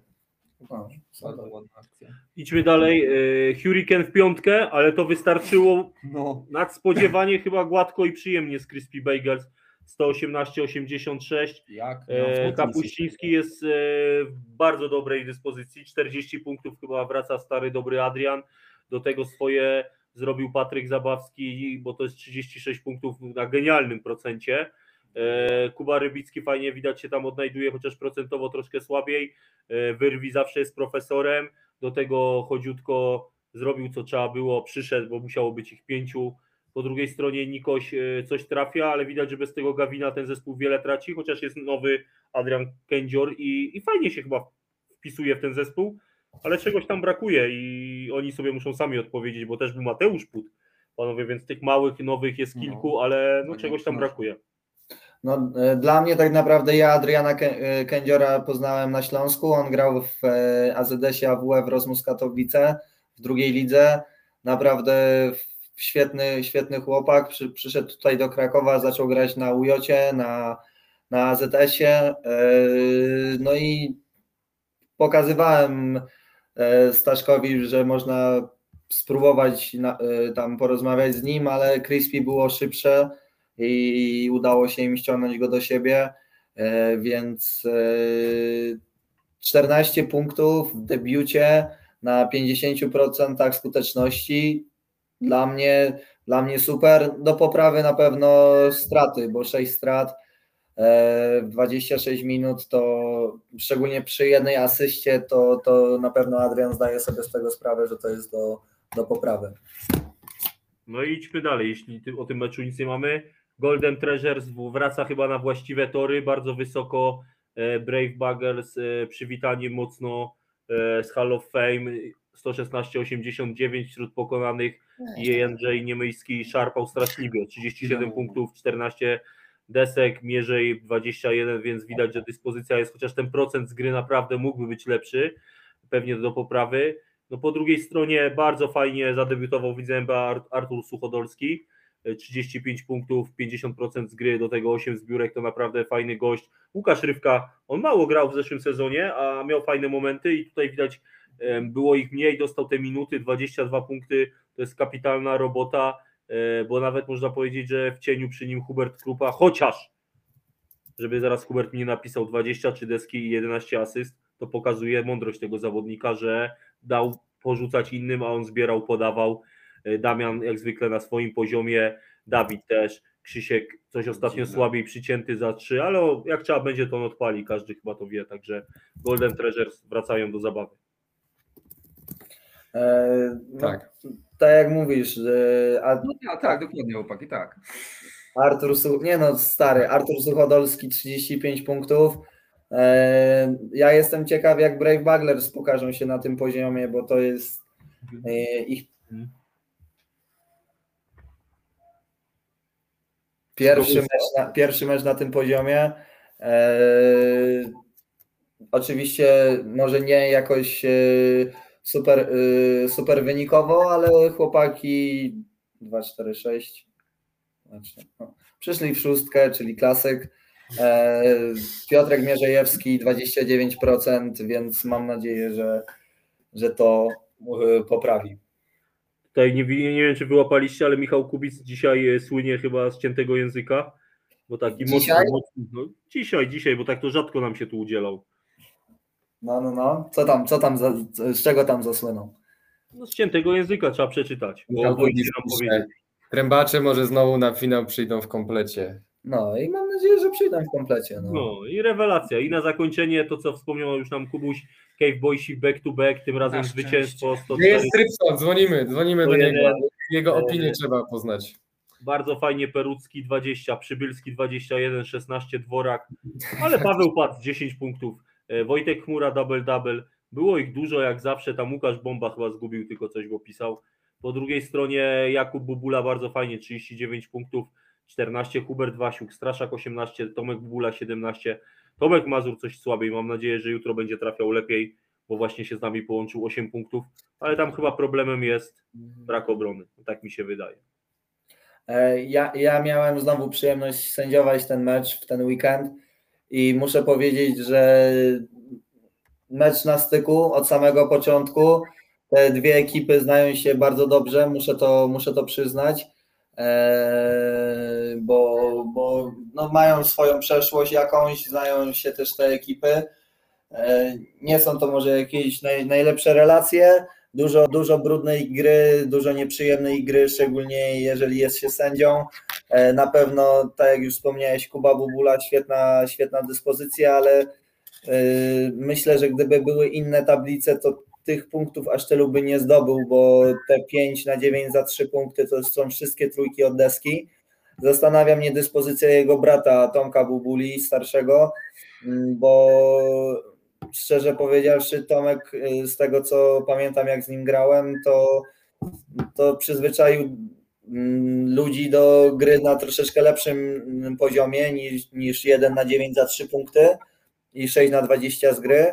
[SPEAKER 4] Bardzo ładna akcja.
[SPEAKER 1] Idźmy dalej. Eee, Hurricane w piątkę, ale to wystarczyło
[SPEAKER 4] No,
[SPEAKER 1] nadspodziewanie chyba gładko i przyjemnie z Crispy Bagels 118-86.
[SPEAKER 4] jak?
[SPEAKER 1] E,
[SPEAKER 4] No,
[SPEAKER 1] Kapuściński jest e, w bardzo dobrej dyspozycji. 40 punktów chyba wraca stary dobry Adrian. Do tego swoje zrobił Patryk Zabawski, bo to jest 36 punktów na genialnym procencie. E, Kuba Rybicki fajnie widać się tam odnajduje, chociaż procentowo troszkę słabiej. E, Wyrwi zawsze jest profesorem. Do tego chodziutko zrobił co trzeba było, przyszedł, bo musiało być ich pięciu. Po drugiej stronie Nikoś e, coś trafia, ale widać, że bez tego Gawina ten zespół wiele traci, chociaż jest nowy Adrian Kędzior i, i fajnie się chyba wpisuje w ten zespół, ale czegoś tam brakuje i oni sobie muszą sami odpowiedzieć, bo też był Mateusz Put, panowie, więc tych małych, nowych jest
[SPEAKER 4] No.
[SPEAKER 1] kilku, ale no, czegoś tam brakuje.
[SPEAKER 3] No, e, dla mnie tak naprawdę ja Adriana e, Kędziora poznałem na Śląsku. On grał w e, AZS-ie AWF Rozmus Katowice w drugiej lidze. Naprawdę świetny, świetny chłopak. Przy, przyszedł tutaj do Krakowa, zaczął grać na Ujocie, na, na AZS-ie. E, No i pokazywałem e, Staszkowi, że można spróbować na, e, tam porozmawiać z nim, ale Crispy było szybsze i udało się im ściągnąć go do siebie, e, więc e, 14 punktów w debiucie na 50% skuteczności dla mnie, dla mnie super. Do poprawy na pewno straty, bo 6 strat e, w 26 minut to szczególnie przy jednej asyście to, to na pewno Adrian zdaje sobie z tego sprawę, że to jest do, do poprawy.
[SPEAKER 1] No i idźmy dalej, jeśli o tym meczu nic nie mamy. Golden Treasures wraca chyba na właściwe tory, bardzo wysoko. e, Brave Buggers, e, przywitanie mocno e, z Hall of Fame, 116-89 wśród pokonanych i Jędrzej Niemyjski szarpał straszliwie, 37
[SPEAKER 4] No.
[SPEAKER 1] punktów, 14 desek, Mierzej 21, więc widać, że dyspozycja jest, chociaż ten procent z gry naprawdę mógłby być lepszy, pewnie do poprawy. No po drugiej stronie bardzo fajnie zadebiutował widzę Artur Suchodolski, 35 punktów, 50% z gry, do tego 8 zbiórek, to naprawdę fajny gość. Łukasz Rywka, on mało grał w zeszłym sezonie, a miał fajne momenty i tutaj widać było ich mniej, dostał te minuty, 22 punkty, to jest kapitalna robota, e, bo nawet można powiedzieć, że w cieniu przy nim Hubert Krupa, chociaż żeby zaraz Hubert mi nie napisał 23 deski i 11 asyst, to pokazuje mądrość tego zawodnika, że dał porzucać innym, a on zbierał, podawał. E, Damian jak zwykle na swoim poziomie, Dawid też, Krzysiek coś ostatnio Dziwne. słabiej przycięty za trzy, ale jak trzeba będzie to on odpali, każdy chyba to wie, także Golden Treasures wracają do zabawy.
[SPEAKER 3] E, no, tak. Tak jak mówisz. A...
[SPEAKER 4] No, tak, tak, dokładnie, chłopaki, tak.
[SPEAKER 3] Artur, nie no, stary, Artur Suchodolski 35 punktów. E, ja jestem ciekaw, jak Brave Buglers pokażą się na tym poziomie, bo to jest e, ich pierwszy mecz na, pierwszy mecz na tym poziomie. Oczywiście może nie jakoś super, y, super wynikowo, ale chłopaki 2-4-6 znaczy, no, przyszli w szóstkę, czyli klasyk. E, Piotrek Mierzejewski 29%, więc mam nadzieję, że, że to y, poprawi.
[SPEAKER 1] Tutaj nie, nie wiem, czy wyłapaliście, ale Michał Kubic dzisiaj e, słynie chyba z ciętego języka. Bo taki
[SPEAKER 3] dzisiaj?
[SPEAKER 1] Mocny, no, dzisiaj, dzisiaj, bo tak to rzadko nam się tu udzielał.
[SPEAKER 3] No, no, no. Co tam, co tam, za, z czego tam zasłynął?
[SPEAKER 1] No z ciętego języka trzeba przeczytać. Bo nam
[SPEAKER 2] powiedzieć. Trębacze może znowu na finał przyjdą w komplecie.
[SPEAKER 3] No i mam nadzieję, że przyjdą w komplecie. No.
[SPEAKER 1] no i rewelacja. I na zakończenie to, co wspomniał już nam Kubuś, Cave Boysi back to back, tym razem Nasz zwycięstwo.
[SPEAKER 2] Nie jest Trypson, dzwonimy, dzwonimy do niego. Jego opinię trzeba poznać.
[SPEAKER 1] Bardzo fajnie Perucki 20, Przybylski 21, 16 Dworak, ale Paweł padł 10 punktów. E, Wojtek Chmura double-double. Było ich dużo jak zawsze, tam Łukasz Bomba chyba zgubił, tylko coś go pisał. Po drugiej stronie Jakub Bubula bardzo fajnie, 39 punktów, 14 Hubert Wasiuk, Straszak 18, Tomek Bubula 17, Tomek Mazur coś słabiej, mam nadzieję, że jutro będzie trafiał lepiej, bo właśnie się z nami połączył 8 punktów, ale tam chyba problemem jest brak obrony, tak mi się wydaje.
[SPEAKER 3] E, ja, ja miałem znowu przyjemność sędziować ten mecz w ten weekend i muszę powiedzieć, że mecz na styku od samego początku. Te dwie ekipy znają się bardzo dobrze, muszę to, muszę to przyznać, bo, bo no mają swoją przeszłość jakąś, znają się też te ekipy. Eee, nie są to może jakieś naj, najlepsze relacje, dużo, dużo brudnej gry, dużo nieprzyjemnej gry, szczególnie jeżeli jest się sędzią. E, na pewno, tak jak już wspomniałeś, Kuba Bubula, świetna, świetna dyspozycja, ale myślę, że gdyby były inne tablice, to tych punktów aż tylu by nie zdobył, bo te 5 na 9 za 3 punkty to są wszystkie trójki od deski. Zastanawia mnie dyspozycja jego brata Tomka Bubuli, starszego, bo szczerze powiedziawszy, Tomek, y, z tego co pamiętam, jak z nim grałem, to, to przyzwyczaił mm, ludzi do gry na troszeczkę lepszym mm, poziomie niż, niż 1 na 9 za 3 punkty i 6 na 20 z gry.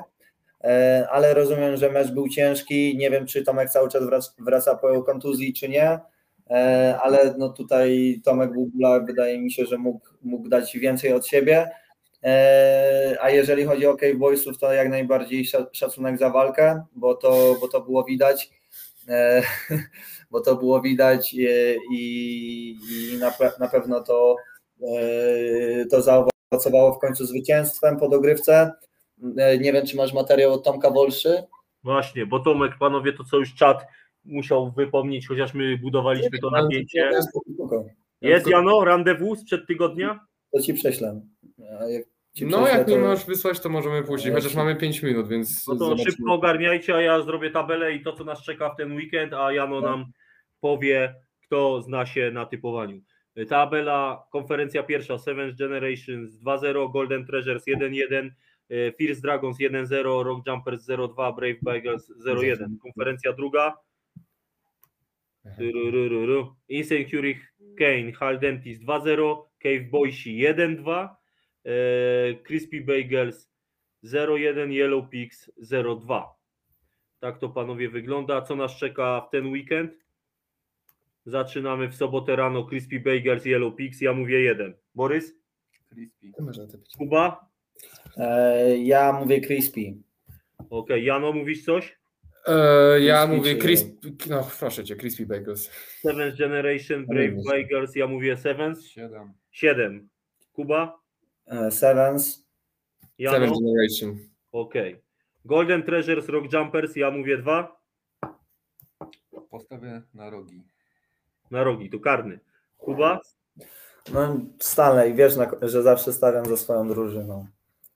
[SPEAKER 3] E, ale rozumiem, że mecz był ciężki. Nie wiem, czy Tomek cały czas wraca, wraca po kontuzji, czy nie. E, ale no tutaj Tomek Bubula wydaje mi się, że mógł, mógł dać więcej od siebie. E, a jeżeli chodzi o Cave Boysów, to jak najbardziej szacunek za walkę, bo to, bo to było widać. Bo to było widać i, i na, na pewno to, to zaowocowało w końcu zwycięstwem po dogrywce. Nie wiem, czy masz materiał od Tomka Wolszy?
[SPEAKER 1] Właśnie, bo Tomek, panowie, to co już czat musiał wypomnieć, chociaż my budowaliśmy to napięcie. Jest Jano, rendezvous sprzed tygodnia?
[SPEAKER 3] To ci prześlę.
[SPEAKER 2] No, jak nie możesz wysłać, to możemy później, chociaż mamy 5 minut, więc.
[SPEAKER 1] No to zobaczymy. szybko ogarniajcie, a ja zrobię tabelę i to, co nas czeka w ten weekend, a Jano no. nam powie, kto zna się na typowaniu. Tabela, konferencja pierwsza, Seventh Generations 2-0, Golden Treasures 1-1, e, Fierce Dragons 1-0, Rock Jumpers 0-2, Brave Bagels 0-1. Konferencja druga, Insane Curie Kane, Hal Dentist 2-0, Cave Boysi 1-2, E, Crispy Bagels 01 Yellow Pix 02. Tak to panowie wygląda. Co nas czeka w ten weekend? Zaczynamy w sobotę rano Crispy Bagels Yellow Pigs. Ja mówię jeden. Borys?
[SPEAKER 4] Crispy.
[SPEAKER 1] Kuba?
[SPEAKER 3] E, ja mówię crispy.
[SPEAKER 1] Okej. Jano, mówisz coś?
[SPEAKER 2] E, ja
[SPEAKER 3] Crispy
[SPEAKER 2] mówię crispy, no proszę cię, crispy bagels.
[SPEAKER 1] Seventh Generation Brave. Bagels. Ja mówię Sevens.
[SPEAKER 4] Siedem.
[SPEAKER 1] Siedem. Kuba?
[SPEAKER 3] E, Sevens.
[SPEAKER 1] Jano?
[SPEAKER 2] Seventh generation.
[SPEAKER 1] Okej. Golden Treasures Rock Jumpers. Ja mówię dwa.
[SPEAKER 4] Postawię na rogi.
[SPEAKER 1] Na rogi, to karny. Kuba?
[SPEAKER 3] No Stanley, wiesz, na, że zawsze stawiam za swoją drużyną.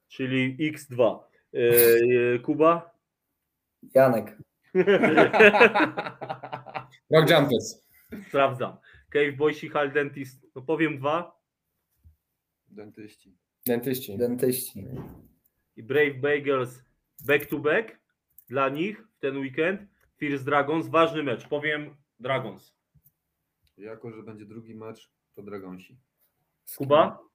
[SPEAKER 1] Czyli X2. E, e, Kuba?
[SPEAKER 3] Janek.
[SPEAKER 2] Rock Jumpers.
[SPEAKER 1] Sprawdzam. Cave Boysi Hal Dentist. No powiem dwa.
[SPEAKER 4] Dentyści.
[SPEAKER 2] Dentyści.
[SPEAKER 3] Dentyści.
[SPEAKER 1] I Brave Bagels back to back dla nich w ten weekend. First Dragons, ważny mecz. Powiem Dragons.
[SPEAKER 4] Jako, że będzie drugi mecz, to Dragonsi.
[SPEAKER 1] Kuba?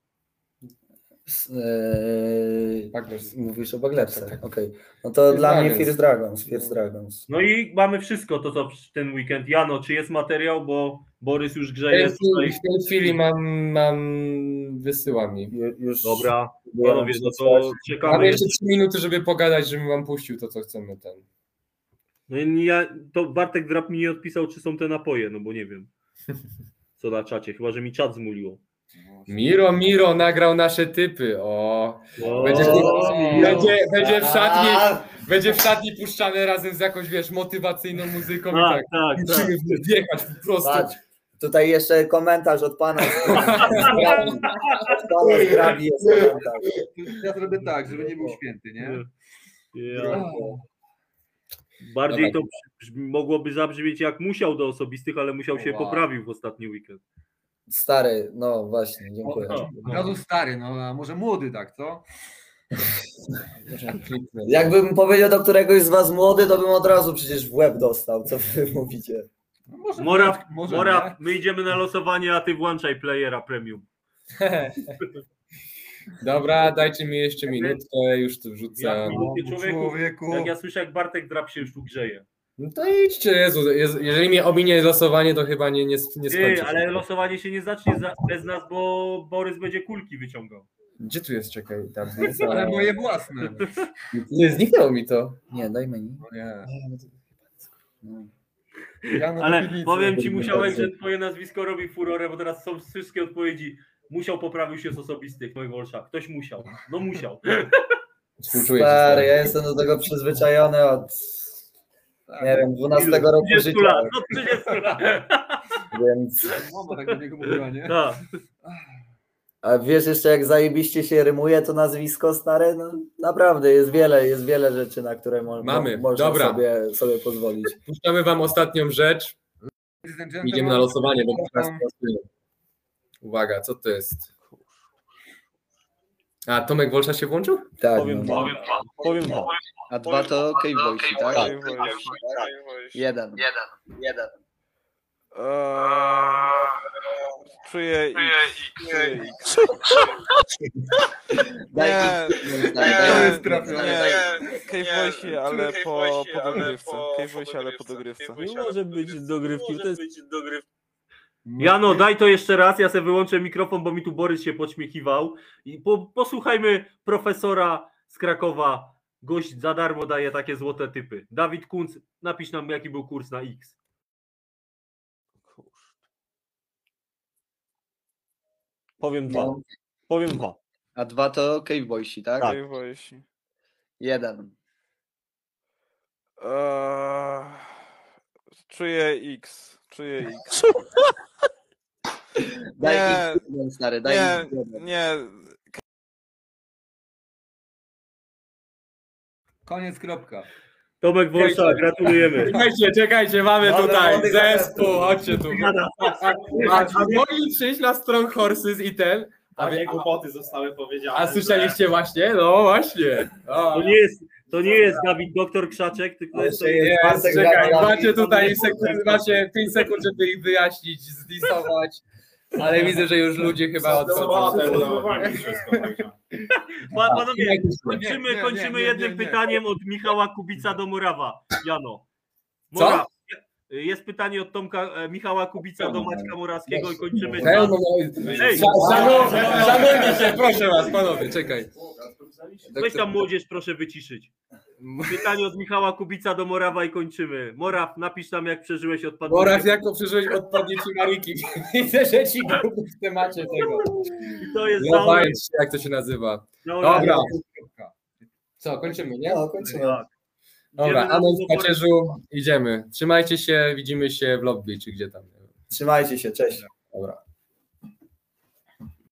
[SPEAKER 3] E,
[SPEAKER 2] Baglers.
[SPEAKER 3] mówisz o Baglersach.
[SPEAKER 2] Tak, tak.
[SPEAKER 3] Okej. No to
[SPEAKER 2] First
[SPEAKER 3] dla mnie
[SPEAKER 2] Dragons.
[SPEAKER 3] First Dragons. First Dragons.
[SPEAKER 1] No i mamy wszystko to, co w ten weekend. Jano, czy jest materiał, bo Borys już
[SPEAKER 2] W
[SPEAKER 1] grzeje
[SPEAKER 2] tej,
[SPEAKER 1] tutaj.
[SPEAKER 2] chwili, w tej chwili mam, mam wysyła mi.
[SPEAKER 3] Ju- Już
[SPEAKER 1] Dobra, panowie, no to czekamy.
[SPEAKER 2] Mamy jeszcze 3 minuty, żeby pogadać, żebym wam puścił to, co chcemy ten.
[SPEAKER 1] No i ja, to Bartek Drap mi nie odpisał, czy są te napoje, no bo nie wiem. Co na czacie, chyba, że mi czat zmuliło.
[SPEAKER 2] Miro, Miro nagrał nasze typy. O, Będzie-
[SPEAKER 1] O,
[SPEAKER 2] będzie, będzie w szatni,
[SPEAKER 3] A,
[SPEAKER 2] będzie w szatni puszczane razem z jakąś, wiesz, motywacyjną muzyką i
[SPEAKER 1] Tak,
[SPEAKER 2] tak.
[SPEAKER 1] tak, tak.
[SPEAKER 2] Musimy wjechać po prostu.
[SPEAKER 3] Patrz, tutaj jeszcze komentarz od pana. Od pana z Grabi jest komentarz.
[SPEAKER 4] Ja zrobię tak, żeby nie był święty, nie?
[SPEAKER 1] Ja. Bardziej to mogłoby zabrzmieć jak musiał do osobistych, ale musiał się
[SPEAKER 4] Wow.
[SPEAKER 1] poprawił w ostatni weekend.
[SPEAKER 3] Stary, no właśnie, dziękuję.
[SPEAKER 1] O,
[SPEAKER 4] Od razu stary, no a może młody, tak, co?
[SPEAKER 3] Jakbym powiedział do któregoś z was młody, to bym od razu przecież w łeb dostał, co wy mówicie.
[SPEAKER 4] No może
[SPEAKER 1] Mora,
[SPEAKER 4] może
[SPEAKER 1] Mora, my idziemy na losowanie, a ty włączaj playera premium.
[SPEAKER 2] Dobra, dajcie mi jeszcze minutkę, już tu
[SPEAKER 1] Jak
[SPEAKER 2] wrzucę.
[SPEAKER 1] minuty,
[SPEAKER 4] nie.
[SPEAKER 1] człowieku,
[SPEAKER 4] Człowieku.
[SPEAKER 1] jak ja słyszę, jak Bartek Drap się już tu grzeje.
[SPEAKER 2] No to idźcie, Jezu, Jezu, jeżeli mnie ominie losowanie, to chyba nie, nie, nie skończy.
[SPEAKER 1] Ty, ale losowanie się nie zacznie za, bez nas, bo Borys będzie kulki wyciągał.
[SPEAKER 2] Gdzie tu jest, czekaj, tam.
[SPEAKER 4] Ale moje własne.
[SPEAKER 2] Nie, zniknęło mi to.
[SPEAKER 3] Nie, daj menu.
[SPEAKER 4] No nie.
[SPEAKER 3] No.
[SPEAKER 4] Ja
[SPEAKER 1] Ale
[SPEAKER 4] piwnicy.
[SPEAKER 1] powiem ci, musiałeś, że twoje nazwisko robi furorę, bo teraz są wszystkie odpowiedzi. Musiał, poprawił się z osobistych, moich Wolsza. Ktoś musiał. No musiał.
[SPEAKER 2] Współczuję
[SPEAKER 3] Stary, ja jestem do tego przyzwyczajony od,
[SPEAKER 4] Tak.
[SPEAKER 3] nie wiem, 12 roku
[SPEAKER 1] 30
[SPEAKER 3] życia,
[SPEAKER 1] lat, no 30 lat.
[SPEAKER 3] więc...
[SPEAKER 4] Mama tak do niego mówiła, nie?
[SPEAKER 1] Tak.
[SPEAKER 3] A wiesz jeszcze jak zajebiście się rymuje to nazwisko stare? No naprawdę, jest wiele, jest wiele rzeczy, na które mo-
[SPEAKER 2] Mamy,
[SPEAKER 3] mo- można
[SPEAKER 2] dobra.
[SPEAKER 3] Sobie, sobie pozwolić.
[SPEAKER 2] Puszczamy wam ostatnią rzecz. Idziemy na losowanie, bo teraz. Uwaga, co to jest? A, Tomek Wolsza się włączył?
[SPEAKER 3] Tak,
[SPEAKER 1] Powiem
[SPEAKER 3] no.
[SPEAKER 1] dwa. Powiem dwa.
[SPEAKER 3] A dwa to Cave Boysi, tak?
[SPEAKER 1] Tak.
[SPEAKER 3] Jeden. Jeden.
[SPEAKER 5] Eee, Czuję X. Czuję X.
[SPEAKER 3] Daj
[SPEAKER 5] Nie, nie, nie, ale po, po dogrywce. Cave Voice, ale po dogrywce.
[SPEAKER 1] Nie może być dogrywki. To jest... Jano, daj to jeszcze raz, ja sobie wyłączę mikrofon, bo mi tu Borys się podśmiechiwał. I po, posłuchajmy profesora z Krakowa. Gość za darmo daje takie złote typy. Dawid Kunc, napisz nam jaki był kurs na X. Powiem dwa.
[SPEAKER 3] No.
[SPEAKER 1] Powiem dwa.
[SPEAKER 3] A dwa to Cave Boysi, tak?
[SPEAKER 5] Cave Voice.
[SPEAKER 3] Jeden.
[SPEAKER 5] Eee, Czuję X. Czuję X.
[SPEAKER 3] Daj
[SPEAKER 5] Nie,
[SPEAKER 3] jeden, stary, daj
[SPEAKER 5] Nie,
[SPEAKER 3] jeden.
[SPEAKER 5] nie.
[SPEAKER 4] Koniec, kropka.
[SPEAKER 1] Tomek Wolsza, gratulujemy.
[SPEAKER 2] Czekajcie, czekajcie, mamy
[SPEAKER 3] Mamy
[SPEAKER 2] tutaj zespół, chodźcie tu. A, a mogli przyjść na Strong Horses i ten, a, wie,
[SPEAKER 6] głupoty zostały powiedziane.
[SPEAKER 2] a słyszeliście właśnie? No właśnie.
[SPEAKER 1] To nie jest, to nie jest Dawid Doktor Krzaczek, tylko jest to
[SPEAKER 3] jest
[SPEAKER 2] jest,
[SPEAKER 3] Bartek
[SPEAKER 2] czekaj, macie tutaj sekund, macie 5 sekund, żeby ich wyjaśnić, zdisować. Ale widzę, że już ludzie chyba odchodzą.
[SPEAKER 1] Pa, panowie, kończymy, kończymy jednym
[SPEAKER 4] nie.
[SPEAKER 1] pytaniem od Michała Kubica do Morawa. Jano.
[SPEAKER 2] Co?
[SPEAKER 1] Jest pytanie od Tomka e, Michała Kubica do Maćka Morawskiego i kończymy.
[SPEAKER 2] Szanowni się, proszę was, panowie, czekaj.
[SPEAKER 1] weź tam młodzież, proszę wyciszyć. Pytanie od Michała Kubica do Morawa i kończymy. Moraw, napisz tam jak przeżyłeś odpadnięcie.
[SPEAKER 2] Moraw, jak to przeżyłeś odpadnie ci Mariki? Widzę, że ci w temacie tego.
[SPEAKER 1] I to jest
[SPEAKER 2] No jak to się nazywa.
[SPEAKER 1] zaorane.
[SPEAKER 2] Dobra. Co, kończymy, nie?
[SPEAKER 3] No, kończymy.
[SPEAKER 1] Tak.
[SPEAKER 2] Dobra,
[SPEAKER 1] Idziemy na
[SPEAKER 2] Anon w
[SPEAKER 1] drugą
[SPEAKER 2] pacierzu, idziemy. Trzymajcie się, widzimy się w lobby, czy gdzie tam.
[SPEAKER 3] Trzymajcie się, cześć.
[SPEAKER 2] Dobra.